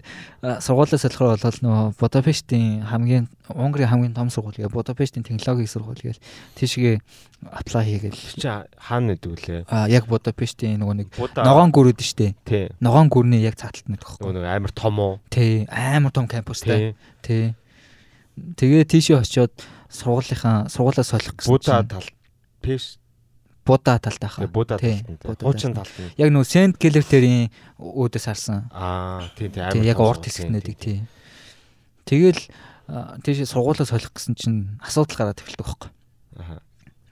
сургуулиас болохоор бол нөгөө Будапештийн хамгийн Унгарын хамгийн том сургууль гээ Будапештийн технологийн сургууль гээл тийшгээ apply хийгээл. Чи хаана нэдэг вүлээ? А яг Будапештийн нөгөө нэг ногоон гүрүүд штэ. Ногоон гүрний яг цааталт нэдэг байхгүй. Нөгөө амар том уу? Тий, амар том кампустай. Тий. Тэгээ тийшээ очиод сургуулийнхаа сургуулаа солих гэсэн. Буда тал пеш Буда талтай хаа. Буда талтай. Хуучин талтай. Яг нөө Сент Гэлертерийн үүдээс харсан. Аа, тийм тийм амар. Яг урт хэсгнэдэг тийм. Тэгэл тийш сургуулаа солих гэсэн чинь асуудал гараад эхэлдэг байхгүй. Аа.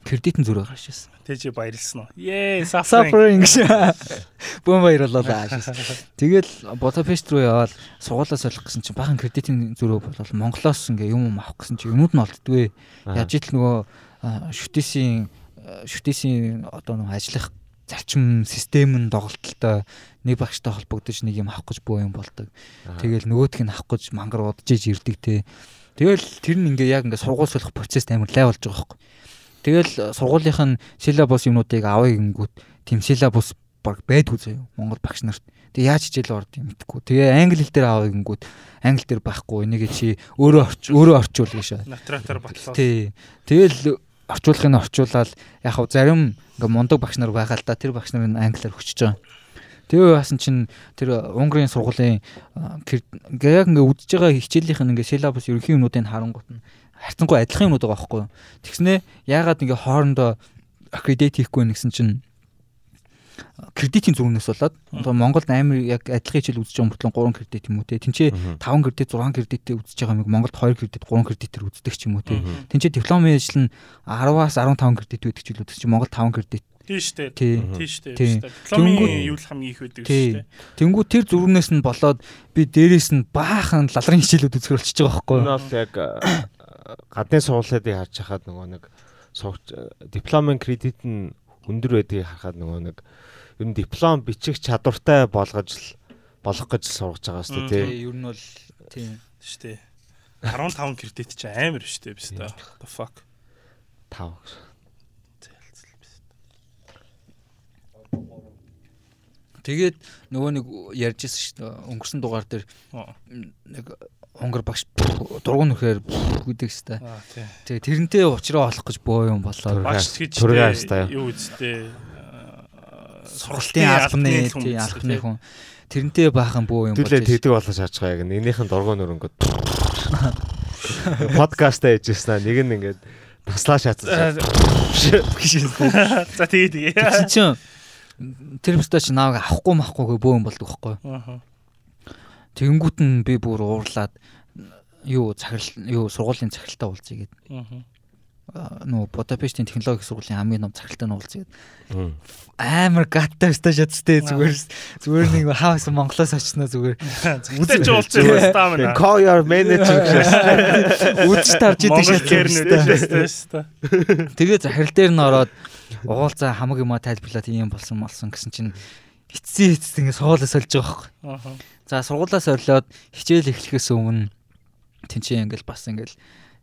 Кредитэн зүрх гарч ирсэн. Тэжи баярлсан уу? Ее, suffering гэж. Бүүн баярлалаа. Тэгэл Будапешт руу яваад сургуулаа солих гэсэн чинь бахан кредитийн зүрх болол Монголоос ингээ юм авах гэсэн чинь юмуд нь олддгүй. Яаж итл нөгөө шүтээсийн шүтээсийн одоо нэг ажиллах зарчим систем нь доголдолтой нэг багштай холбогдож нэг юм авах гэж боо юм болдог. Тэгэл нөгөөх нь авах гэж мангар удаж иж ирдэг те. Тэгэл тэр нь ингээ яг ингээ сургууль солих процесс амар лай болж байгаа байхгүй. Тэгэл сургуулийнх нь силабус юмнуудыг авъя гингүүт тэм силабус баг байдгүй заяа Монгол багш нарт. Тэг яаж хичээл орд юм гэдэггүй. Тэгээ англи хэл дээр авъя гингүүт англи дээр байхгүй. Энийг чи өөрөө орч өөрөө орчуул гэж. Натратор батлаа. Тий. Тэгэл орчуулгыг нь орчуулаад яг хав зарим ингээ мундаг багш нар байгаа л да тэр багш нар англиар өгчөж байгаа. Тэгээ яасан чинь тэр Унгарын сургуулийн ингээ яг ингээ үдж байгаа хичээлийнх нь ингээ силабус ерөнхий юмнуудыг харангуут нь харьцангуй адилхан юмнууд байгаа байхгүй юу. Тэгснээ яагаад ингээ хоорондоо аккредит хийхгүй нэгсэн чинь кредитийн зүгнээс болоод одоо Монголд амар яг адилхан хичээл үзэж байгаа мөртлөө 3 кредит юм уу те. Тинчээ 5 кредит 6 кредиттэй үзэж байгаа юм Монголд 2 кредит 3 кредитээр үздэг ч юм уу те. Тинчээ дипломын ажил нь 10-аас 15 кредит байдаг ч илүү чи Монгол 5 кредит Тийм шүү дээ. Тийм шүү дээ. Дипломын юу л хамгийн их байдаг шүү дээ. Тэнгүү тэр зүрхнээс нь болоод би дээрээс нь баахан лалрын хичээлүүд үзэх болчихж байгаа байхгүй юу? Энэ бол яг гадны суулгуудыг харж хахад нөгөө нэг дипломын кредит нь өндөр байдгийг харахад нөгөө нэг ер нь диплом бичих чадвартай болгож болох гэж сургаж байгаа шүү дээ тий. Ер нь бол тийм шүү дээ. 15 кредит чи амар шүү дээ биш үү? The fuck. 5. Тэгээд нөгөө нэг ярьжсэн шүү дээ. Өнгөрсөн дугаар дээр нэг хонгор багш дургуун нөхөр гэдэг хэвээр. Тэгээ тэрнтэй уучраа олох гэж боо юм болоо. Багш гэж юу үстэй сургалтын албаны тий албаны хүн тэрнтэй баахан бөө юм болж байна. Тэгдэг болгож харж байгаа яг нэгнийхэн дургуун нөрөнгөд подкаст хийжсэн нэг нь ингээд таслаа шатсан. За тэгээ тэгээ. Тэгсэн чинь тэр бүстэ чи нааг авахгүй махгүй бөө юм болдог байхгүй. Аа. Тэгэнгүүт нь би бүр уурлаад юу цаграл юу сургуулийн цагралтаа уулзъя гэд. Аа. нөө Будапештийн технологийн сургуулийн хамгийн том цагттай нь уулзаад амар гаттай өстой шатстэй зүгээр зүгээр нэг хаас Монголоос очсноо зүгээр үзэж юм стаа мэн. Call your manager гэж үзэж тарж идэг шатсан. Тэгээ захирал дээр нь ороод уулзаа хамаг юма тайлбарлаад ийм болсон болсон гэсэн чинь эцсийн эцэст ингэ суулаа сольж байгаа байхгүй. За сургуулаас орлоод хичээл эхлэхээс өмнө тэнцээ ингээл бас ингээл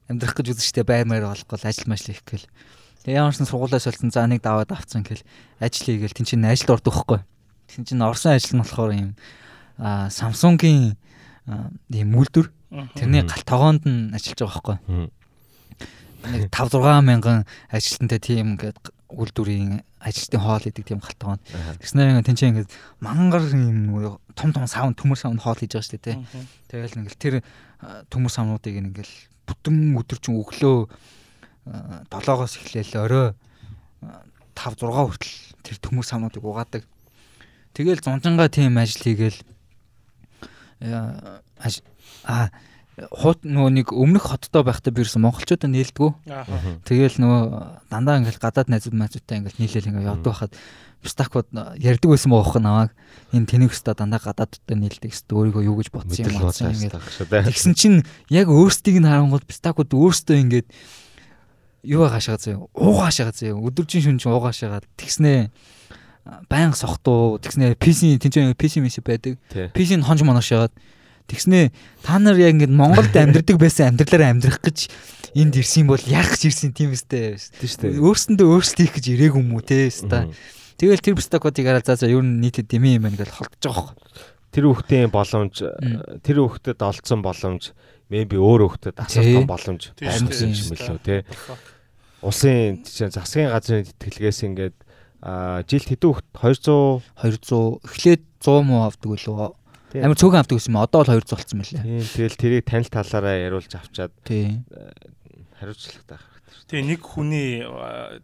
амьдрах гэж үзэж штэ баймаар болохгүй ажил мажил хийх гээл. Тэгээ ямар ч сургуулиас олсон за нэг даваад авцсан гэл ажил хийгээл тэн чинь ажилд ордог хгүй. Тэн чинь орсон ажил нь болохоор юм а Samsung-ийн ийм үйлдвэр тэрний гал тогоонд нь ажиллаж байгаа хгүй. Нэг 5 6 мянган ажилтнтай тийм ингээд үйлдвэрийн ажилтны хоол идэг тийм гал тогоонд. Тэгснээр тэн чинь ингээд мангар юм том том савн төмөр савн хоол хийж байгаа штэ тий. Тэгэл ингээл тэр төмөр савнуудыг ингээл бүтэн өдөржин өглөө 7-оос эхлээл орой 5 6 хүртэл тэр төмөр самнуудыг угаадаг. Тэгэл зунжангаа тийм ажил хийгээл аа хот нөгөө нэг өмнөх хоттой байхдаа би ерсэн монголчуудаа нээлдгүү. Тэгэл нөгөө дандаа ингээл гадаад найзууд майзуудтай ингээл нийлээл ингээл явдаг байхад стакууд ярддаг байсан бохох намайг энэ тэнийг өстө дандаа гадаадтай нийлдэг өстө өөрийгөө юу гэж бодсон юм бодсон ингээд тэгсэн чинь яг өөрсдийг нь харангууд стакууд өөрсдөө ингээд юу хаашаагаа зөө? Уугаашаагаа зөө? Өдөржин шүн чинь уугаашаагаа тэгснээ баян сохтуу. Тэгснээ PC тэнцэн PC мэс байдаг. PC-н хонж моношоод тэгснээ та нар яг ингээд Монголд амьдардаг байсан амьдралаараа амьдрах гэж энд ирсэн бол яах гэж ирсэн тийм үстэй. Өөрсөндөө өөрсдөө хийх гэж ирээгүй юм уу те өстой Тэгэл тэр стокодыг хараад за за ер нь нийтэд дэмий юм байна гэж холдож байгаа. Хөө. Тэр хүүхдийн боломж тэр хүүхдэд олцсон боломж maybe өөр хүүхдэд асуултан боломж амьдсан юм лөө те. Улсын засгийн газрын тэтгэлгээс ингээд жилд хэдэн хүүхд? 200 200 эхлээд 100 муу авдаг үлээ. Амар цөөхөн авдаг гэсэн юм. Одоо бол 200 болсон мөлий. Тийм тэгэл тэрийг танил талаараа яриулж авчаад хариуцлагатай Тэгээ нэг хүний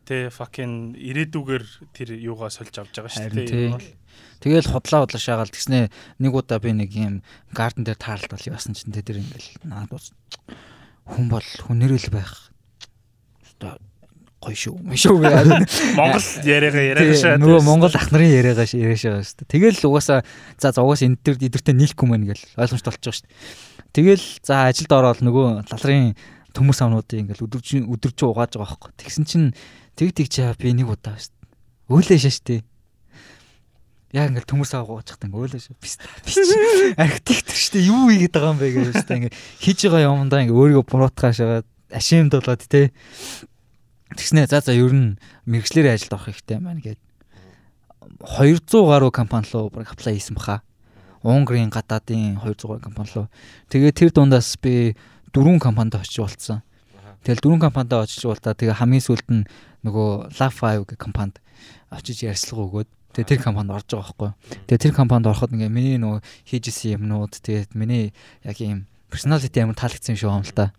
тэ fucking ирээдүгээр тэр юугаа сольж авч байгаа шүү дээ. Энэ бол Тэгэл худлаа худлаа шаагаал тэгснэ нэг удаа би нэг юм гарден дээр таарлт бол яасан чинь тэр ингээл наад хүн бол хүнэрэл байх. Одоо гоё шүү. Шүү гэ. Монгол яриагаа яриагаа шаа. Нөгөө Монгол ах нарын яриагаа яриаш байгаа шүү. Тэгэл угаасаа за угаас энэ төр эдэртээ нийлэхгүй мэн гэл ойлгомжтой болчих шүү. Тэгэл за ажилд ороод нөгөө лалрын төмөр савнуудыг ингээл өдөрж өдөрж угааж байгаа байхгүй. Тэгсэн чинь тэг тэг чаа би нэг удаа шүү. Өөлөө шаш тээ. Яг ингээл төмөр сав угааж хахтан өөлөө шаа. Би архитектор шүү дээ. Юу хийгээд байгаа юм бэ гэж шүү дээ. Ингээ хийж байгаа юмдаа ингээ өөрийгөө буруутгах шагаад ашимд болоод тээ. Тэгснэ за за ер нь мэрэгчлэрийн ажилд авах хэрэгтэй маань гээд 200 гаруй компани руу бүр аплай хийсэн баха. Унгарын гадаадын 200 гаруй компани руу. Тэгээ тэр дундаас би дөрвөн компанид очиж болцсон. Тэгэл дөрвөн компанид очиж болтаа тэгээ хамгийн сүүлд нь нөгөө Love5 гэх компанид очиж ярьцлага өгөөд тэгээ тэр компанид орж байгаа байхгүй. Тэгээ тэр компанид ороход ингээ миний нөгөө хийжсэн юмнууд тэгээд миний яг ийм personality амар таалагдсан юм шиг юм л та.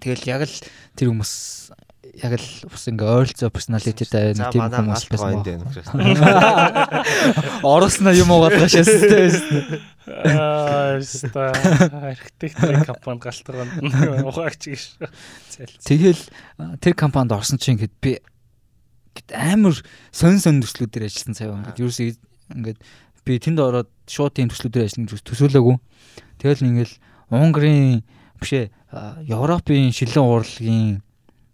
Тэгэл яг л тэр хүмүүс яг л бас ингээ ойролцоо personalityтэй тийм хүмүүс байсан байна. Оросноо юм уугаад байгаа шээс. Аа, ста архитектурын компанид галтгоонд ухаагч гэж. Тэгэл тэр компанид орсон чинь ингээд би амар сонь сонь төслүүдээр ажилласан цаа. Ингээд ерөөсөө ингээд би тэнд ороод шууд тийм төслүүдээр ажиллана гэж төсөөлөөгүй. Тэгэл ингээл Унгарын бишээ Европын шилэн урлагийн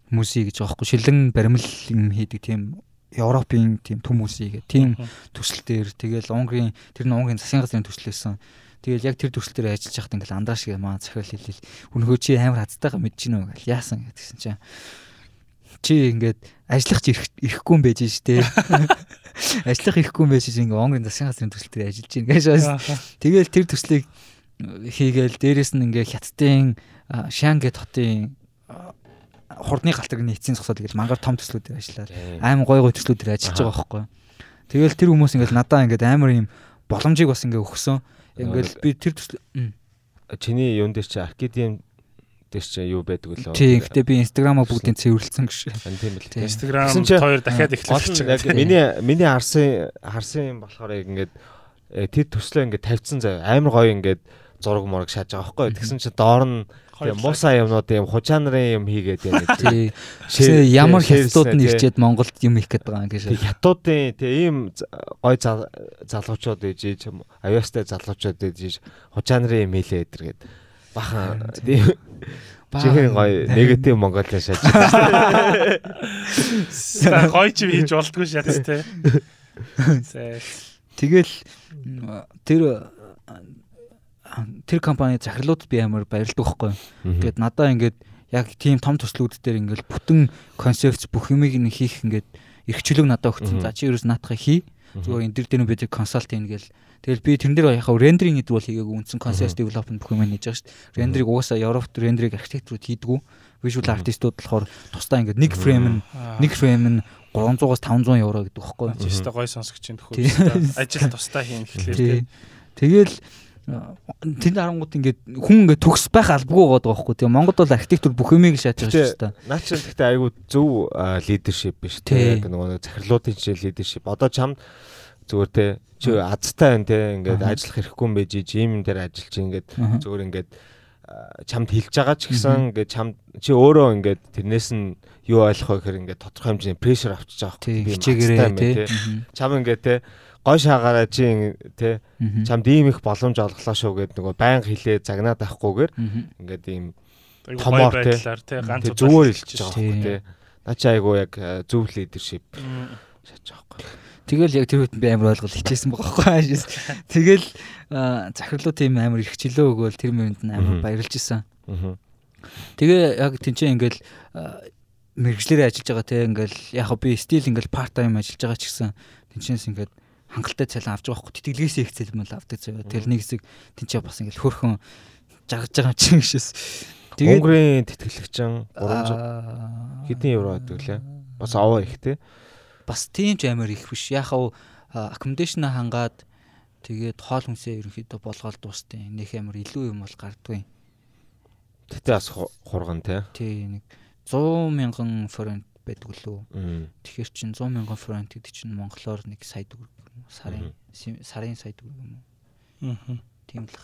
хүмүүсийг гэж аахгүй шилэн баримл юм хийдэг тийм Европын тийм төм хүмүүсийг тийм төсөл дээр тэгэл Унгарын тэр нь Унгарын засгийн газрын төсөл байсан. Тэгэл яг тэр төсөл дээр ажиллаж байхад ингээл андаа шиг маа захиал хэлэл. Үнэхөө чи амар хацтайгаа мэдэж гинөө гэл яасан гэдгсэн чинь чи ингээд ажиллах ирэхгүй юм байж штэ. Ажиллах ирэхгүй юм байж ингээ Унгарын засгийн газрын төсөл дээр ажиллаж гин гэж. Тэгэл тэр төслийг хийгээл дээрэс нь ингээ хятадын Шангэ хотын хурдны галтарны эцсийн зогсоод ингээл мангар том төслүүдээр ажиллаад аим гой гой төслүүдээр ажиллаж байгаа байхгүй. Тэгэл тэр хүмүүс ингээл надаа ингээд амар юм боломжийг бас ингээ өгсөн. Ингээл би тэр төсөл чиний юун дээр чи академи дээр чи юу байдаг вүлээ. Тийм гэхдээ би инстаграмаа бүгдийн цэвэрлсэн гэж. Тийм л. Инстаграм хоёр дахиад эхлэж байгаа. Миний миний харсан харсан юм болохоор яг ингээд тэр төслөө ингээд тавьсан зав амар гоё ингээд зураг мураг шааж байгаа байхгүй. Тэгсэн чи доор нь Тийм муусаа юмнууд юм хужаа нарын юм хийгээд байна. Тий. Ямар хятадууд нь ирчээд Монголд юм хийх гээд байгаа юм гэж. Хятадуудын тий ийм гой залуучууд ээж авьяастай залуучууд ээж хужаа нарын юм хийлээ эдэргээд бахан тийм Чихэн гоё негатив Монголиа шааж. Гоё ч хийж болдгүй шатс те. Тэгэл тэр тэр компани захирлууд би амар баярлдаг байхгүй. Тэгээд надаа ингээд яг тийм том төслүүд дээр ингээд бүтэн концепц бүх юмыг нь хийх ингээд эрхчлөг надад өгсөн. За чи ерөөс наатахыг хий. Зүгээр энэ дэр дээр бид консалт хийн гээл Тэгэл би тэрэн дээр яхаа рендеринг гэдэг бол хийгээгүй үндсэн concept development бүх юм хийж байгаа шүү дээ. Рендерийг угаасаа Европт рендеринг архитектурууд хийдгүү. Visual artistууд болохоор тусдаа ингээд нэг фрейм нь нэг фрейм нь 300-аас 500 евро гэдэг багхгүй. Тэстэ гой сонсогч юм төхөө. Ажил тусдаа хийн гэхлээр тэгэл тэнд харангууд ингээд хүн ингээд төгс байх албагүй байгаа байхгүй тийм. Монголд бол архитектур бүх юмыг шааж байгаа шүү дээ. Наа чи гэхдээ айгүй зөв лидершип биш тийм яг нөгөө захирлуудын чинь лидершип. Одоо чамд зүгээр те чи азтай байна те. Ингээд ажиллах хэрэггүй юм байж ийм юм дээр ажиллаж ингээд зүгээр ингээд чамд хэлж байгаа ч гэсэн ингээд чам чи өөрөө ингээд тэрнээс нь юу ойлгох вэ гэхээр ингээд тодорхой хэмжээний прешэр авчиж байгаа би хичээгээрээ те. Чам ингээд те гой шаагаараа чи те чамд ийм их боломж олглоо шүү гэд нөгөө баян хилээ загнаад авахгүйгээр ингээд ийм томоор те. ганц зүгээр хэлж байгаа байхгүй те. Наа чи айгу яг зөв лидершип шааж байгаа байхгүй. Тэгэл яг тэр үед би амар ойлгол хичээсэн байгаа байхгүй. Тэгэл захирлуу тийм амар их чөлөө өгөөл тэр мэрэнд нь амар баярлж исэн. Тэгээ яг тэнцээ ингээл мэрэгчлэрээ ажиллаж байгаа те ингээл яг би стил ингээл парт тайм ажиллаж байгаа ч гэсэн тэнцээс ингээд хангалттай цалин авч байгаа байхгүй. Тэтгэлгээс их цалин мэл авдаг заяа. Тэгэл нэг хэсэг тэнцээ бас ингээл хөрхөн жаргаж байгаа юм чинь гэшээс. Тэгээд Унгарын тэтгэлэгчин 300 хэдэн евро байдаг лээ. Бас аваа их те бас тийм ч амар их биш. Яхав accommodation хангаад тэгээд хоол хүнсээ ерөнхийдөө болгоол дуустын. Нөх амар илүү юм бол гардгүй. Тэгтээ бас хурган тий. Тий нэг 100 мянган франк байдаг лөө. Тэгэхээр чин 100 мянган франк гэдэг чинь монголоор нэг сая төгрөг? Сарын сарын сая төгрөг юм уу? Аа. Тийм л.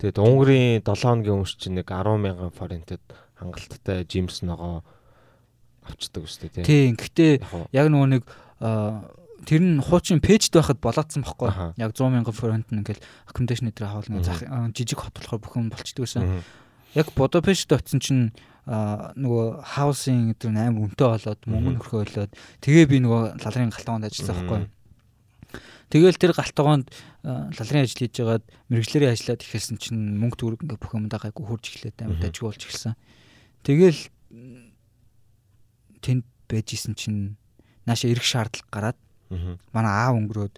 Тэгээд Унгарын 7 хоногийн өмнө чинь нэг 10 мянган франкэд хангалттай жимс ногоо авчдаг үстэй тий. Тийм. Гэхдээ яг нөгөө нэг тэр нь хуучин пэйжд байхад болоодсан байхгүй. Яг 100 мянган франт нь ингээл accommodation дээр хаална жижиг хот болохоор бүх юм болчдөг байсан. Яг Будапешт очсон чинь нөгөө хаусинг гэдэг нь амар үнэтэй болоод мөнгө нөхрөө болоод тэгээ би нөгөө лалрын галтгоонд ажилласан байхгүй. Тэгэл тэр галтгоонд лалрын ажил хийж байгаад мэрэгчлэрийн ажиллаад ихэлсэн чинь мөнгө төгрөг ингээ бүх юмдаа гайгүй хурж эхлээд амар дажгүй болж эхэлсэн. Тэгэл тэнд байж исэн чинь нааша ирэх шаардлага гараад манай аав өнгөрөөд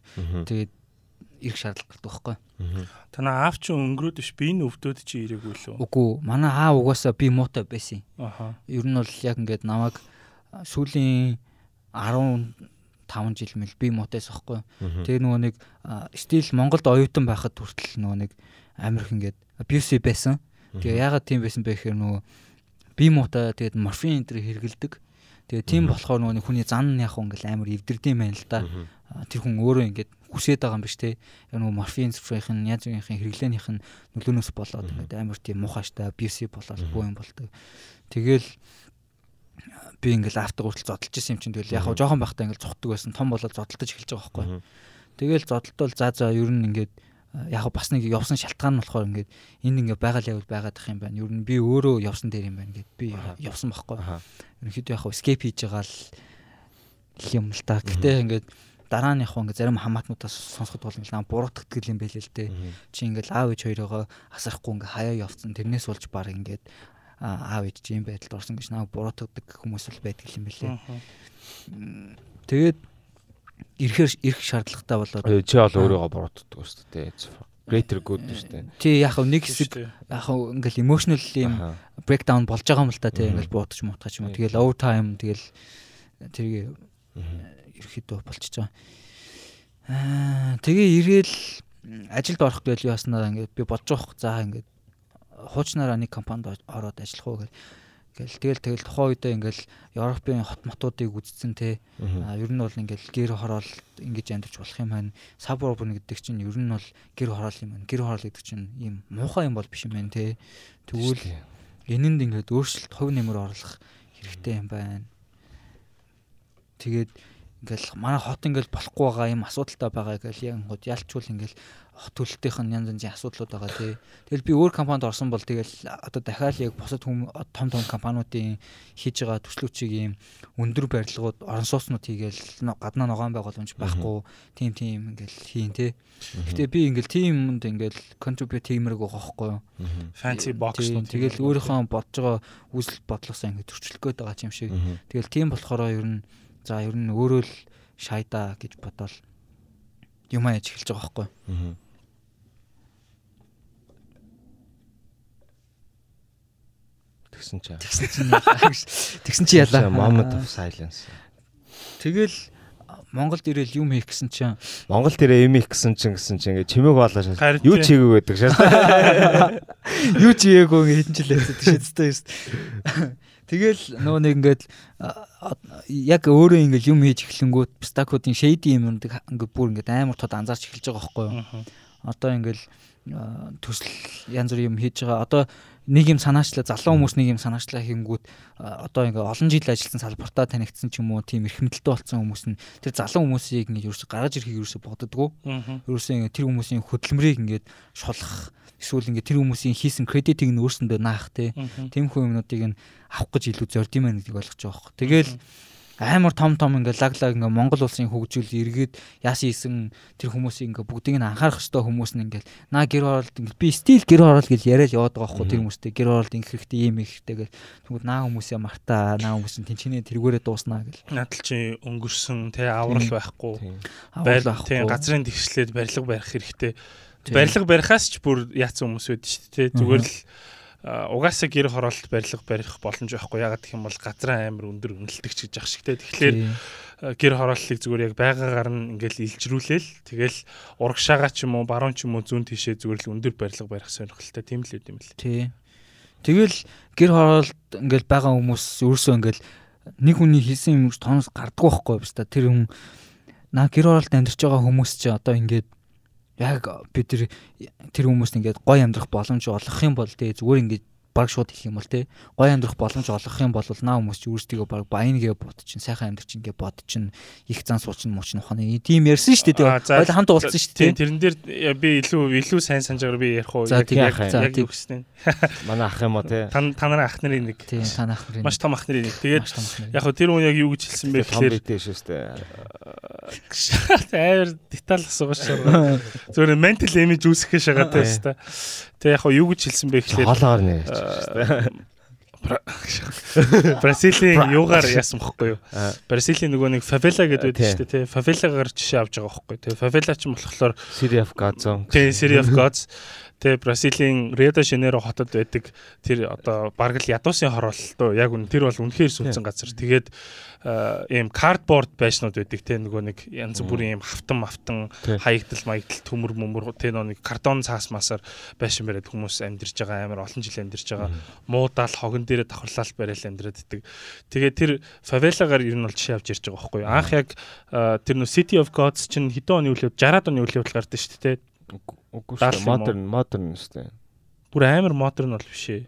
тэгээд ирэх шаардлага гардаг байхгүй. Танаа аав чи өнгөрөөд биш би энэ өвдөд чи ирээгүй лөө. Үгүй манай аав угаасаа би муутай байсан. Аха. Ер нь бол яг ингээд намайг сүүлийн 15 жил мэл би муутайс байхгүй. Тэгээ нөгөө нэг стил Монголд оюутан байхад хүртэл нөгөө нэг амирх ингээд abusive байсан. Тэгээ яагаад тийм байсан бэ гэхээр нөгөө би муутай тэгээд морфин энэ төр хэргэлдэг. Тэгээ тийм болохоор нөгөө хүний зан яг ингээл амар эвдэрдэм байна л да. Тэр хүн өөрөө ингээд хүсээд байгаа юм биш те. Нөгөө морфин спрейхын янз бүрийн хэрэглээнийх нь нөлөөнөөс болоод ингээд амар тийм муухайштай abusive болоод бүх юм болдог. Тэгэл би ингээл автор хүртэл зодтолж исэн юм чинь тэгэл яг жоохон байхдаа ингээл цухдаг байсан том болоод зодтолтож эхэлж байгаа байхгүй. Тэгэл зодтолтол за за ер нь ингээд яг бас нэг явсан шалтгаан нь болохоор ингээд энэ ингээ байгаль явал байгаад ах юм байна. Ер нь би өөрөө явсан дээр юм байна гэд би явсан байхгүй. Ерөнхийдөө яг escape хийж байгаа л юм л та. Гэтэ ингээд дараа нь яг ингээ зарим хамаатнуудаас сонсоход бол ингээ буруутгдаг юм байл л дээ. Чи ингээл аав ээж хоёроо асарахгүй ингээ хаяа явцсан. Тэрнээс болж баг ингээд аав ээж чи юм байдалд орсон гэж наа буруутгдаг хүмүүс л байдаг юм билээ. Тэгээд ирэхээр ирэх шаардлагатай болоод чи бол өөрийгөө буруутгдаг шүү дээ. Greater good шүү дээ. Тий яг нэг хэсэг яг ингээл emotional юм breakdown болж байгаа юм л та тий ингээл буутаж муутгач юм. Тэгэл overtime тэгэл тэрийг ерөөхдөө болчихж байгаа. Аа тэгээ ирээл ажилд орох гээл юу яснаа ингээд би бодож байгаа. За ингээд хуучнаараа нэг компанид ороод ажиллах уу гэл. Ингээл тэгэл тэгэл тухайн үедээ ингээл Европын хот мотуудыг үзсэн те. Ер нь бол ингээл гэр хороол ингэж амьдарч болох юм байна. Сабурбн гэдэг чинь ер нь бол гэр хороол юм байна. Гэр хороол гэдэг чинь ийм муухай юм бол биш юм байна те. Тэгвэл энэнд ингээд өөрчлөлт хувь нэмэр оруулах хэрэгтэй юм байна. Тэгээд ингээл манай хот ингээл болохгүй байгаа юм асуудалтай байгаа гэл яг гот ялчгүй ингээл хот төлөлтийнх нь янз янзын асуудлууд байгаа тий. Тэгэл би өөр компанид орсон бол тэгэл одоо дахиад яг бусад хүм том том компаниудын хийж байгаа төслүүчийг ийм өндөр барилгууд орон сууцнууд хийгээл гаднаа ногоон байгууламж байхгүй тийм тийм ингээл хийн тий. Гэтэ би ингээл тийм юмд ингээл contribute тиймэрэг байгаа байхгүй. Fancy box тэгэл өөрийнхөө бодож байгаа үзэл бодлосоо ингээд төрчлөх гээд байгаа юм шиг. Тэгэл тийм болохоор ер нь за ер нь өөрөө л шайда гэж бодоол юм аяж эхэлж байгаа байхгүй. Аа. Тэгсэн чи. Тэгсэн чи тэгсэн чи ялаа. Moment of silence. Тэгэл Монголд ирэл юм хийх гэсэн чинь Монголд ирээ юм хийх гэсэн чинь гэсэн чинь ингээ чимээг болоо шээ. Юу ч хийгээгүй байдаг шээ. Юу ч хийгээгүй ингээ хэдэн жил явцдаг шээ. Тэгэл нөгөө нэг ингээд яг өөрөө ингээд юм хийж эхлэнгүүт стакуудын шейди юм ингээд бүр ингээд амар тод анзаарч эхэлж байгаа байхгүй юу. Одоо ингээд төсөл янз бүр юм хийж байгаа. Одоо нэг юм санаачлаа залуу хүмүүс нэг юм санаачлаа хийнгүүт одоо ингээ олон жил ажилласан салбартаа танигдсан ч юм уу тийм эрхэмдэлтэй болсон хүмүүс нь тэр залуу хүмүүсийг ингээ ерөөсө гаргаж ирэхийг ерөөсө боддгоо. Ерөөсө ингээ тэр хүмүүсийн хөдөлмөрийг ингээ шулах эсвэл ингээ тэр хүмүүсийн хийсэн кредитийг нь өөрсөндөө наах те. Тэмхүү юмнуудыг нь авах гэж илүү зорд юм байна гэдгийг ойлгож байгаа хөө. Тэгэл mm -hmm амар том том ингээ лаглаг ингээ Монгол улсын хөгжүүл эргээд яасан исэн тэр хүмүүсийг ингээ бүгдийг нь анхаарах ёстой хүмүүс нь ингээ наа гэр оролт ингээ би стил гэр оролт гэж яриад яваад байгаа байхгүй тэр хүмүүстэй. Гэр оролт ингээ хэрэгтэй юм ихтэй гэл. Тэгвэл наа хүмүүсээ мартаа наа хүмүүс нь тэнчнээ тэргүүрээ дууснаа гэл. Надад чи өнгөрсөн тэ аврал байхгүй. Байл тийм газрын тэгшлээд барилга барих хэрэгтэй. Барилга барихаас ч бүр яатсан хүмүүс байдаг шүү дээ зүгээр л угаасаа гэр хороолт барилга барих боломж байхгүй ягаад гэх юм бол газраа амар өндөр үнэлтэгч гэж ах шигтэй. Тэгэхээр гэр хорооллыг зүгээр яг байгаагаар нь ингээл илжрүүлээл тэгэл урагшаага ч юм уу баруун ч юм уу зүүн тишээ зүгээр л өндөр барилга барих сонирхолтой тийм л үт юм л. Тий. Тэгэл гэр хороолт ингээл байгаа хүмүүс өөрсөө ингээл нэг хүний хийсэн юм тоноос гарддаг байхгүй баста тэр хүн наа гэр хороолт амьдарч байгаа хүмүүс чи одоо ингээд яг бид тэр хүмүүст ингээд гой амьдрах боломж олгох юм бол тэгээ зүгээр ингээд баг шууд хэлэх юм бол те гой амьдрах боломж олгох юм бол наа хүмүүс чи өөрсдөө баг баянгээ бод чин сайхан амьдрч ингээ бод чин их зан суучин муучин ухааны тийм ярьсан шүү дээ хоёул хамт уулзсан шүү дээ тэрэн дээр би илүү илүү сайн санджаагаар би ярих уу? Яг яг юу гэснэ манай ах юм уу те та та нарын ах нарын нэг. Тийм та ах нарын маш том ах нарын нэг. Тэгээд яг хөө тэр хүн яг юу гэж хэлсэн бэ гэхээр том битээ шүү дээ. Амар деталь асууж шаа зөвхөн ментал имиж үүсгэх шагатай шүү дээ Тэгээ яг юу гэж хэлсэн бэ гэхлээр хоолоор нэ ярьчих Бразилийн юугаар яасан бохгүй юу? Бразилийн нөгөө нэг фавела гэдэг байдаг шүү дээ, тий. Фавелагаар жишээ авч байгаа бохгүй. Тэгээ фавела ч юм болохоор City of Gods. Тий, City of Gods. Тэгээ Бразилийн Рио де Жанейро хотод байдаг тэр одоо бараг л ядуусын хороолтоо яг үн тэр бол үнэхээр сүнсэн газар. Тэгээд ийм кардборд байшнууд байдаг те нөгөө нэг янз бүрийн ийм хавтан мафтан хаягдал маягдал төмөр мөмөр те нөгөө картон цаас масаар байшин бариад хүмүүс амьдарч байгаа амар олон жил амьдарч байгаа. Муудаал хогон дээрээ давхарлал барайл амьдраад идэг. Тэгээд тэр фавелагаар ер нь бол жишээ авч ярьж байгаа байхгүй юу. Анх яг тэр нөө City of Gods чинь хэдэн оны үйл явдал 60-аад оны үйл явдал гардаг шүү дээ Үгүй шүү. Модерн, модерн шүү. Бүр амар модерн бол биш ээ.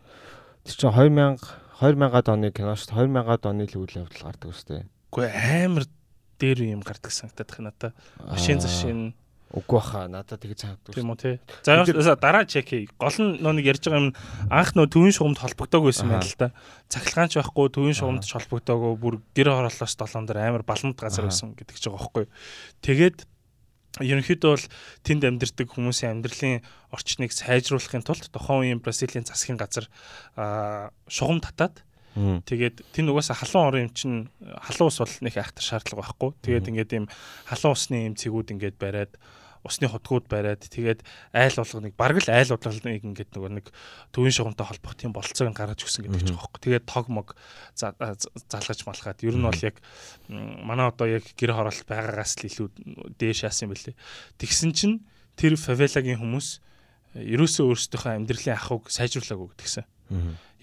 Тэр чинь 2000 2000-ад оны кино шүү. 2000-ад оны л үйл явдал гардаг шүү. Үгүй амар дээр юм гардаг санагдаад байна надаа. Машин зашин Үгүй баха надад тэгж санагдав. Тийм үү те. За дараа чек хий. Гол нь нөө нэг ярьж байгаа юм анх нөө төвийн шугамд холбогдоог байсан байна л да. Цахилгаанч байхгүй төвийн шугамд ч холбогдоог бүр гэр хороолоос долоон дээр амар баламт газар байсан гэдэг ч байгаа байхгүй. Тэгээд ерөнхийдөө бол тэнд амьдардаг хүмүүсийн амьдралын орчныг сайжруулахын тулд тухайн үеийн Бразилийн засгийн газар шугам татаад тэгээд тэнд угаасаа халуун орон юм чинь халуун ус бол нэг айхтар шаардлага байхгүй. Тэгээд ингээд ийм халуун усны юм цэгүүд ингээд бариад усны хутгууд бариад тэгээд айл болгоныг бараг л айл болгоныг ингээд нөгөө нэг төвийн шугамтай холбох тийм бололцоог гаргаж өгсөн гэдэг ч байгаа хөөх. Тэгээд тог мог залгаж малхаад ер нь бол яг манай одоо яг гэр хороолт байгаагаас л илүү дээш яасан юм бэлээ. Тэгсэн чинь тэр фавелагийн хүмүүс ерөөсөө өөрсдийнхөө амьдралын ахуйг сайжруулаагүй гэдгсэн.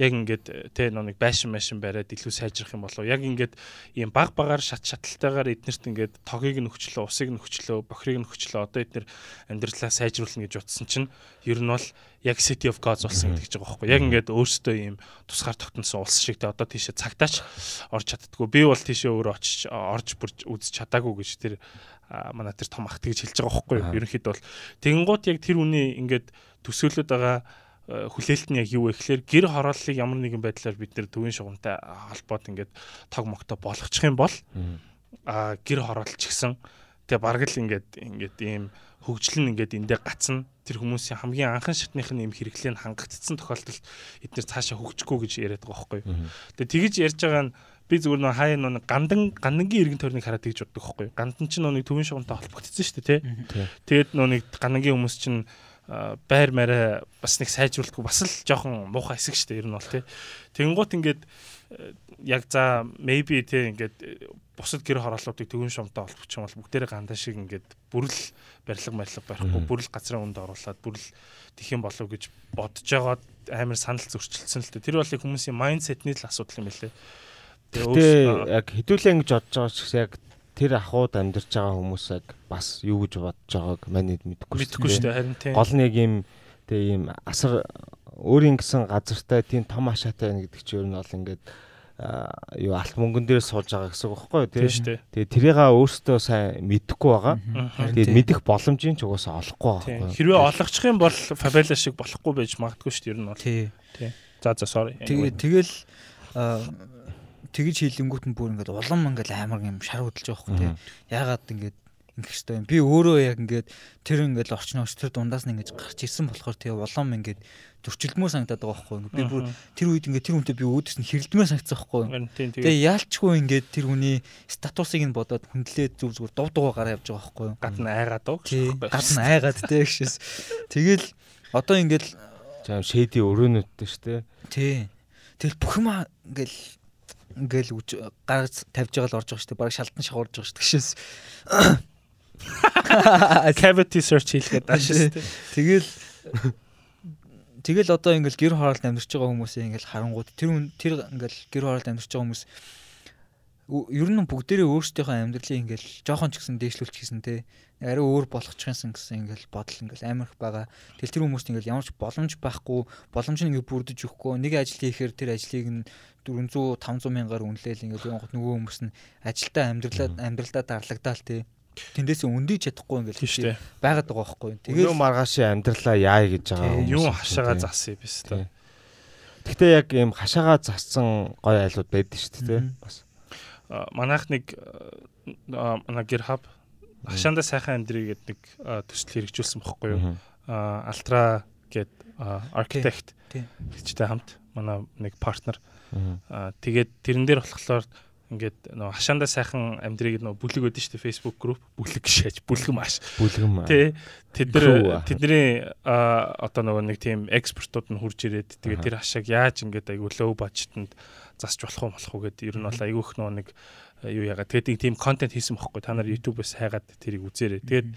Яг ингээд тэ нэг байшин машин бариад илүү сайжрах юм болов. Яг ингээд ийм баг багаар шат шаталтайгаар эднэрт ингээд тогийг нөхчлөө, усыг нөхчлөө, бохирыг нөхчлөө. Одоо эднэр амьдралаа сайжруулна гэж утсан чинь ер нь бол яг City of Gods болсон гэдэг ч байгаа байхгүй. Яг ингээд өөрсдөө ийм тусгаар тогтносон улс шиг тэ одоо тийшээ цагтаач орж чаддггүй. Би бол тийшээ өөрөө очиж орж бүрж үзэж чадаагүй гэж тэр манай тэр том ах тэгж хэлж байгаа байхгүй юу. Ерөнхийдөө бол тэгэнгუут яг тэр үний ингээд төсөөлөд байгаа э, хүлээлт нь яг юу вэ гэхээр гэр хорооллыг ямар нэгэн байдлаар бид нэр төвийн шугамтай холбоод ингээд тог могтой болгочих юм бол а гэр хороолч гисэн тэгээ бараг л ингээд ингээд ийм хөгжил нь ингээд эндээ гацна тэр хүмүүсийн хамгийн анхан шатных нь юм хэрэглээ нь хангагдсан тохиолдолд эдгээр цаашаа хөгжихгүй гэж яриад байгаа байхгүй. Тэгээ тэгж ярьж байгаа нь би зүгээр нөө хаяа нөө гандан гандангийн иргэн тойрныг хараад тэгж боддог байхгүй. Гандан ч нөө төвийн шугамтай холбогдсон шүү дээ тий. Тэгээд нөө нэг гандангийн хүмүүс чинь байр мараа бас нэг сайжруулахгүй бас л жоохон муухай хэсэг шүү дээ ер нь бол тий. Тэнгуут ингээд э, яг за maybe тий ингээд э, бусад гэр хорооллуудыг төвийн шугамтай холбогдчих юм бол бүгдээрээ гандан шиг ингээд бүрэл барилга барилга барихгүй бүрэл газрын үнд оруулаад бүрэл тэх юм болов гэж бодож байгаа амар санал зөрчилдсөн л дээ. Тэр бол хүмүүсийн майндсетний л асуудал юм билээ. Тэгээ яг хэдүүлээ ингэж бодож байгаа ч яг тэр ахуйд амьдарч байгаа хүмүүс яг бас юу гэж бодож байгааг манайд мэдэхгүй шүү дээ. Мэдэхгүй шүү дээ харин тийм. Гол нь яг ийм тэгээ ийм асар өөрийн гэсэн газартай тийм том ашаатай байна гэдэг чинь ер нь бол ингээд юу алт мөнгөн дээр сууж байгаа гэсэн үг байхгүй тий. Тэгээ тэрийгээ өөртөө сайн мэдэхгүй байгаа. Тэгээд мэдэх боломжийн ч угаасаа олохгүй байгаа. Хэрвээ олгочих юм бол фабела шиг болохгүй байж магадгүй шүү дээ ер нь бол. Тий. За за sorry. Тэгээ тэгэл тэгж хийлэнгүүт нь бүр ингээд улам ингээд амар юм шар хөдөлж байгаа хөх тийм. Яагаад ингээд ингэх хэрэгтэй юм. Би өөрөө яг ингээд тэр ингээд орчноос тэр дундаас нь ингээд гарч ирсэн болохоор тэгээ улам ингээд зөрчилдмөр санагдаад байгаа байхгүй. Би бүр тэр үед ингээд тэр хүнтэй би өөдөөс нь хэрэлдмээр санагдсан байхгүй. Тэгээ яалчгүй ингээд тэр хүний статусыг нь бодоод хүндлээд зүг зүгээр дов дугаа гараа явж байгаа байхгүй. Гадна айгаад уу. Гадна айгаад тий гэшээс. Тэгэл одоо ингээд жаа шэди өрөөнөдтэй штэ. Тий. Тэгэл бүх юм ингээл ингээл гаргаж тавьж байгаа л орж байгаа шүү дээ. Бараг шалтан шахуурж байгаа шүү дээ. Гişээс cavity search хийлгээд тааш шүү дээ. Тэгэл тэгэл одоо ингээл гэр хороолт амьдарч байгаа хүмүүсээ ингээл харангууд тэр тэр ингээл гэр хороолт амьдарч байгаа хүмүүс ер нь бүгдээрээ өөрсдийнхөө амьдралыг ингээл жоохон ч гэсэн дээшлүүлж хийсэн те арай өөр болгочихсон гэсэн ингээл бодол ингээл амирх байгаа. Тэгэл тэр хүмүүст ингээл ямар ч боломж байхгүй, боломж нь ингээд бүрдэж өгөхгүй. Нэг ажил хийхээр тэр ажлыг нь 400 500 мянгаар үнэлээл ингээд явангот нөгөө хүмүүс нь ажилдаа амьдралаа амьдралдаа дарлагдаал те. Тэндээс өндийж чадахгүй ингээл тийм байгаад байгаа байхгүй. Тэгээд нөгөө маргаашийн амьдралаа яа гэж байгаа юм. Юу хашаага засъя биш та. Гэхдээ яг ийм хашаага зассан гой айлууд байдаг шүү дээ бас. Манайх нэг манай гэр хаб хашаанда сайхан амьдрий гэдэг нэг төсөл хэрэгжүүлсэн бохгүй юу. Алтра гэд архитект гэжтэй хамт манай нэг партнер. Тэгээд тэрэн дээр болохоор ингээд нөө хашаанда сайхан амьдрийг нөө бүлэг өгдөн шүү дээ Facebook group. Бүлэг шааж бүлгэн маш. Бүлгэн тий тэд нар тэдний одоо нөгөө нэг тийм экспортууд нь хурж ирээд тэгээд тэр хашааг яаж ингээд low budget-нд засч болох юм болох уу гэдэг ер нь бол айгүйх нөгөө нэг юу яагаад тэгээд тийм контент хийсэн бохгүй та нар YouTube-ээс хайгаад тэрийг үзээрэй. Тэгээд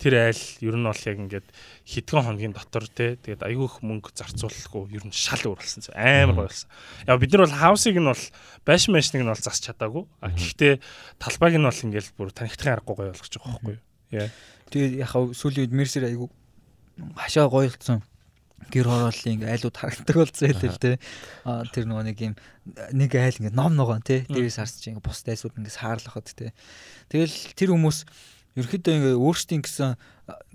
тэр айл ер нь бол яг ингээд хэдхэн хоногийн дотор те тэгээд аюух мөнгө зарцуулахгүй ер нь шал уралсан амар гоё болсон. Яг бид нар бол хаусыг нь бол байшин байшныг нь бол засч чадаагүй. А гэхдээ талбайг нь бол ингээд бүр танигдахын аргагүй гоё болгож байгаа байхгүй юу. Яа. Тэгээд яхаа сүүлийн үед мерсэр аюу хашаа гоёлцсон гэр хорооллын айлууд харагдаг болсон хэлээ л те. А тэр нөгөө нэг юм нэг айл ингээ ном ногоон те. Дээрээс харсч ингээ бус дайсууд ингээ саарлахад те. Тэгэл тэр хүмүүс ерөөхдөө ингээ өөрсдийн гэсэн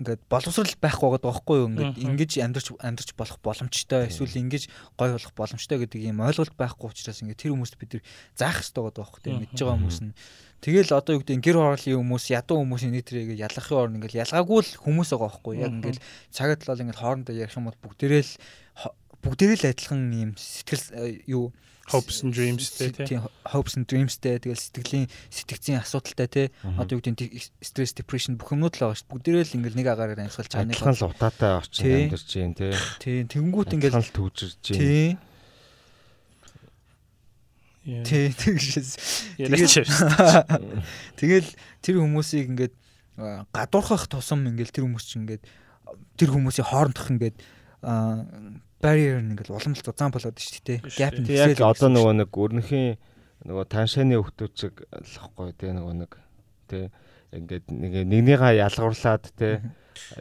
ингээд боловсрал байхгүй байгаа байхгүй юу? ингээд ингэж амьдарч амьдарч болох боломжтой эсвэл ингэж гой болох боломжтой гэдэг ийм ойлголт байхгүй учраас ингээд тэр хүмүүст бид заах хэрэгтэй байгаа байхгүй тийм мэдж байгаа хүмүүс нь. Тэгэл одоо юу гэдэг гэр хорооллын хүмүүс, ядуу хүмүүсийн нийтрийг ялгахын орн ингээл ялгаагүй л хүмүүс байгаа байхгүй. Яг ингээл цагт л ингээл хоорондоо ярих юм бол бүгдээрээ л бүгдээрээ л адилхан юм сэтгэл э, юу hopes and dreams тий hopes and dreams тий тэгэл сэтгэлийн сэтгцийн асуудалтай тий одоо юу гэдэг stress depression бүх юмнууд л байгаа шүү бүгдээрээ л ингээл нэг агаараар амьсгалж байгаа нэг л утаатай орчин амьдарч जैन тий тий тэгэнгүүт ингээл төвжирж जैन тий Тий, тэгшээс. Тэгэл тэр хүмүүсийг ингээд гадуурхах тусам ингээд тэр хүмүүс чинь ингээд тэр хүмүүсийн хоорондох ингээд barrier ингээл уламжлалт зузаан болоод шүү дээ. Gap нь яг одоо нөгөө нэг өрнөхийн нөгөө таншааны хөвтөчг л хэвгүй тий нөгөө нэг тий. Ингээд нэг нэгнийгаа ялгуурлаад тий.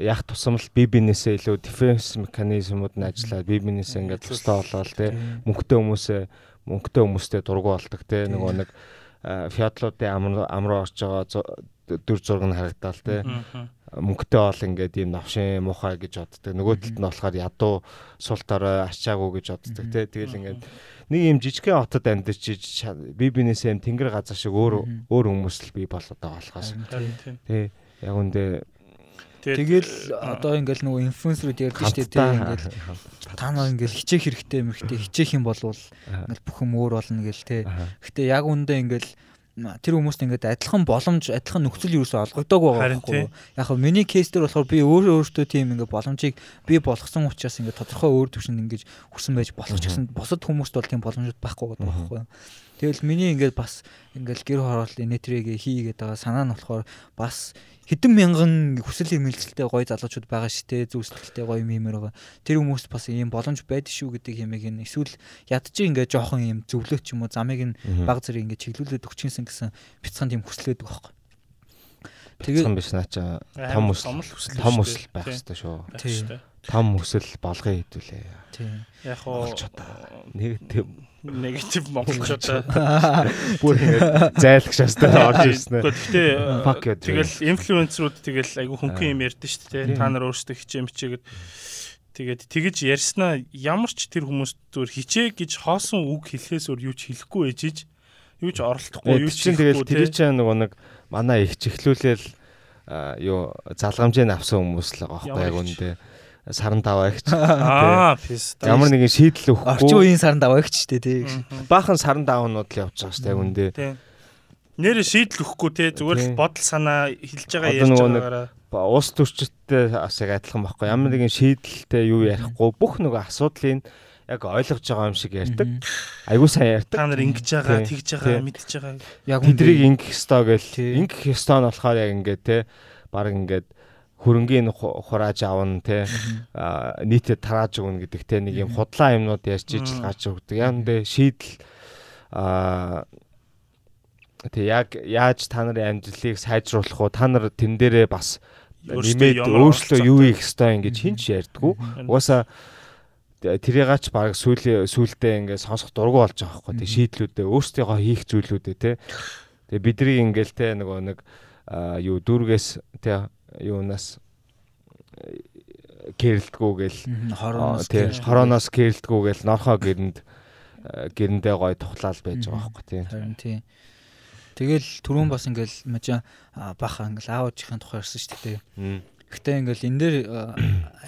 Яг тусамл би бинээсээ илүү дефенс механизмууд нь ажиллаад би бинээсээ ингээд тустай болоод тий. Мөнгөтэй хүмүүсээ мөнгөтэй хүмүүстэй дургу болдог тий. Нөгөө нэг фиатлуудын ам руу орж байгаа дүр зураг нь харагдаал тий мөнгөтэй бол ингээд ийм навшин муухай гэж боддог. Нөгөө талд нь болохоор ядуу сул дорой ачаагүй гэж боддог тий. Тэгэл ингээд нэг ийм жижигхэн хотод амьдарч би бинээсээ юм тэнгэр газар шиг өөр өөр хүмүүс л би болоод байгаа болохоос. Тий. Яг үндэ Тэгэл одоо ингээл нөгөө инфлюенсерүүд ярьдаг шүү дээ ингээл та нар ингээл хичээх хэрэгтэй мэрхтэй хичээх юм бол ингээл бүх юм өөр болно гэл те. Гэтэ яг үндэ ингээл тэр хүмүүст ингээд адилхан боломж адилхан нөхцөл юусоо олгогдоог байгаа байхгүй яг нь миний кейс дээр болохоор би өөрөө өөртөө тийм ингээд боломжийг би болгосон учраас ингээд тодорхой өөр төвшөнд ингээд хүрсэн байж болох ч гэсэн бусад хүмүүст бол тийм боломжууд байхгүй байгаа байхгүй Тэгэл миний ингээд бас ингээд гэр хорооллын нэтрийг хийгээд байгаа санаа нь болохоор бас хэдэн мянган хүсэл эрмэлзэлтэй гоё залуучууд байгаа шүү дээ. Зүсэлтэлтэй гоё мимэр байгаа. Тэр хүмүүст бас ийм боломж байдаг шүү гэдэг юмыг нь эсвэл ядчих ингээд жоохон ийм зөвлөөч юм уу замыг нь баг зэрэг ингээд чиглүүлээд өгчихсэн гэсэн бяцхан тийм хүслээд байгаа байхгүй. Тэгээд биш наача том хүсэл том хүсэл байх хэрэгтэй шүү. Тийм. Том хүсэл болгоё хэдүүлээ. Тийм. Яг хоо негатив негатив монголчуудаа бүр зайлагч шастай орж ирсэн. Ээ. Гэхдээ тэгэл инфлюенсерүүд тэгэл айгүй хөнгөн юм ярьдэн шүү дээ. Та нар өөрсдөө хичээн бичээгээд тэгээд тэгэж ярьснаа ямар ч тэр хүмүүс зүгээр хичээ гэж хоосон үг хэлэхээс өөр юу ч хэлэхгүй ээжиж юу ч оролдохгүй юу ч тэгэл тэр чинь нөгөө нэг манай их чихлүүлэл юу залгамжийн авсан хүмүүс л байгаа байхгүй яг үндэ саран даваа ихч. Аа, ямар нэгэн шийдэл өгөхгүй. Орчин үеийн саран даваа ихч дээ тий. Баахан саран даваанууд л явж байгаа шүү дээ үндэ. Нэр шийдэл өгөхгүй тий зүгээр л бодол санаа хэлж байгаа ярьж байгаагаараа уус төрчтэй бас яг адилхан байхгүй. Ямар нэгэн шийдэлтэй юу ярихгүй бүх нөгөө асуудлыг яг ойлгож байгаа юм шиг ярьдаг. Айгуу сайн ярьдаг. Та нар ингэж байгаа, тэгж байгаа, мэдж байгаа. Яг тэдрийг ингэх ёстой гэл. Ингэх ёстой нь болохоор яг ингээд те баг ингээд хөрөнгөний хурааж авна те. Нийтэд тарааж өгнө гэдэг те. Нэг юм худлаа юмнууд ярьж ижил гарч өгдөг. Яндэ шийдэл а тэг яг яаж та нарын амьдралыг сайжруулах уу та нар тэн дээрээ бас нэмээд өөрчлөө юу хийх ёстой ингэж хинч ярьдгүү. Угаасаа тэрийгач баг сүүлийн сүүлдээ ингээд сонсох дургу болж байгаа байхгүй. Тэг шийдлүүдээ өөрсдийнхөө хийх зүйлүүдээ те. Тэг бидний ингээл те нөгөө нэг юу дүүргээс те юунаас кэрэлтгүүгээл хороноос хороноос кэрэлтгүүгээл норхоо гэрэнд гэрэндээ гой тухлаал байж байгаа байхгүй тийм. Харин тийм. Тэгэл түрүүн бас ингээл мажа баха ингээл аавчийн тухай ярьсан шүү дээ. Гэхдээ ингээл энэ дээр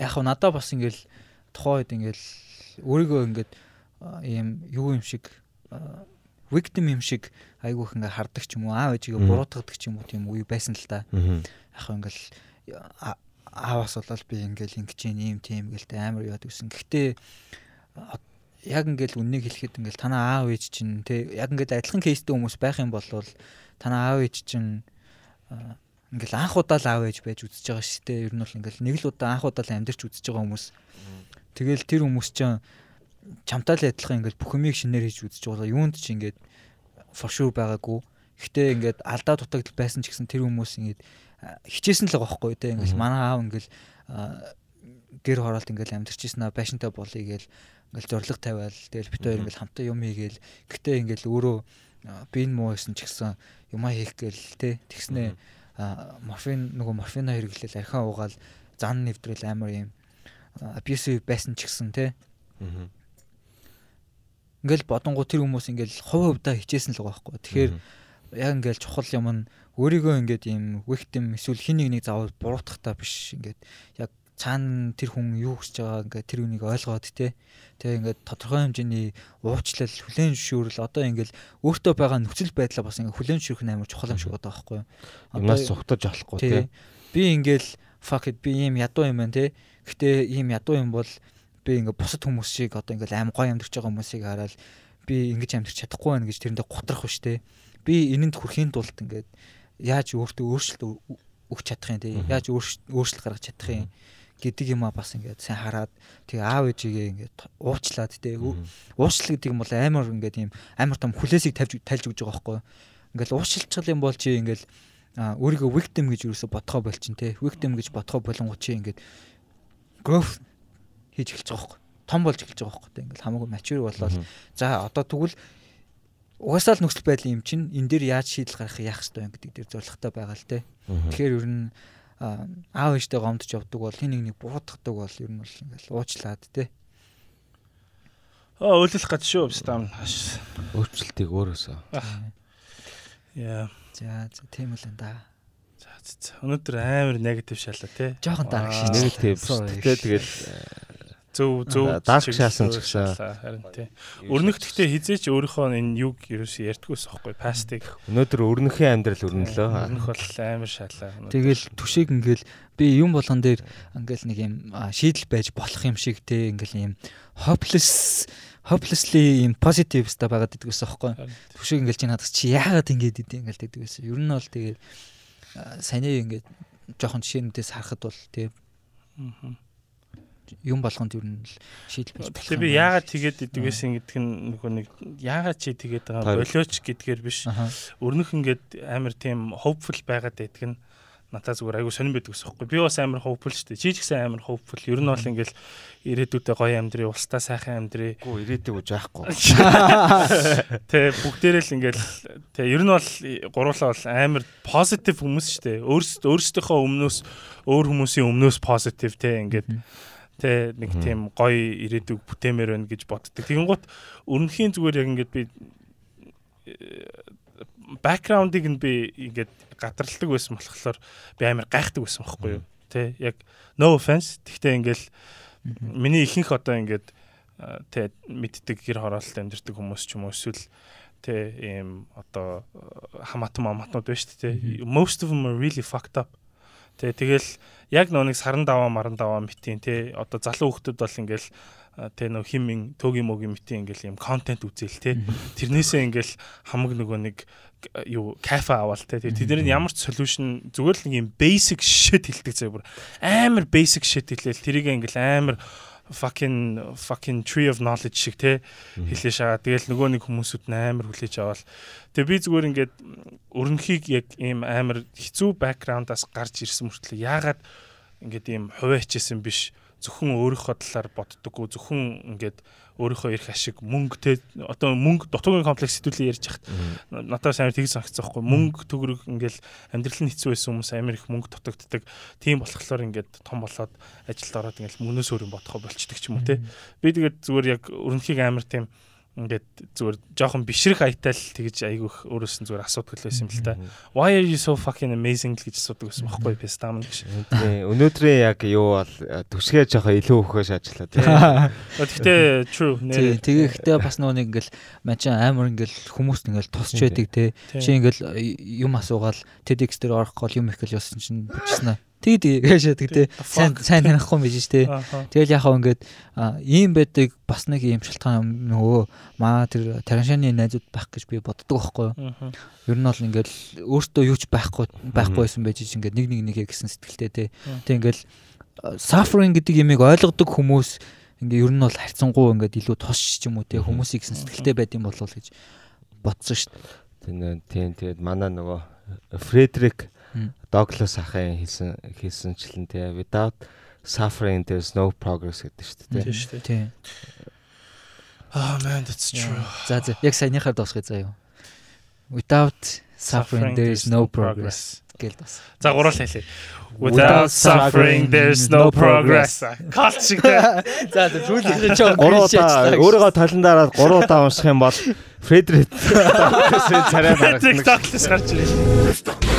яг хав надаа бас ингээл тухайн үед ингээл өөрийгөө ингээд ийм юу юм шиг victim юм шиг айгүйх ингээ хардаг ч юм уу аав ээжигээ буруутгадаг ч юм уу тийм үе байсан л та. Яг ингээл аавас болол би ингээл ингэж ийм тийм гэлтэй амар яад гэсэн. Гэхдээ яг ингээл үннийг хэлэхэд ингээл танаа аав ээж чинь те яг ингээд адилхан кейстэй хүмүүс байх юм бол танаа аав ээж чинь ингээл анх удаа л аав ээж байж үзэж байгаа шүү дээ. Ер нь бол ингээл нэг л удаа анх удаа л амьдарч үзэж байгаа хүмүүс. Тэгэл тэр хүмүүс чинь чамтай л адилхан ингээд бүх юмыг шинээр хийж үзэж байгаа. Юунд ч ингээд for sure байгаагүй. Гэхдээ ингээд алдаа дутагдал байсан ч гэсэн тэр хүмүүс ингээд хичээсэн л байгаа байхгүй те. Ингээд манай аав ингээд гэр хороолт ингээд амьдэрчсэн аа байшинтай болъё гээл ингээл зориг тавиал. Тэгэл бит хоёр ингээл хамтаа юм хийгээл. Гэтээ ингээл өөрөө би энэ муу гэсэн ч гэсэн юмаа хийх гээл те. Тэгснэ морфин нөгөө морфино хэрэглээл архиан уугаал. Зан нэвтрэл амар юм. Abusive байсан ч гэсэн те ингээл бодонгоо тэр хүмүүс ингээл хувь хувьдаа хичээсэн л байгаа байхгүй. Тэгэхээр яг ингээл чухал юм нь өөрийгөө ингээд ийм victim эсвэл хин нэг нэг заавал буруутгахтаа биш ингээд яг цаана тэр хүн юу хийж байгаа ингээд тэр үнийг ойлгоод те. Тэгээ ингээд тодорхой хэмжээний уучлал хүлээн зөвшөөрөл одоо ингээд өөртөө байгаа нөхцөл байдлаа бас ингээд хүлээн зөвшөөрөх нь амар чухал юм шиг одоо байхгүй. Юмнаас зүхтаж болохгүй те. Би ингээд fuck it би ийм ядуу юм байна те. Гэтээ ийм ядуу юм бол би ингээ бусад хүмүүс шиг одоо ингээл аим гой амьдарч байгаа хүмүүсийг хараад би ингэж амьдарч чадахгүй байна гэж тэрэндээ готрох биш те. Би энэнд хүрэхийн тулд ингээд яаж өөртөө өөрчлөлт өгч чадах юм те. Яаж өөрчлөлт гаргаж чадах юм гэдэг юм а бас ингээд сайн хараад тэгээ аав ээжигээ ингээд уучлаад тэгээ уучлал гэдэг юм бол амар ингээд ийм амар том хүлээсийг тавьж тайлж өгж байгаа байхгүй ингээд уучлалчгал юм бол чи ингээд өөрийгөө victim гэж юусо бодхоо болчин те victim гэж бодхоо болонгууд чи ингээд growth хийж эхэлж байгаа байхгүй том болж эхэлж байгаа байхгүй те ингээд хамаагүй mature болоод за одоо тэгвэл угаасаа л нөхцөл байдал юм чинь энэ дээр яаж шийдэл гаргах яах ёстой юм гэдэг дээр зорилготой байгаа л те тэгэхээр ер нь аав ээжтэй гомдож явдаг бол хин нэг нэг буруутгадаг бол ер нь бол ингээл уучлаад те Оо өөлөх гэж шүү стам. Өөрчлөлтийг өөрөөсөө. Яа. За за тийм л энэ да. За за. Өнөөдөр амар негатив шалаа тий. Жохон дараг шин негатив. Тэгтээ тэгэл зөв зөв дарк шаасан ч гэсэн харин тий. Өрнөх гэхдээ хизээч өөрийнхөө энэ юг ерөөс ярьдгүйс аахгүй пастыг. Өнөөдөр өрнөхийн амьдрал өрнөлөө. Өрнөх бол амар шалаа. Тэгэл түшиг ингээл би юм болгон дээр ингээл нэг юм шийдэл байж болох юм шиг тий ингээл юм hopeless hopelessly юм positive ста байгаад гэсэн аахгүй. Түшиг ингээл чи надад чи яагаад ингэж идэв ингээл гэдэг байсан. Ер нь бол тэгээд саний ингээд жоохон жишээнүүдээс харахад бол тий юм болгонд ер нь шийдэл байж байна. Тэгэхээр би яагаад тэгээд идэг байсан гэдэг нь нөгөө нэг яагаад чи тэгээд байгаа болооч гэдгээр биш. Өрнөх ингээд амар тийм hopeful байгаад байдаг нь надад зүгээр айгу сонирн байдаг ус хэвгүй. Би бас амар хөвпөл шүү дээ. Чи ч гэсэн амар хөвпөл. Ер нь бол ингээл ирээдүйдээ гоё амьдрий, устаа сайхан амьдрий. Гүү ирээдүйг жаахгүй. Тэ бүгдээрээ л ингээл тэ ер нь бол гуруулаа бол амар позитив хүмүүс шүү дээ. Өөрсдөө өөрсдийнхөө өмнөөс өөр хүмүүсийн өмнөөс позитив тэ ингээд тэ нэг тийм гоё ирээдүг бүтээмээр байна гэж боддог. Тэгэнгუთ өрнөхийн зүгээр яг ингээд би бэкграундыг нь би ингээд гадралдаг байсан болохоор би амар гайхдаг байсан байхгүй юу. Тэ яг no offense. Тэгтээ ингээл миний ихэнх одоо ингээд тэ мэддэг гэр хороолт амьдэрдэг хүмүүс ч юм уу эсвэл тэ ийм одоо хамаатан маматнууд байна шүү дээ. Most of them are really fucked up. Тэ тэгэл яг нөө нэг саран даваа маран даваа митийн тэ одоо залуу хүмүүс бол ингээл тэ нөө химэн төөгийн могийн митийн ингээл юм контент үзэл тэ. Тэрнээсээ ингээл хамаг нөгөө нэг юу кафе аваад те тэдний ямар ч solution зүгээр л нэг юм basic shit хэлдэг заяа бүр. Амар basic shit хэлээл тэрийг ингээл амар fucking fucking tree of knowledge шиг те хэлээ шагаа. Тэгэл нөгөө нэг хүмүүсүүд амар хүлээж аваад. Тэгээ би зүгээр ингээд өрнөхийг яг ийм амар хэцүү бэкграундаас гарч ирсэн мөртлөө яагаад ингээд ийм хувиа хичээсэн биш? Зөвхөн өөрийнхөө талаар боддоггүй зөвхөн ингээд өөрийнхөө ирэх ашиг мөнгө те одоо мөнгө дутуугийн комплекс хэдүүлээ ярьж хахад надад амар тгий санагцсан байхгүй. Мөнгө төгрөг ингээл амьдрал нь хэцүү байсан хүмүүс амар их мөнгө дутагддаг. Тийм болохоор ингээд том болоод ажилд ороод ингээл мөнөөс өөр юм бодохоо болчдөг ч юм уу те. Би тэгээд зүгээр яг өрнөхийг амар тийм ингээд зүгээр жоохон бишрэх айтал тэгж айгүйх өөрөөс нь зүгээр асуудаг байсан юм л та. Why are you so fucking amazing гэж асуудаг байсан байхгүй пестам гэж. Өнөөдрийн яг юу бол төсгээ жоохон илүү өгөхөж ажиллаа тий. Гэхдээ true нэр. Тэгээ ихтэй бас нөгөө нэг ингээл мачаа амар ингээл хүмүүст ингээл тусч байдаг тий. Чи ингээл юм асуугаал TEDx дээр орох гол юм их гэл явсан чинь бичсэн аа Тэгэд яашаа тэгтээ сайн сайн танихгүй байж штэ. Тэгэл яхаа ингээд ийм байдаг бас нэг ийм шалтгаан нөгөө маа тэр тараншааны найзууд байх гэж би боддог байхгүй юу. Ер нь бол ингээд өөртөө юу ч байхгүй байхгүй байсан байж ингээд нэг нэг нэгэ гэсэн сэтгэлтэй те. Тэг ингээд suffering гэдэг ямиг ойлгодог хүмүүс ингээ ер нь бол харьцангуй ингээд илүү тос ч юм уу те хүмүүсийг гэсэн сэтгэлтэй байд юм болов гэж бодсон шүү дээ. Тийм тэгээд манай нөгөө Фредерик Douglas ахын хэлсэн хэлсэнчлэн тий without suffering there's no progress гэдэг шүү дээ тий. Тийм шүү дээ. Oh man that's true. За за яг саяныхаар дуусгая заа юу. Without suffering there is no progress гэл бас. За гурал хэлээ. Without suffering there's no progress. Калт шиг тий. За за зүйлээ ч гурав удаа өөрийгөө таландаараа гурав удаа унших юм бол Фредерик царай. Фредерик татлаас гарч ирээ.